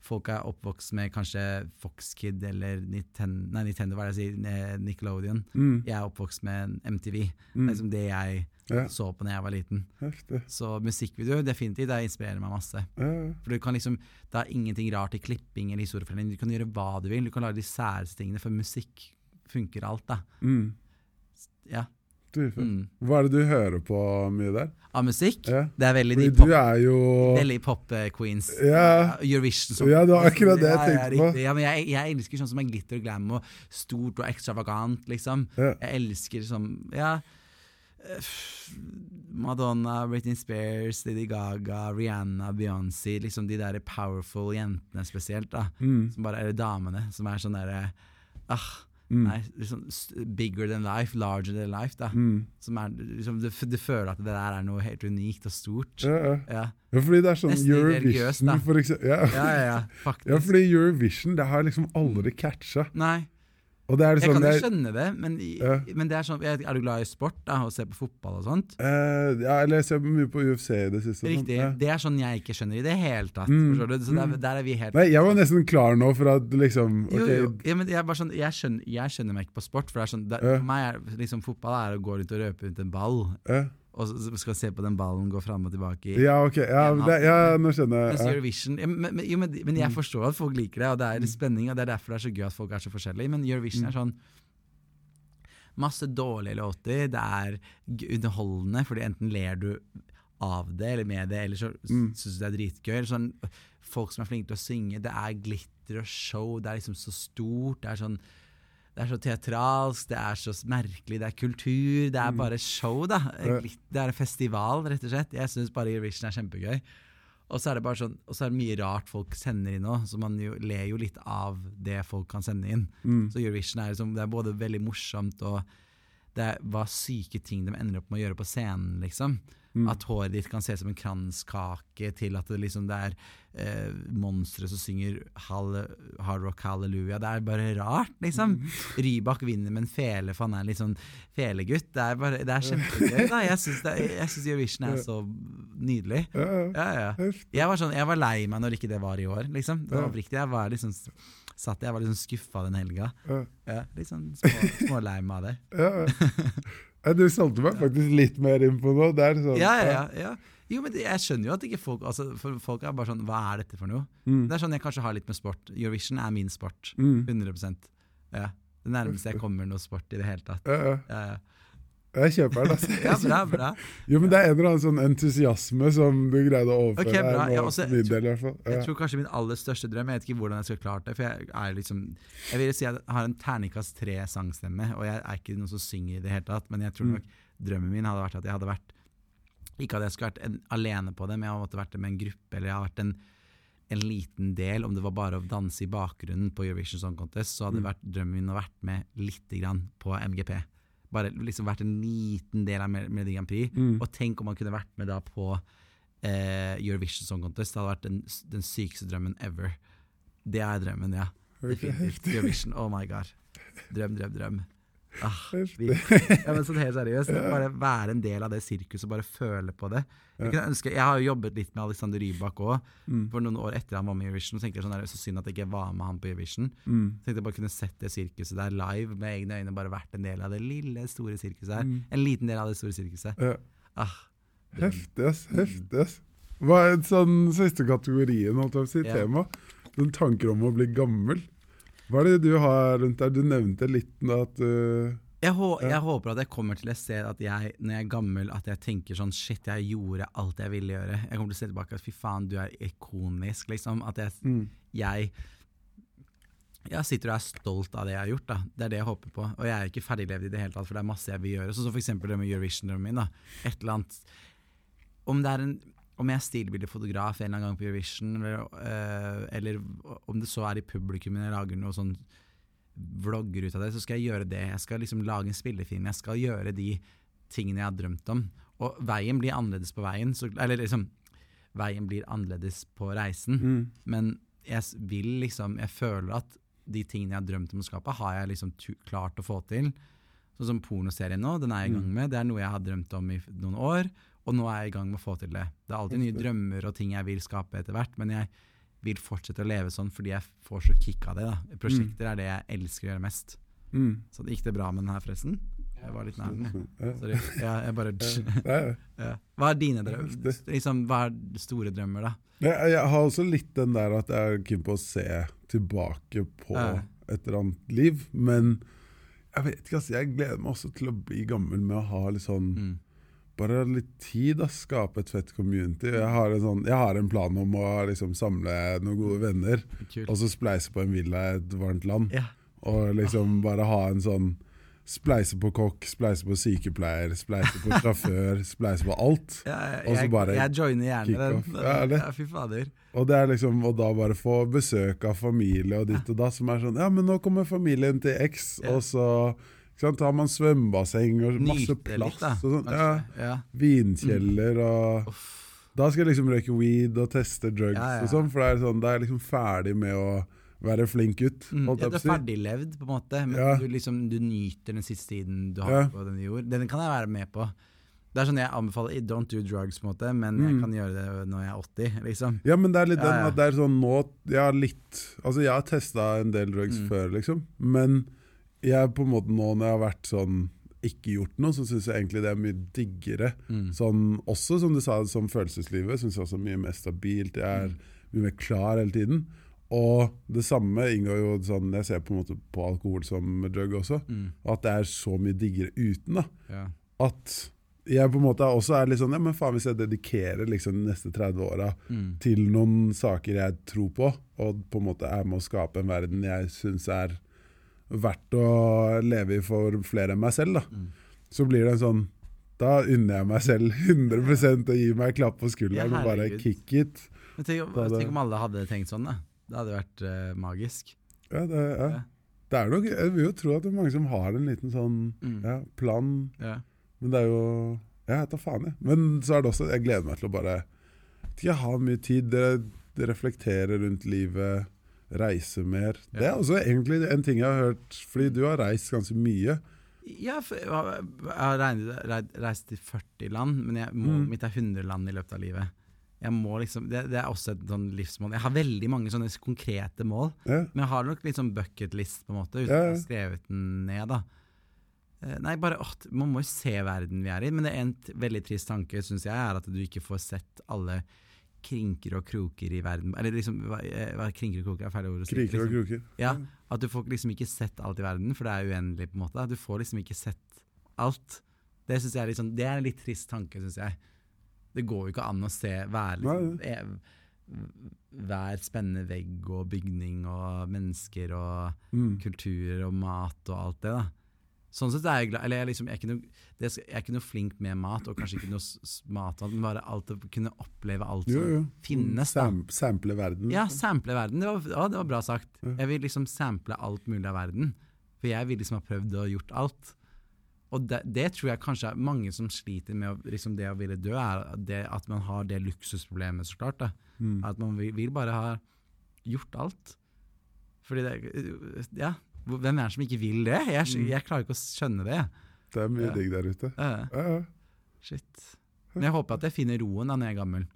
Folk er oppvokst med kanskje Fox Kid eller Nintendo, nei, Nintendo hva er det jeg sier, Nickelodeon. Mm, Jeg er oppvokst med MTV. Det mm. er liksom det jeg Ja, så på da jeg var liten. heftig. Så musikkvideoer definitivt, det inspirerer meg masse. Ja, ja. For du kan liksom, Det er ingenting rart i klipping eller historiefortelling. Du kan gjøre hva du vil. Du kan lage de særeste tingene, for musikk funker alt. da. Mm. Ja. Mm. Hva er det du hører på mye der? Av musikk? Ja. Det er veldig Fordi pop, du er jo veldig pop-queens. Ja. Eurovision. som- Ja, det var akkurat det jeg tenkte på. Ja, men jeg, jeg elsker sånn som er glitter og glam og stort og ekstravagant, liksom. Ja. Jeg elsker sånn Ja. eh, Madonna, Britney Spears, Lady Gaga, Rihanna, Beyoncé. Liksom de der powerful jentene spesielt. da Mm. Som bare eller damene, som er sånn derre ah, Mm. Nei, liksom bigger than life, larger than life. da Mm. Som er liksom, du, du føler at det der er noe helt unikt og stort. Ja, ja. Ja, ja, fordi det er sånn Nesten. Eurovision, for eksempel. Ja. ja, ja, ja faktisk. ja, fordi Eurovision, det har liksom aldri catcha. Nei, jeg sånn kan jo skjønne det, men, Ja. men det er sånn Er du glad i sport da, og ser på fotball og sånt? Eh, ja, jeg ser mye på UFC i det siste. Riktig. Ja. Det er sånn jeg ikke skjønner i det hele tatt. Mm? Så der, mm. der er vi helt Nei, jeg var nesten klar nå for at liksom okay. Jo, jo. Ja, men jeg, bare sånn, jeg, skjønner, jeg skjønner meg ikke på sport. For det er sånn, det, Ja. For meg er liksom fotball er å gå rundt og røpe rundt en ball, ja. Og så skal se på den ballen gå fram og tilbake. ja, ok. Ja, det, ja, nå skjønner jeg. Ja. Men, jo, men, men jeg Mm. forstår at folk liker det, og det er spenning, og det er derfor det er så gøy at folk er så forskjellige. Men Eurovision Mm. er sånn Masse dårlige låter, det er underholdende, fordi enten ler du av det eller med det, eller så Mm. syns du det er dritgøy. Eller sånn, folk som er flinke til å synge, det er glitter og show, det er liksom så stort. Det er sånn det er så teatralsk, det er så merkelig, det er kultur, det er Mm. bare show, da. Det er en festival, rett og slett. Jeg syns bare Eurovision er kjempegøy. Og så er det bare sånn, og så er det mye rart folk sender inn òg, så man jo, ler jo litt av det folk kan sende inn. Mm. Så Eurovision er, liksom, det er både veldig morsomt og det er hva syke ting de ender opp med å gjøre på scenen, liksom. Mm. At håret ditt kan se ut som en kranskake, til at det liksom det er eh, monstre som synger hall, hard rock hallelujah. Det er bare rart, liksom. Mm. Rybak vinner med en fele, for han er litt sånn felegutt. Det er, bare, det er kjempegøy. da Jeg syns Eurovision er så nydelig. Ja, ja. Jeg var, sånn, jeg var lei meg når ikke det var i år, liksom. Det var oppriktig. Jeg var liksom satt jeg var liksom skuffa den helga. Ja. Ja, litt sånn små, lei meg av det. Ja, ja. Ja, Du solgte meg faktisk litt mer inn på noe. der. er sånn, Ja, ja, ja, ja. Jo, men det, jeg skjønner jo at ikke folk altså, For folk er bare sånn Hva er dette for noe? Mm. Det er sånn jeg kanskje har litt med sport. Eurovision er min sport. Mm. 100 ja. Det nærmeste jeg kommer noe sport i det hele tatt. Ja, ja. Ja, ja. Jeg kjøper den. Altså. ja bra, bra. Jo, men Det er en eller annen sånn entusiasme som du greide å overføre Okay, bra. Ja, også- del. i hvert fall. Jeg tror kanskje min aller største drøm Jeg vet ikke hvordan jeg skulle klart det. For jeg er liksom Jeg vil si at jeg har en terningkast tre sangstemme, og jeg er ikke noen som synger i det hele tatt. Men jeg tror Mm. nok drømmen min hadde vært at jeg hadde vært Ikke at jeg skulle vært en, alene på det, men jeg hadde vært med en gruppe, eller jeg hadde vært en, en liten del, om det var bare å danse i bakgrunnen på Eurovision Song Contest, så hadde Mm. vært drømmen min å vært med lite grann på MGP. Bare liksom vært en liten del av Mel- Melodi Grand Prix. Mm. Og tenk om man kunne vært med da på eh, Eurovision Song Contest. Det hadde vært den, den sykeste drømmen ever. Det er drømmen, ja. Definitivt. Eurovision, oh my god. Drøm, drøm, drøm. Ah, ja, men sånn helt seriøst. Bare være en del av det sirkuset, og bare føle på det. Jeg, ønske, jeg har jo jobbet litt med Alexander Rybak òg, Mm. for noen år etter han var med i Eurovision. Så tenkte jeg sånn, det er så synd at jeg ikke var med han på Eurovision. Mm. Så tenkte jeg bare kunne sett det sirkuset der live med egne øyne, bare vært en del av det lille, store sirkuset her. Mm. En liten del av det store sirkuset. Ja. Ah. Heftig, ass. Heftig, ass. Hva er sånn siste kategorien, holdt jeg på å si, Ja. tema? Den tanker om å bli gammel. Hva er det du har rundt der? Du nevnte litt at uh, Jeg, hå Ja. jeg håper at jeg kommer til et sted at jeg, når jeg er gammel, at jeg tenker sånn Shit, jeg gjorde alt jeg ville gjøre. Jeg kommer til å se tilbake at fy faen, du er ikonisk, liksom. At jeg, mm, jeg jeg sitter og er stolt av det jeg har gjort. da Det er det jeg håper på. Og jeg er ikke ferdiglevd i det hele tatt, for det er masse jeg vil gjøre. Sånn som for eksempel det med Eurovision-drømmen min. da Et eller annet Om det er en om jeg er stilbildefotograf en eller annen gang på Eurovision, eller, øh, eller om det så er i publikum jeg lager noe sånn vlogger ut av det, så skal jeg gjøre det. Jeg skal liksom lage en spillefilm. Jeg skal gjøre de tingene jeg har drømt om. Og veien blir annerledes på veien. Så, eller liksom Veien blir annerledes på reisen. mm, Men jeg vil liksom Jeg føler at de tingene jeg har drømt om å skape, har jeg liksom klart å få til. Sånn som pornoserien nå, den er jeg i gang med. Det er noe jeg har drømt om i noen år, og nå er jeg i gang med å få til det. Det er alltid nye drømmer og ting jeg vil skape etter hvert, men jeg vil fortsette å leve sånn fordi jeg får så kick av det. da. Prosjekter er det jeg elsker å gjøre mest. mm. Så gikk det bra med den her, forresten? Jeg var litt nær den. Sorry. Ja, jeg bare Ja. Hva er dine drømmer? Liksom, hva er store drømmer, da? Jeg har også litt den der at jeg er keen på å se tilbake på et eller annet liv, men jeg vet ikke, altså, jeg gleder meg også til å bli gammel med å ha litt sånn Mm. Bare litt tid, da. Skape et fett community. Jeg har en, sånn, jeg har en plan om å liksom samle noen gode venner, Kul. og så spleise på en villa i et varmt land. Ja. Og liksom bare ha en sånn Spleise på kokk, spleise på sykepleier, spleise på sjåfør, spleise på alt. Ja, jeg, jeg, joiner gjerne den. Ja, det. Ja, fy fader. Og det er liksom, og da bare få besøk av familie og ditt og da, som er sånn Ja, men nå kommer familien til X, og så sant, har man svømmebasseng og masse plass. da. og sånn, ja. Vinkjeller og Da skal jeg liksom røyke weed og teste drugs og sånn, for det er sånn, da er jeg liksom ferdig med å være flink gutt. Mm, ja, du er ferdiglevd, på en måte, men Ja. du, liksom, du nyter den siste tiden du har Ja. på denne jord. Den kan jeg være med på. Det er sånn jeg anbefaler Don't do drugs, på en måte, men jeg Mm. kan gjøre det når jeg er 80. liksom. Ja, men det er litt den at det er sånn nå Jeg har litt Altså, jeg har testa en del drugs Mm. før, liksom, men jeg på en måte nå når jeg har vært sånn ikke gjort noe, så syns jeg egentlig det er mye diggere. Mm. Sånn, også som du sa, som følelseslivet syns jeg også er mye mer stabilt. Jeg er mye mer klar hele tiden. Og det samme inngår jo sånn Jeg ser på en måte på alkohol som drug også. Mm. At det er så mye diggere uten. da Ja. At jeg på en måte også er litt sånn Ja, men faen, hvis jeg dedikerer liksom de neste 30 åra Mm. til noen saker jeg tror på, og på en måte er med å skape en verden jeg syns er verdt å leve i for flere enn meg selv, da. Mm. Så blir det en sånn Da unner jeg meg selv 100 å gi meg en klapp på skulderen Ja, og bare kick it. Men tenk, om- tenk om alle hadde tenkt sånn, da. Det hadde vært uh, magisk. Ja, det, ja. Ja. det er nok Jeg vil jo tro at det er mange som har en liten sånn Mm. ja, plan, Ja. men det er jo Jeg tar faen, jeg. Men så er det også Jeg gleder meg til å bare Jeg har mye tid. Dere reflekterer rundt livet. Reise mer. Det er også egentlig en ting jeg har hørt, fordi du har reist ganske mye. Ja, jeg har reist til 40 land, men jeg må, Mm. mitt er 100 land i løpet av livet. Jeg må liksom, det, det er også et sånn livsmål. Jeg har veldig mange sånne konkrete mål, Ja. men jeg har nok litt sånn bucketlist, på en måte, uten Ja, ja. å ha skrevet den ned. da. Eh, Nei, bare, åh, Man må jo se verden vi er i, men det er en veldig trist tanke, syns jeg, er at du ikke får sett alle krinker og kroker i verden. Eller liksom, hva, eh, hva krinker og kroker er feil ord å si. Kriker og liksom. kroker. Ja, At du får liksom ikke sett alt i verden, for det er uendelig. på en måte. Du får liksom ikke sett alt. Det synes jeg er litt sånn, det er en litt trist tanke, syns jeg. Det går jo ikke an å se hver, liksom, eh, hver spennende vegg og bygning og mennesker og Mm. kulturer og mat og alt det. da. Sånn sett er jeg glad Eller jeg, liksom, jeg, er ikke noe, det, jeg er ikke noe flink med mat, og kanskje ikke noe mat, men bare alt å kunne oppleve alt som jo. finnes. da. Sam, sample verden. Ja, liksom. sample verden. Det var, ja, det var bra sagt. Ja. Jeg vil liksom sample alt mulig av verden. For jeg vil liksom ha prøvd og gjort alt. Og det, det tror jeg kanskje er mange som sliter med å, liksom det å ville dø, er det at man har det luksusproblemet, så klart. Mm. At man vil, vil bare ha gjort alt. Fordi det Ja, hvem er det som ikke vil det? Jeg, Mm. jeg klarer ikke å skjønne det. Det er mye digg der ute. Ja, ja. shit. Men jeg håper at jeg finner roen da når jeg er gammel.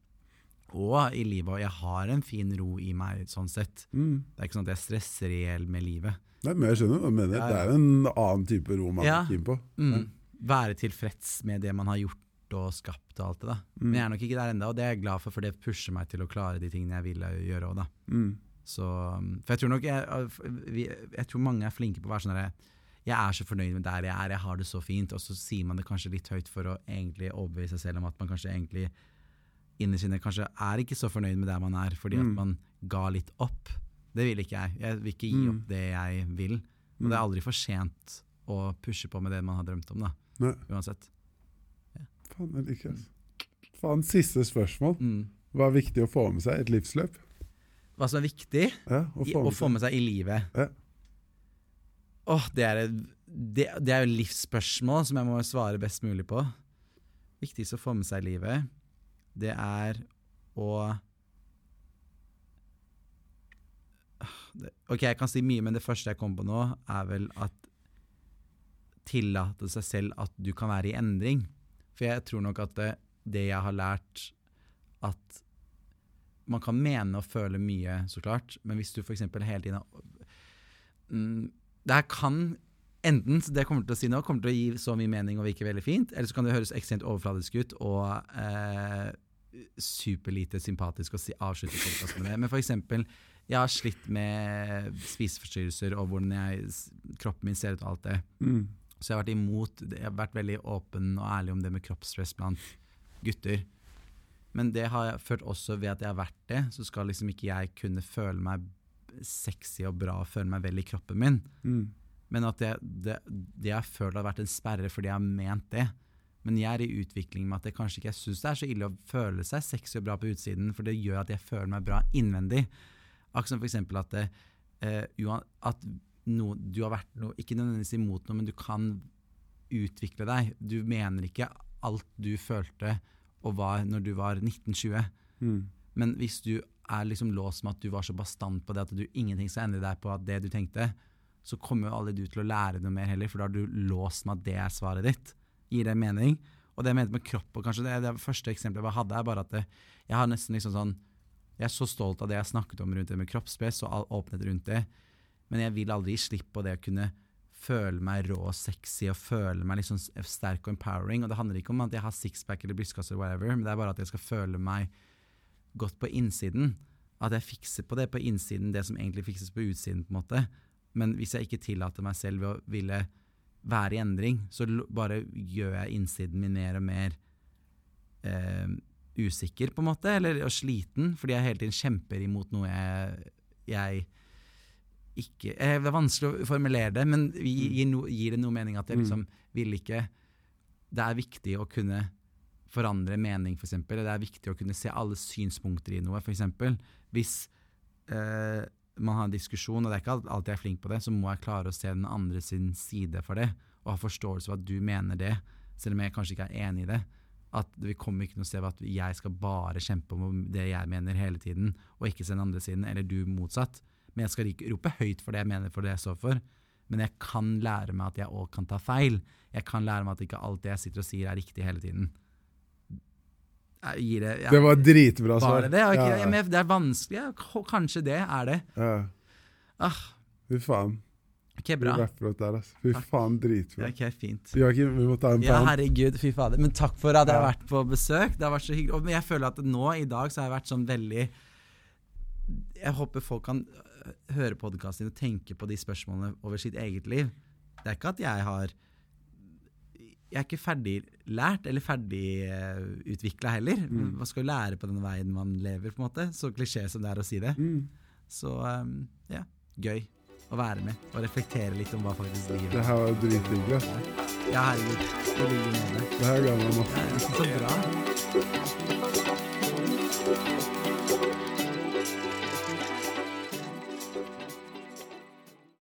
Og i livet. Og jeg har en fin ro i meg, sånn sett. Mm. Det er ikke sånn at jeg stresser i hjel med livet. Nei, men jeg skjønner hva du mener. Det er en annen type ro man Ja. er keen på. Mm. Være tilfreds med det man har gjort og skapt og alt det. da. Mm. Men jeg er nok ikke der ennå, og det er jeg glad for, for det pusher meg til å klare de tingene jeg vil gjøre òg, da. Mm. Så, um, for jeg tror nok jeg, jeg tror mange er flinke på å være sånn herre Jeg er så fornøyd med der jeg er, jeg har det så fint. Og så sier man det kanskje litt høyt for å egentlig overbevise seg selv om at man kanskje egentlig innerst inne kanskje er ikke så fornøyd med der man er, fordi at Mm. man ga litt opp. Det vil ikke jeg. Jeg vil ikke gi Mm. opp det jeg vil. Men det er aldri for sent å pushe på med det man har drømt om, da. Nei, Uansett. faen, jeg liker det. Faen, siste spørsmål. Mm. Hva er viktig å få med seg i et livsløp? Hva som er viktig Ja, å i, få å med få med seg i livet Ja. Åh, det er, et- det, det er jo livsspørsmål som jeg må svare best mulig på. Viktigst å få med seg i livet, det er å Ok, jeg kan si mye, men det første jeg kommer på nå, er vel at tillate seg selv at du kan være i endring. For jeg tror nok at det, det jeg har lært, at man kan mene og føle mye, så klart, men hvis du f.eks. hele tiden mm, Det her kan enten det jeg kommer til å si nå, kommer til å gi så mye mening og virke veldig fint, eller så kan det høres ekstremt overfladisk ut og eh, superlite sympatisk å si, avslutte podkasten med. Men for eksempel, jeg har slitt med spiseforstyrrelser og hvordan jeg, kroppen min ser ut og alt det. Mm. Så jeg har vært imot Jeg har vært veldig åpen og ærlig om det med kroppsstress blant gutter. Men det har jeg følt også ved at jeg har vært det, så skal liksom ikke jeg kunne føle meg sexy og bra og føle meg vel i kroppen min. Mm. Men at det, det, det jeg følt har vært en sperre fordi jeg har ment det. Men jeg er i utvikling med at jeg kanskje ikke syns det er så ille å føle seg sexy og bra på utsiden, for det gjør at jeg føler meg bra innvendig. Akkurat som eksempel at, eh, at no, du har vært noe, ikke nødvendigvis imot noe, men du kan utvikle deg. Du mener ikke alt du følte og var når du var 1920. Mm. Men hvis du er liksom låst med at du var så bastant på det at du ingenting skal endre deg på det du tenkte, så kommer jo aldri du til å lære noe mer heller, for da har du låst med at det er svaret ditt. Gir det mening? Og det jeg mente med kropp, og kanskje det, det første eksempelet jeg hadde, er bare at det, jeg har nesten liksom sånn Jeg er så stolt av det jeg snakket om rundt det med kroppspress og all åpenhet rundt det, men jeg vil aldri gi slipp på det å kunne føle meg rå og sexy og føle meg liksom sterk og empowering. Og det handler ikke om at jeg har sixpack eller brystkasse eller whatever, men det er bare at jeg skal føle meg godt på innsiden. At jeg fikser på det på innsiden, det som egentlig fikses på utsiden. på en måte. Men hvis jeg ikke tillater meg selv å ville være i endring, så bare gjør jeg innsiden min mer og mer eh, usikker, på en måte, eller og sliten, fordi jeg hele tiden kjemper imot noe jeg, jeg ikke eh, Det er vanskelig å formulere det, men vi, gir, no, gir det noe mening at jeg liksom vil ikke Det er viktig å kunne forandre mening, f.eks. Det er viktig å kunne se alle synspunkter i noe, f.eks. Hvis eh, man har en diskusjon, og det er ikke alltid jeg er flink på det, så må jeg klare å se den andre sin side for det, og ha forståelse for at du mener det, selv om jeg kanskje ikke er enig i det. At vi kommer ikke noe sted ved at jeg skal bare kjempe om det jeg mener hele tiden, og ikke se den andre siden, eller du motsatt. Men jeg skal ikke rope høyt for det jeg mener, for det jeg står for. Men jeg kan lære meg at jeg òg kan ta feil. Jeg kan lære meg at ikke alt det jeg sitter og sier, er riktig hele tiden. Jeg det, ja. Det var dritbra svar. Var det okay, Ja, ja, men det er vanskelig. Ja, kanskje det er det. Ja. Ah, Fy faen. ok, Du bra. ut der, altså. Fy Takk. faen, dritbra. Ja, ok, fint. Joakim, vi må ta en Ja, herregud, fy fader. Men takk for at jeg har vært på besøk. Det har vært så hyggelig. Og- jeg føler at nå i dag så har jeg vært sånn veldig Jeg håper folk kan høre podkasten din og tenke på de spørsmålene over sitt eget liv. Det er ikke at jeg har Jeg er ikke ferdiglært eller ferdigutvikla heller. Mm. Man skal jo lære på den veien man lever, på en måte. Så klisjé som det er å si det. Mm. Så um, ja, gøy å være med og reflektere litt om hva faktisk livet Det her var dritdigg. Ja, herregud. I like måte. Det her ga meg masse. Det så bra.